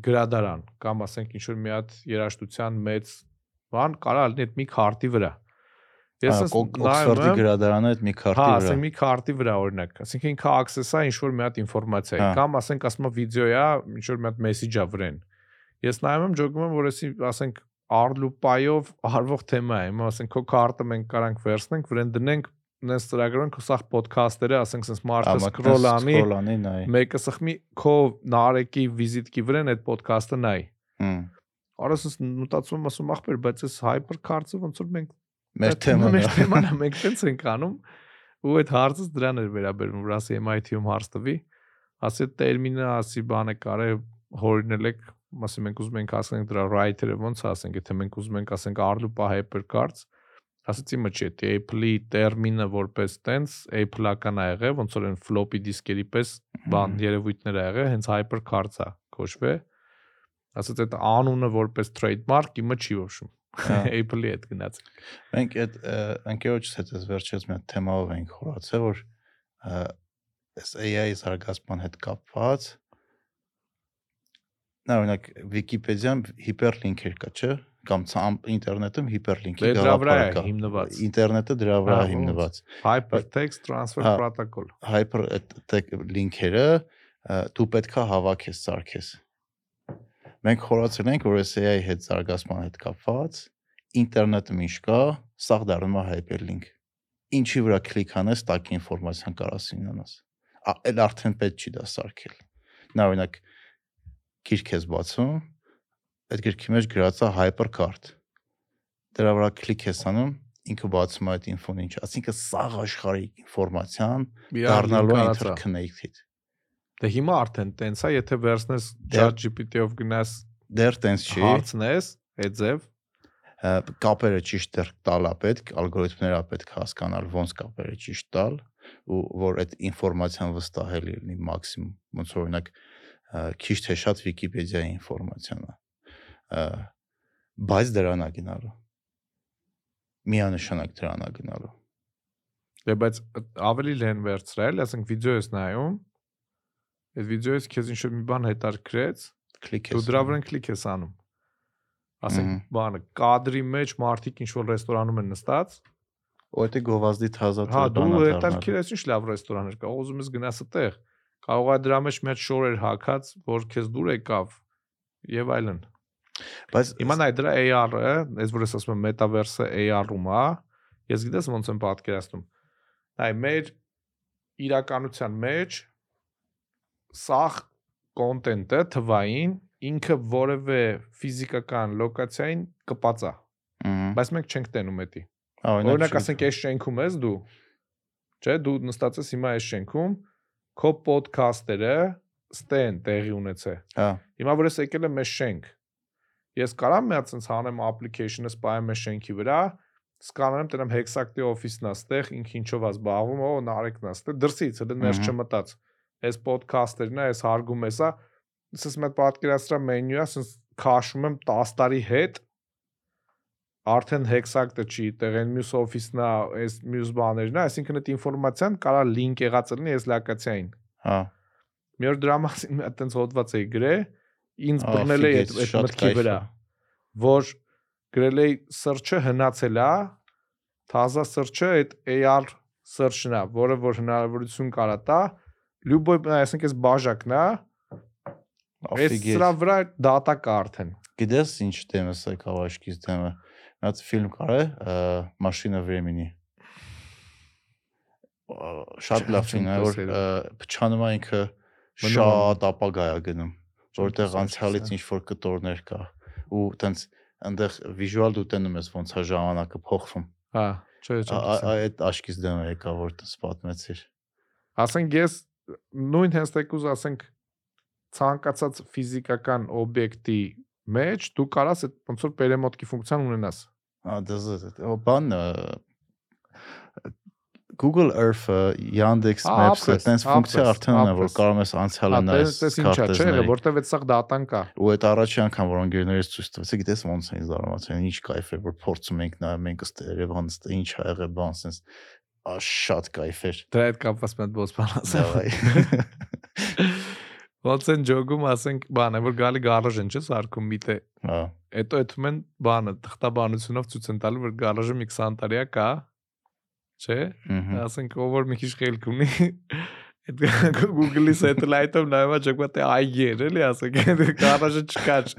գրադարան կամ ասենք ինչ որ մի հատ երաժշտության մեծ բան կարա լինի այդ մի քարտի վրա։ Ես Օքսֆորդի գրադարանը այդ մի Հա, քարտի վրա։ ասենք մի քարտի վրա օրինակ, ասենք ինքը access է ինչ որ մի հատ ինֆորմացիա Հա։ կամ ասենք ասում է վիդեո է, ինչ որ մի հատ մեսեջ է վրան։ Ես նայում եմ ջոգում եմ, որ էսի ասենք արլուպայով արվող թեմա է, հիմա ասենք քո քարտը մենք կարանք վերցնենք, վրան դնենք, նես ծրագրենք ու սախ ոդքասթերը, ասենք sense մարդը սկրոլ անի, մեկը սխմի քո նարեկի վիզիտկի վրան այդ ոդքասթը նայ։ Հմ։ Արասս մտածում ասում ախպեր, բայց այս hypercards-ը ոնց որ մենք Մեր թեման է։ թեման է, մենք տենց ենք անում ու այդ հարցը դրան էր վերաբերում, որ ասի MIT-ում հարց տվի, ասի տերմինը, ասի բանը կարե հորինել եք, ասի մենք ուզում ենք ասենք դրա writer-ը ոնց ասենք, եթե մենք ուզում ենք ասենք Arlupa hypercards, ասացի չէ, թե Apple-ի տերմինը որպես տենց Apple-ական ա եղել, ոնց որ այն floppy դիսկերի պես բան երևույթներ ա եղել, հենց hypercards-ա կոչվե։ Ասած այդ անունը որպես trademark իմը չի ոչում։ Հա։ Apple-ի հետ գնաց։ Մենք այդ ընկերոջս հետ էս վերջերս մի հատ թեմայով ենք խորացել, որ այս AI զարգացման հետ կապված նա օրինակ Wikipedia-ն հիպերլինքեր կա, չէ՞, կամ ինտերնետում հիպերլինքի Դե դրա վրա գաղափար է կա։ հիմնված։ Ինտերնետը դրա վրա է հիմնված։ Hypertext transfer Հա։ protocol։ Hyper այդ լինքերը ը, դու պետքա հավաքես, սարքես։ Մենք խորացել ենք, որ այս AI հետ զարգացման հետ կապված ինտերնետում ինչ կա, սաղ դառնում է hyperlink։ Ինչի վրա կլիկ անես, տակ ինֆորմացիան կարաս ունենաս։ Ա- Էլ արդեն պետք չի դա սարքել։ Նա օրինակ գիրք ես բացում, այդ գրքի մեջ գրած է hypercard։ Դրա վրա կլիկ ես անում, ինքը բացում է այդ ինֆոն ինչ, ասինքն սաղ աշխարհի ինֆորմացիան դառնալու interconnected։ Դե հիմա արդեն տենց է, եթե վերցնես Դե- ChatGPT-ով գնաս Դեռ տենց չի։ հարցնես, այդ ձև, Ա, կապերը ճիշտ դեռ տալա պետք, ալգորիթմները պետք հասկանալ ոնց կապերը ճիշտ տալ ու որ այդ ինֆորմացիան վստահելի լինի մաքսիմում ոնց օրինակ քիչ թե շատ Վիկիպեդիայի ինֆորմացիան է բայց դրան է գնալու միանշանակ դրան է գնալու Դե բայց ավելի լեն վերցրել, ասենք վիդեո ես նայում։ Այդ վիդեոից քեզ ինչ մի բան հետարքրեց, կլիկ դու դրա անում։ վրա կլիկ ես անում։ Ասենք բանը կադրի մեջ մարդիկ ինչ որ ռեստորանում են նստած, դա գովազդի թազա հա դու բանա հետարքրես ինչ լավ ռեստորաններ կա, ուզում ես գնաս այդտեղ։ Կարող է դրա մեջ մի հատ շորեր հակած, որ քեզ դուր եկավ եւ այլն։ բայց Հիմա նայ դրա AR-ը, այս որ ես ասում եմ metaverse-ը AR-ում է, ես գիտես ոնց եմ պատկերացնում։ Նայ մեր իրականության մեջ սախ կոնտենտը թվային ինքը որևէ ֆիզիկական լոկացիային կպած է, բայց մենք չենք տենում էդի։ Ա, Օրինակ ասենք այս շենքում ես դու, չէ, դու նստած ես հիմա այս շենքում, քո ոդքասթերը ստեն տեղի ունեցե։ հա Հիմա որ ես եկել եմ այս շենք, ես կարամ մի հատ sense հանեմ application-ը սպայեմ շենքի վրա, սկանանեմ դրամ Hexacti Office-ն է ստեղ, ինքը ինչով է զբաղվում, օ նարեկն է ստեղ, դրսից հələ ներս չմտած։ Այս podcast-երն է, այս հարգում էսա, ասես մեծ պատկերացրա մենյուա, ասես քաշում եմ 10 տարի հետ արդեն Hexact-ը չի, տեղ այն մյուս Office-ն է, այս մյուս բաներն է, այսինքն այդ ինֆորմացիան կարա link եղած լինի այս լոկացիային։ հա Մի օր դրա մասին մի հատ տենց հոդված էի գրել, ինձ Ա, բռնել էի այդ ֆիգես, այդ շատ մտքի կայֆ վրա, է։ որ գրել էի search-ը հնացել է, թազա search-ը այդ AR search-ն է, որը որ հնարավորություն կարա տա, լյուբոյ, այսինքն այս բաժակն է, այս Աֆիգետ։ սրա վրա դատա կա արդեն։ Գիտես ինչ դեմս է կավաշկից դեմը։ Մի հատ ֆիլմ կար է, ը, Машина времени։ Ա, Շատ Չեմ- լավ չեմ ֆիլմ է, որ տեսել։ ը, փչանում է ինքը Մնում շատ ապագա է գնում, Չեմ որտեղ անցյալից հա։ ինչ որ կտորներ կա ու տենց այնտեղ վիզուալ դու տենում ես ոնց է ժամանակը փոխվում։ Հա, չէ, չէ։ Այդ աշկից դեմ եկա որ տես պատմեցիր։ Ասենք ես նույն հենց թեկուզ ասենք ցանկացած ֆիզիկական օբյեկտի մեջ դու կարաս այդ ոնց որ պերեմոտկի ֆունկցիան ունենաս։ Հա, դա դե զը, բանը Google Earth-ը, Yandex Ա, Maps-ը, տենց ֆունկցիա արդեն ունեն, որ կարող ես անցյալը Հա, նայես տես ինչա, չէ, որտեվ այդ սա դատան կա։ ու այդ առաջի անգամ որ ընկերներից ցույց տվեցի, գիտես ոնց էին զարմացել, ինչ կայֆ էր, որ փորձում ենք նայում ենք ըստ Երևանից, թե ինչ ա եղել բան, sense շատ կայֆ էր։ Դրա հետ կապված մեծ բոս բան Դավայ։ Ոնց են ջոգում, ասենք, բան է, որ գալի գարաժ են, չէ՞, սարքում միտե։ Հա։ Հետո այդում են բանը, թղթաբանությունով ցույց են տալու, որ գարաժը մի 20 տարիա կա։ Չէ՞։ ասենք ով որ մի քիչ խելք ունի այդ Google-ի satellite-ով նայਵਾ ճակվա թե այգի էր էլի ասենք այդ գարաժը չկար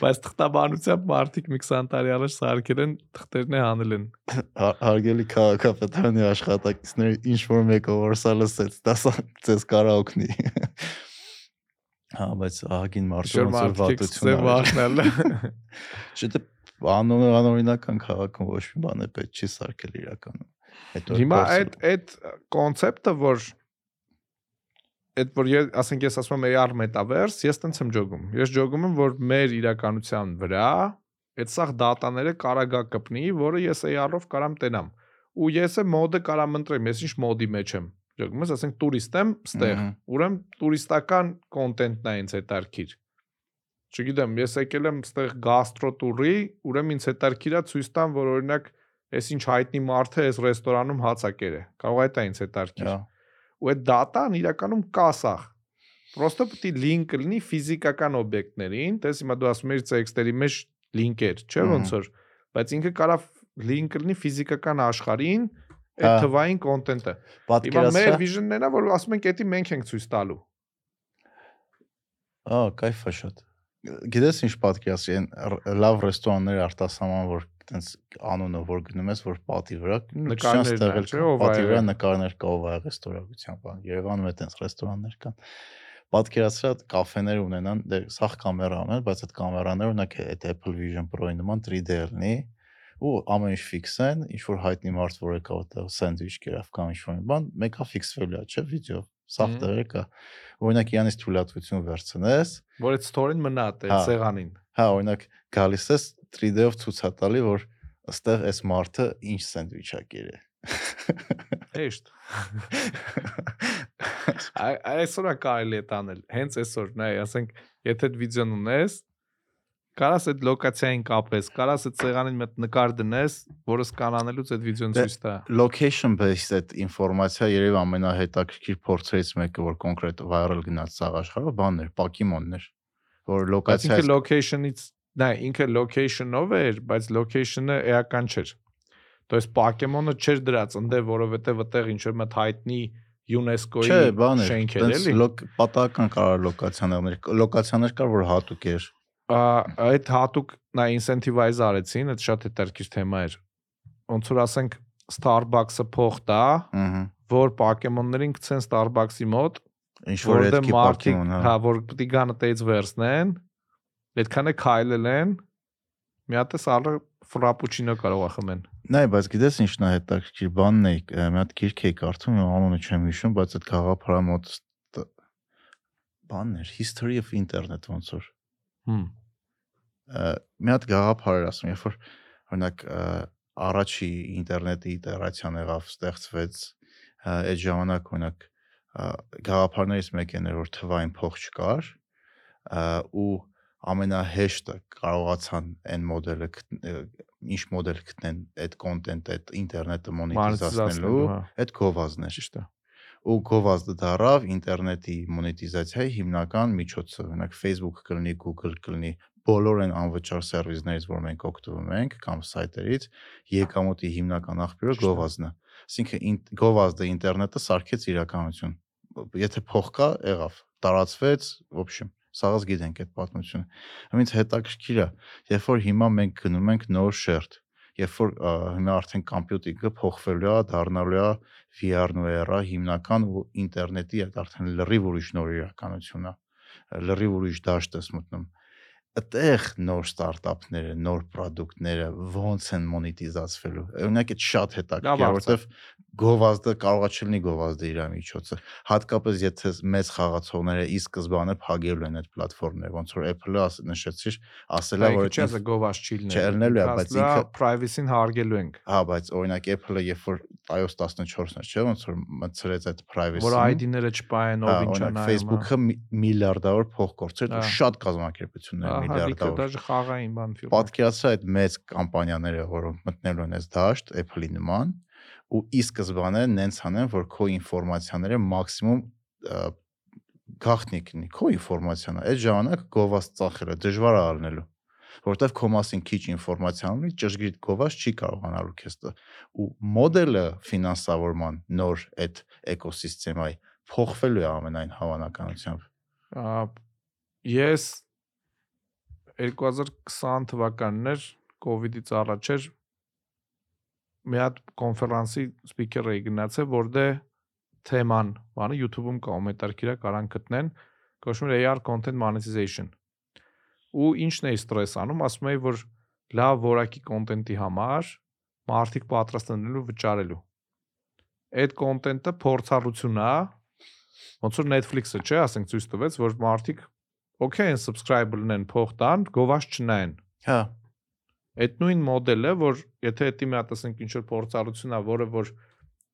բայց թղթաբանությամբ մարդիկ մի 20 տարի առաջ սարքել են թղթերն է հանել են Հա- Հարգելի քաղաքապետարանի աշխատակիցներ, ինչ որ մեկը որ սա լսեց, դա սա ձեզ կարա օգնի։ Հա, բայց ահագին մարդու ոնց վատություն վախնալ Չէ՞ անոն անօրինական քաղաքում ոչ մի բան է պետք չի սարքել իրականում։ հիմա այդ այդ կոնցեպտը որ այդ որ ես ասենք ես ասում եմ AR metaverse ես տենց եմ ջոգում ես ջոգում եմ որ մեր իրականության վրա այդ սաղ դատաները կարա գա կպնի որը ես AR-ով կարամ տենամ ու ես է մոդը կարամ ընտրեմ ես ինչ մոդի մեջ եմ ջոգում ես ասենք տուրիստ եմ ստեղ ուրեմն տուրիստական կոնտենտն է ինձ հետարքիր չգիտեմ ես եկել եմ ստեղ գաստրո տուրի ուրեմն ինձ հետարքիր է ցույց տամ որ օրինակ Էս ինչ հայտնի մարդը էս ռեստորանում հացակեր է։ Կարող է դա ինձ հետարկի։ հա։ Ու այդ դատան իրականում կա սախ։ Պրոստը պետք է link լինի ֆիզիկական օբյեկտներին, տես հիմա դու ասում ես տեքստերի մեջ link-եր, չէ՞ ոնց որ, բայց ինքը կարա link լինի ֆիզիկական աշխարհին, այդ հա։ թվային կոնտենտը։ Հիմա մեր vision-ն էնա, որ ասում ենք, էդի մենք ենք ցույց տալու։ Ահա, кайֆա շատ։ Գիտես ինչ պատկերացի, այն լավ ռեստորաններ արտասահման, որ տենց անունը որ գնում ես, որ պատի վրա Նկարներն ստեղ ա, էլ չէ՞, կա, ով ա պատի վրա նկարներ կա ով ա եղել ռեստորացիան բան։ Երևանում է տենց ռեստորաններ կան։ Պատկերացրա կաֆեներ ունենան, դե սախ կամերա ունեն, բայց այդ կամերաները ունակ այդ Apple Vision Pro-ի նման 3D լինի ու ամեն ինչ ֆիքսեն, ինչ որ հայտնի մարդ որ եկա այդտեղ սենդվիչ կերավ կամ ինչ որ բան, մեկը ֆիքսվել է, չէ՞ վիդեո։ Սախ տեղը կա։ Օրինակ իրանից թույլատվություն վերցնես, Որ այդ story-ն մնա այդ Հա։ սեղանին։ Հա, օրինակ գալիս ես 3D-ով ցույց տալի, որ ըստեղ այս մարդը ինչ սենդվիչ է Այ- Այսօր է կարելի է տանել։ Հենց այսօր, նայ, ասենք, եթե այդ վիդեոն ունես, կարաս այդ լոկացիային կապես, կարաս այդ սեղանին մետ նկար դնես, որը սկանանելուց այդ վիդեոն Դե- ցույց տա։ location based այդ ինֆորմացիա երևի ամենահետաքրքիր փորձերից մեկը, որ կոնկրետ viral գնաց սաղ աշխարհով, բանն էր, Pokemon-ներ, որ լոկացիա ինքը location-ից, նայ, ինքը location-ով էր, բայց location-ը էական չէր։ То есть Pokemon-ը չէր դրած ընդե, որովհետև այդտեղ ինչ որ մետ հայտնի UNESCO-ի Չէ, բան էր, շենք էր, տենց էլի։ լոկ պատահական կարող լոկացիաներ, լոկացիաներ կար, որ հատուկ էր։ Ա, այդ հատուկ նա incentivize արեցին, այդ շատ հետաքրքիր թեմա էր։ Ոնց որ ասենք Starbucks-ը փող տա, Ահա։ որ Pokemon-ներին գցեն Starbucks-ի մոտ, Ինչ որ որտեղ հետքի մարդիկ, Pokemon, հա, որ պետք է գան այդից վերցնեն, այդքանը քայլել են, մի հատ էս ալը ֆրապուչինո կարող է խմեն։ Նայ, բայց գիտես ինչն է հետաքրքիր բանն է, մի հատ գիրք էի կարդում, անունը չեմ հիշում, բայց այդ գաղափարը մոտ բանն էր, History of Internet ոնց որ Հմ։ մի հատ գաղափար էր ասում, երբ որ օրինակ առաջի ինտերնետի իտերացիան եղավ, ստեղծվեց, այդ ժամանակ օրինակ գաղափարներից մեկն էր, որ թվային փող չկար, ու ամենահեշտը կարողացան այն մոդելը գտ- ը, ինչ մոդել գտնեն այդ կոնտենտը, այդ ինտերնետը մոնետիզացնելու, Monetize-ացնելու, հա։ այդ գովազդն էր Ճիշտ է։ ու գովազդը դարավ ինտերնետի մոնետիզացիայի հիմնական միջոցը։ Օրինակ Facebook կլինի, Google կլինի, բոլոր այն անվճար սերվիսներից, որ մենք օգտվում ենք կամ սայթերից, եկամուտի հիմնական աղբյուրը Ճիշտ է։ գովազդն է։ Այսինքն ին- գովազդը ինտերնետը սարքեց իրականություն։ Եթե փող կա, եղավ, տարածվեց, в общем, սաղած գիտենք այդ պատմությունը։ Հենց հետաքրքիր է, երբ որ հիմա մենք գնում ենք նոր շերտ, երբ որ հիմա արդեն համբյուտիկը փոխվելու է, դառնալու է VR-ն ու AR-ը հիմնական ու ինտերնետի այդ արդեն լրիվ ուրիշ նոր իրականություն է լրիվ ուրիշ դաշտ ես մտնում այդտեղ նոր ստարտափները, նոր ապրանքները ոնց են մոնետիզացվելու։ Օրինակ այդ շատ հետաքրքիր որովհետև գովազդը կարողա չլինի գովազդը իր միջոցը։ Հատկապես եթե մեծ խաղացողները ի սկզբանե փագելու են այդ պլատֆորմները, ոնց որ Apple-ը նշեցիր, ասել է, Որ չէ, այդ դա գովազ չի լինել։ Չէ, ելնելու է, բայց ինքը- privacy-ին հարգելու ենք, Հա, բայց օրինակ Apple-ը երբ որ iOS 14-ն էր, չէ՞, ոնց որ մցրեց այդ privacy-ին։ որ ID-ները չպայեն, Հա, ով ինչ օրինակ Facebook-ը մի- միլիարդավոր փող կորցրեց ու շատ կազմակերպություններ Միլիարդավոր։ դաժե խաղային բան ֆիլմ։ Պատկերացրա այդ մեծ կամպանիաները, որոնք մտնելու են այս դաշտ, Apple-ի նման, ու ի սկզբանե նենց անեն, որ քո ինֆորմացիաները մաքսիմում ը, գաղտնի կնի, քո ինֆորմացիան Այդ ժամանակ գովազ ծախելը դժվար է ալնելու որտեվ քո մասին քիչ ինֆորմացիա ունի, ճշգրիտ գովազ չի կարողանալու քեզ տա։ Ու մոդելը ֆինանսավորման նոր այդ էկոսիստեմայի փոխվելու է ամենայն հավանականությամբ։ Ես 2020 թվականն էր, COVID-ից առաջ էր մի հատ կոնֆերանսի սպիկեր էի գնացել, որտեղ թեման, բանը YouTube-ում կա, մետարկիրա կարան գտնեն, կոչվում է AR content monetization։ Ու ինչն է ստրես անում, ասում էի, որ լավ որակի կոնտենտի համար մարդիկ պատրաստ են լինելու վճարելու։ Այդ կոնտենտը փորձառություն է, ոնց որ Netflix-ը չէ, ասենք ցույց տվեց, որ մարդիկ okay subscribe լինեն, փող տան, գովաշ չնայեն։ Հա, Այդ նույն մոդելը, որ եթե դա մի հատ ասենք ինչ որ փորձառություն է, որը որ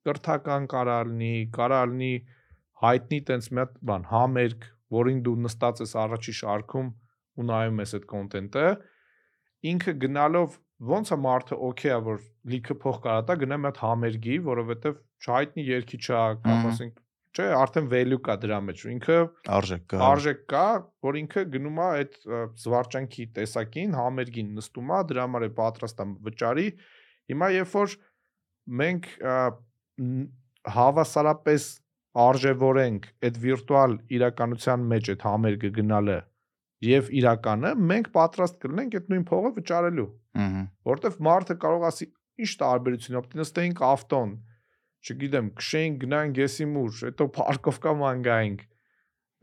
կրթական կարա լինի, կարա լինի հայտնի տենց մի հատ բան, համերգ, որին դու նստած ես առաջի շարքում ու նայում ես այդ կոնտենտը, ինքը գնալով ոնց է մարդը okay է, որ լիքը փող կարա տա, գնա մի հատ համերգի, որովհետև չհայտնի երկիչ է, կամ ասենք, չէ, արդեն value կա դրա մեջ, ու ինքը արժեք կա։ արժեք կա, որ ինքը գնում է այդ զվարճանքի տեսակին, համերգին նստում է, դրա համար է պատրաստ վճարի։ Հիմա երբ որ մենք հավասարապես արժևորենք այդ վիրտուալ իրականության մեջ այդ համերգը գնալը եւ իրականը, մենք պատրաստ կլինենք այդ նույն փողը վճարելու Ահա։ որովհետև մարդը կարող ասի ինչ տարբերություն օպտի նստեինք ավտոն չգիտեմ քշեինք գնանք եսի մուր հետո պարկովկա ման գայինք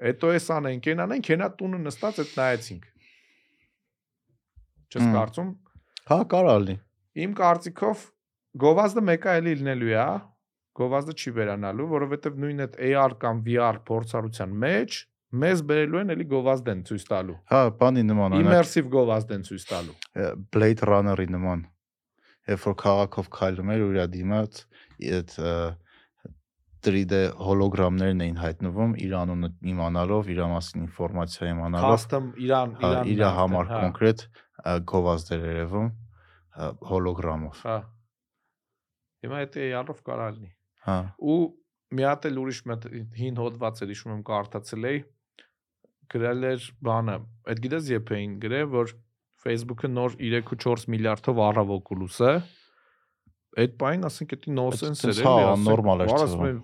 հետո էս անենք այն անենք հենա տունը նստած այդ նայեցինք չես կարծում Հա, կարա լինի։ իմ կարծիքով գովազդը մեկը էլի լինելու է գովազդը չի վերանալու որովհետև նույն այդ AR կամ VR փորձառության մեջ մեզ բերելու են էլի գովազդեն ցույց տալու։ Հա, բանի նման, օրինակ Immersive գովազդեն ցույց տալու։ Blade Runner-ի նման։ Երբ որ քաղաքով քայլում էր ու իր դիմաց այդ 3D հոլոգրամներն էին հայտնվում իր անունը իմանալով, իր մասին ինֆորմացիա իմանալով, Custom Իրան, հա, Իրան իր համար կոնկրետ գովազդեր երևում հոլոգրամով։ Հա։ Հիմա դա AR-ով կարա լինի։ Հա։ Ու մի հատ էլ ուրիշ հին հոդված էր հիշում եմ կարդացել էի գրել էր բանը այդ գիտես երբ էին գրել որ Facebook-ը նոր 3.4 միլիարդով առավ Oculus-ը այդ բային ասենք դա նոնսենս էր հա, էլի նորմալ էր թվում։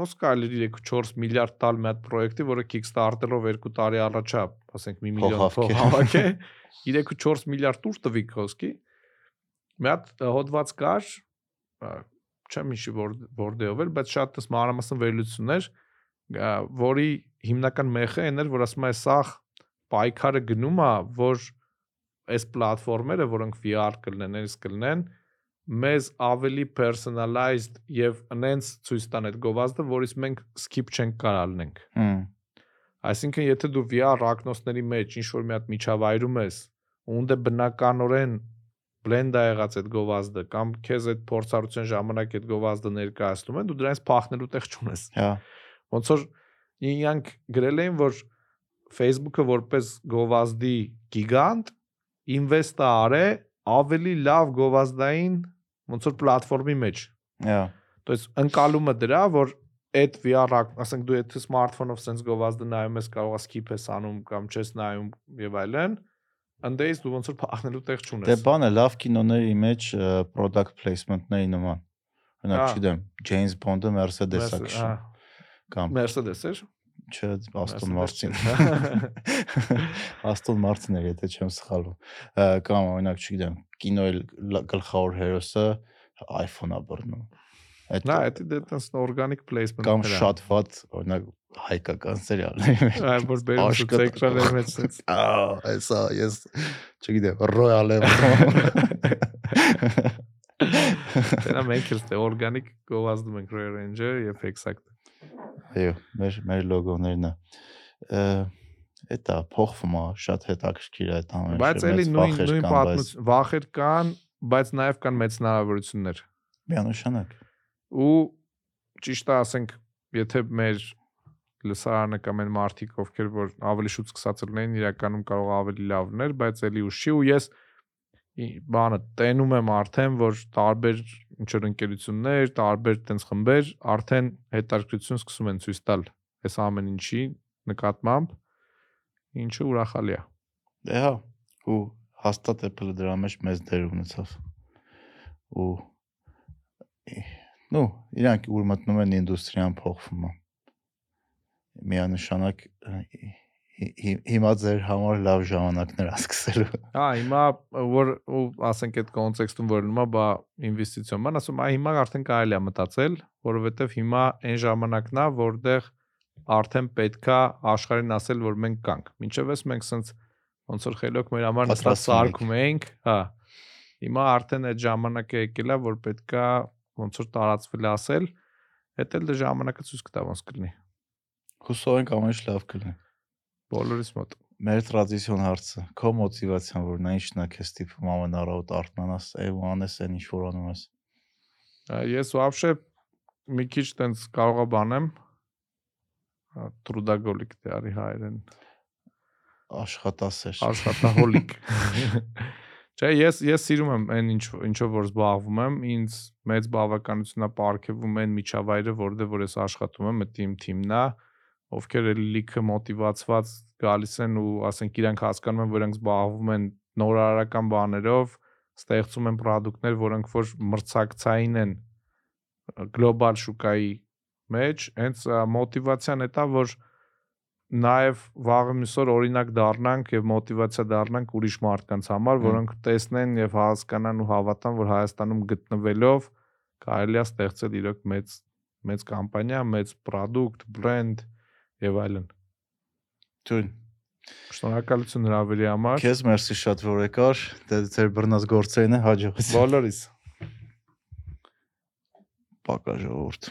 ոնց կարելի 3.4 միլիարդ տալ մի հատ պրոյեկտի, որը Kickstarter-ով 2 տարի առաջա, ասենք 1 միլիոն փող հավաքի, 3.4 միլիարդ տուր տվի խոսքի։ Մի հատ հոդված կար, չեմ հիշի որ որտեղով էր, բայց շատ տես մանրամասն վերլուծություններ, որի հիմնական մեխը այն էր, որ ասում է սա պայքարը գնում է, որ այս պլատֆորմերը, որոնք VR կլինեն, այս կլինեն, մեզ ավելի personalized եւ անենց ցույց տան այդ գովազդը, որից մենք skip չենք կարող լինենք։ Այսինքն, եթե դու VR ակնոցների մեջ ինչ որ մի հատ միջավայրում ես, ունդ է բնականորեն blend է եղած այդ գովազդը կամ քեզ այդ փորձառության ժամանակ այդ գովազդը ներկայացնում են, դու դրանից փախնելու տեղ չունես։ Հա։ Ոնց որ իրանք գրել էին, որ Facebook-ը որպես գովազդի գիգանտ ինվեստ է արել ավելի լավ գովազդային ոնց որ պլատֆորմի մեջ։ Հա։ То есть ընկալումը դրա, որ այդ VR, ակ- ասենք դու եթե սմարթֆոնով sense գովազդը նայում ես, կարող ես skip ես անում կամ չես նայում եւ այլն, անդեից դու ոնց որ փախնելու տեղ Դե չունես։ բանը լավ կինոների մեջ ը, product placement-ների նման։ Օրինակ, Հա։ չգիտեմ, James Bond-ը Mercedes-ա Mercedes- քշում հա, կամ Mercedes էր։ չէ, Aston Martin։ Mercedes Aston Martin-ը, եթե չեմ սխալվում։ Կամ օրինակ, չգիտեմ, կինոյի գլխավոր հերոսը iPhone-ա բռնում։ Այդ Նա դա տես օրգանիկ placement կամ շատ ված, օրինակ, հայկական սերիալների մեջ։ Այ որ բերում Աշկը- էկրանների մեջ sense։ Ահա, այսա, ես չգիտեմ, Royal եմ։ Դա մենք էլ դե օրգանիկ գովազդում ենք Rare Ranger եւ Exact։ Այո, մեր մեր լոգոներն է։ Էտա փոխվում է, շատ հետաքրքիր է այդ ամենը։ Բայց էլի նույն նույն պատմություն վախեր կան, բայց նաեւ կան մեծ հնարավորություններ։ միանշանակ։ ու ճիշտ է ասենք եթե մեր լսարանը կամ այն մարդիկ ովքեր որ ավելի շուտ սկսած լինեն իրականում կարող ավելի լավ լիներ բայց էլի ուշի ու ես բանը տենում եմ արդեն որ տարբեր ինչ որ ընկերություններ տարբեր տենց խմբեր արդեն հետաքրքրություն սկսում են ցույց տալ այս ամեն ինչի նկատմամբ ինչը ուրախալի է Դե հա, ու հաստատ Apple-ը դրա մեջ մեծ դեր ունեցավ։ Ու նու, իրանք ուր մտնում են ինդուստրիան փոխվում է։ Միանշանակ ը, հի- հի- հիմա ձեր համար լավ ժամանակներ է սկսելու։ Հա, հիմա որ ասենք այդ կոնտեքստում որ նոմա բա ինվեստիցիոն բան ասում, այ հիմա արդեն կարելի է մտածել, որովհետև հիմա այն ժամանակն է, որտեղ արդեն պետքա աշխարհին ասել, որ մենք կանք։ Մինչև էս մենք սենց ոնց որ խելոք մեր համար նստած ենք։ սարքում էինք, հա։ Հիմա արդեն այդ ժամանակը եկել է, որ պետքա ոնց որ տարածվել ասել, դա էլ դե ժամանակը ցույց կտա ոնց կլինի։ Հուսով ենք ամեն ինչ լավ կլինի։ Բոլորիս մոտ։ Մեր տրադիցիոն հարցը, քո մոտիվացիան, որ նա ինչն է քեզ տիպում ամեն առավոտ արթնանաս, այ ու անես այն ինչ որ անում ես։ Ա, Ես вообще մի քիչ տենց կարող եմ բանեմ трудоголик դե արի հայերեն Աշխատասեր։ աշխատահոլիկ Չէ, ես ես սիրում եմ այն ինչ ինչով որ զբաղվում եմ, ինձ մեծ բավականություն է ապարգևում այն միջավայրը, որտեղ որ ես աշխատում եմ, դա իմ թիմն է, ովքեր էլ լիքը մոտիվացված գալիս են ու ասենք իրանք հասկանում են, որ իրանք զբաղվում են նորարարական բաներով, ստեղծում են ապրանքներ, որոնք որ մրցակցային են գլոբալ շուկայի մեջ, հենց մոտիվացիան է դա, որ նաև վաղը միսօր օրինակ դառնանք եւ մոտիվացիա դառնանք ուրիշ մարդկանց համար, որոնք տեսնեն եւ հասկանան ու հավատան, որ Հայաստանում գտնվելով կարելի է ստեղծել իրոք մեծ մեծ կամպանիա, մեծ product, brand եւ այլն։ Տուն։ Շնորհակալություն հրավերի համար։ Քեզ մերսի շատ որ եկար, դե ձեր բռնած գործերն է հաջողություն։ Բոլորիս։ Պակա ժողովուրդ։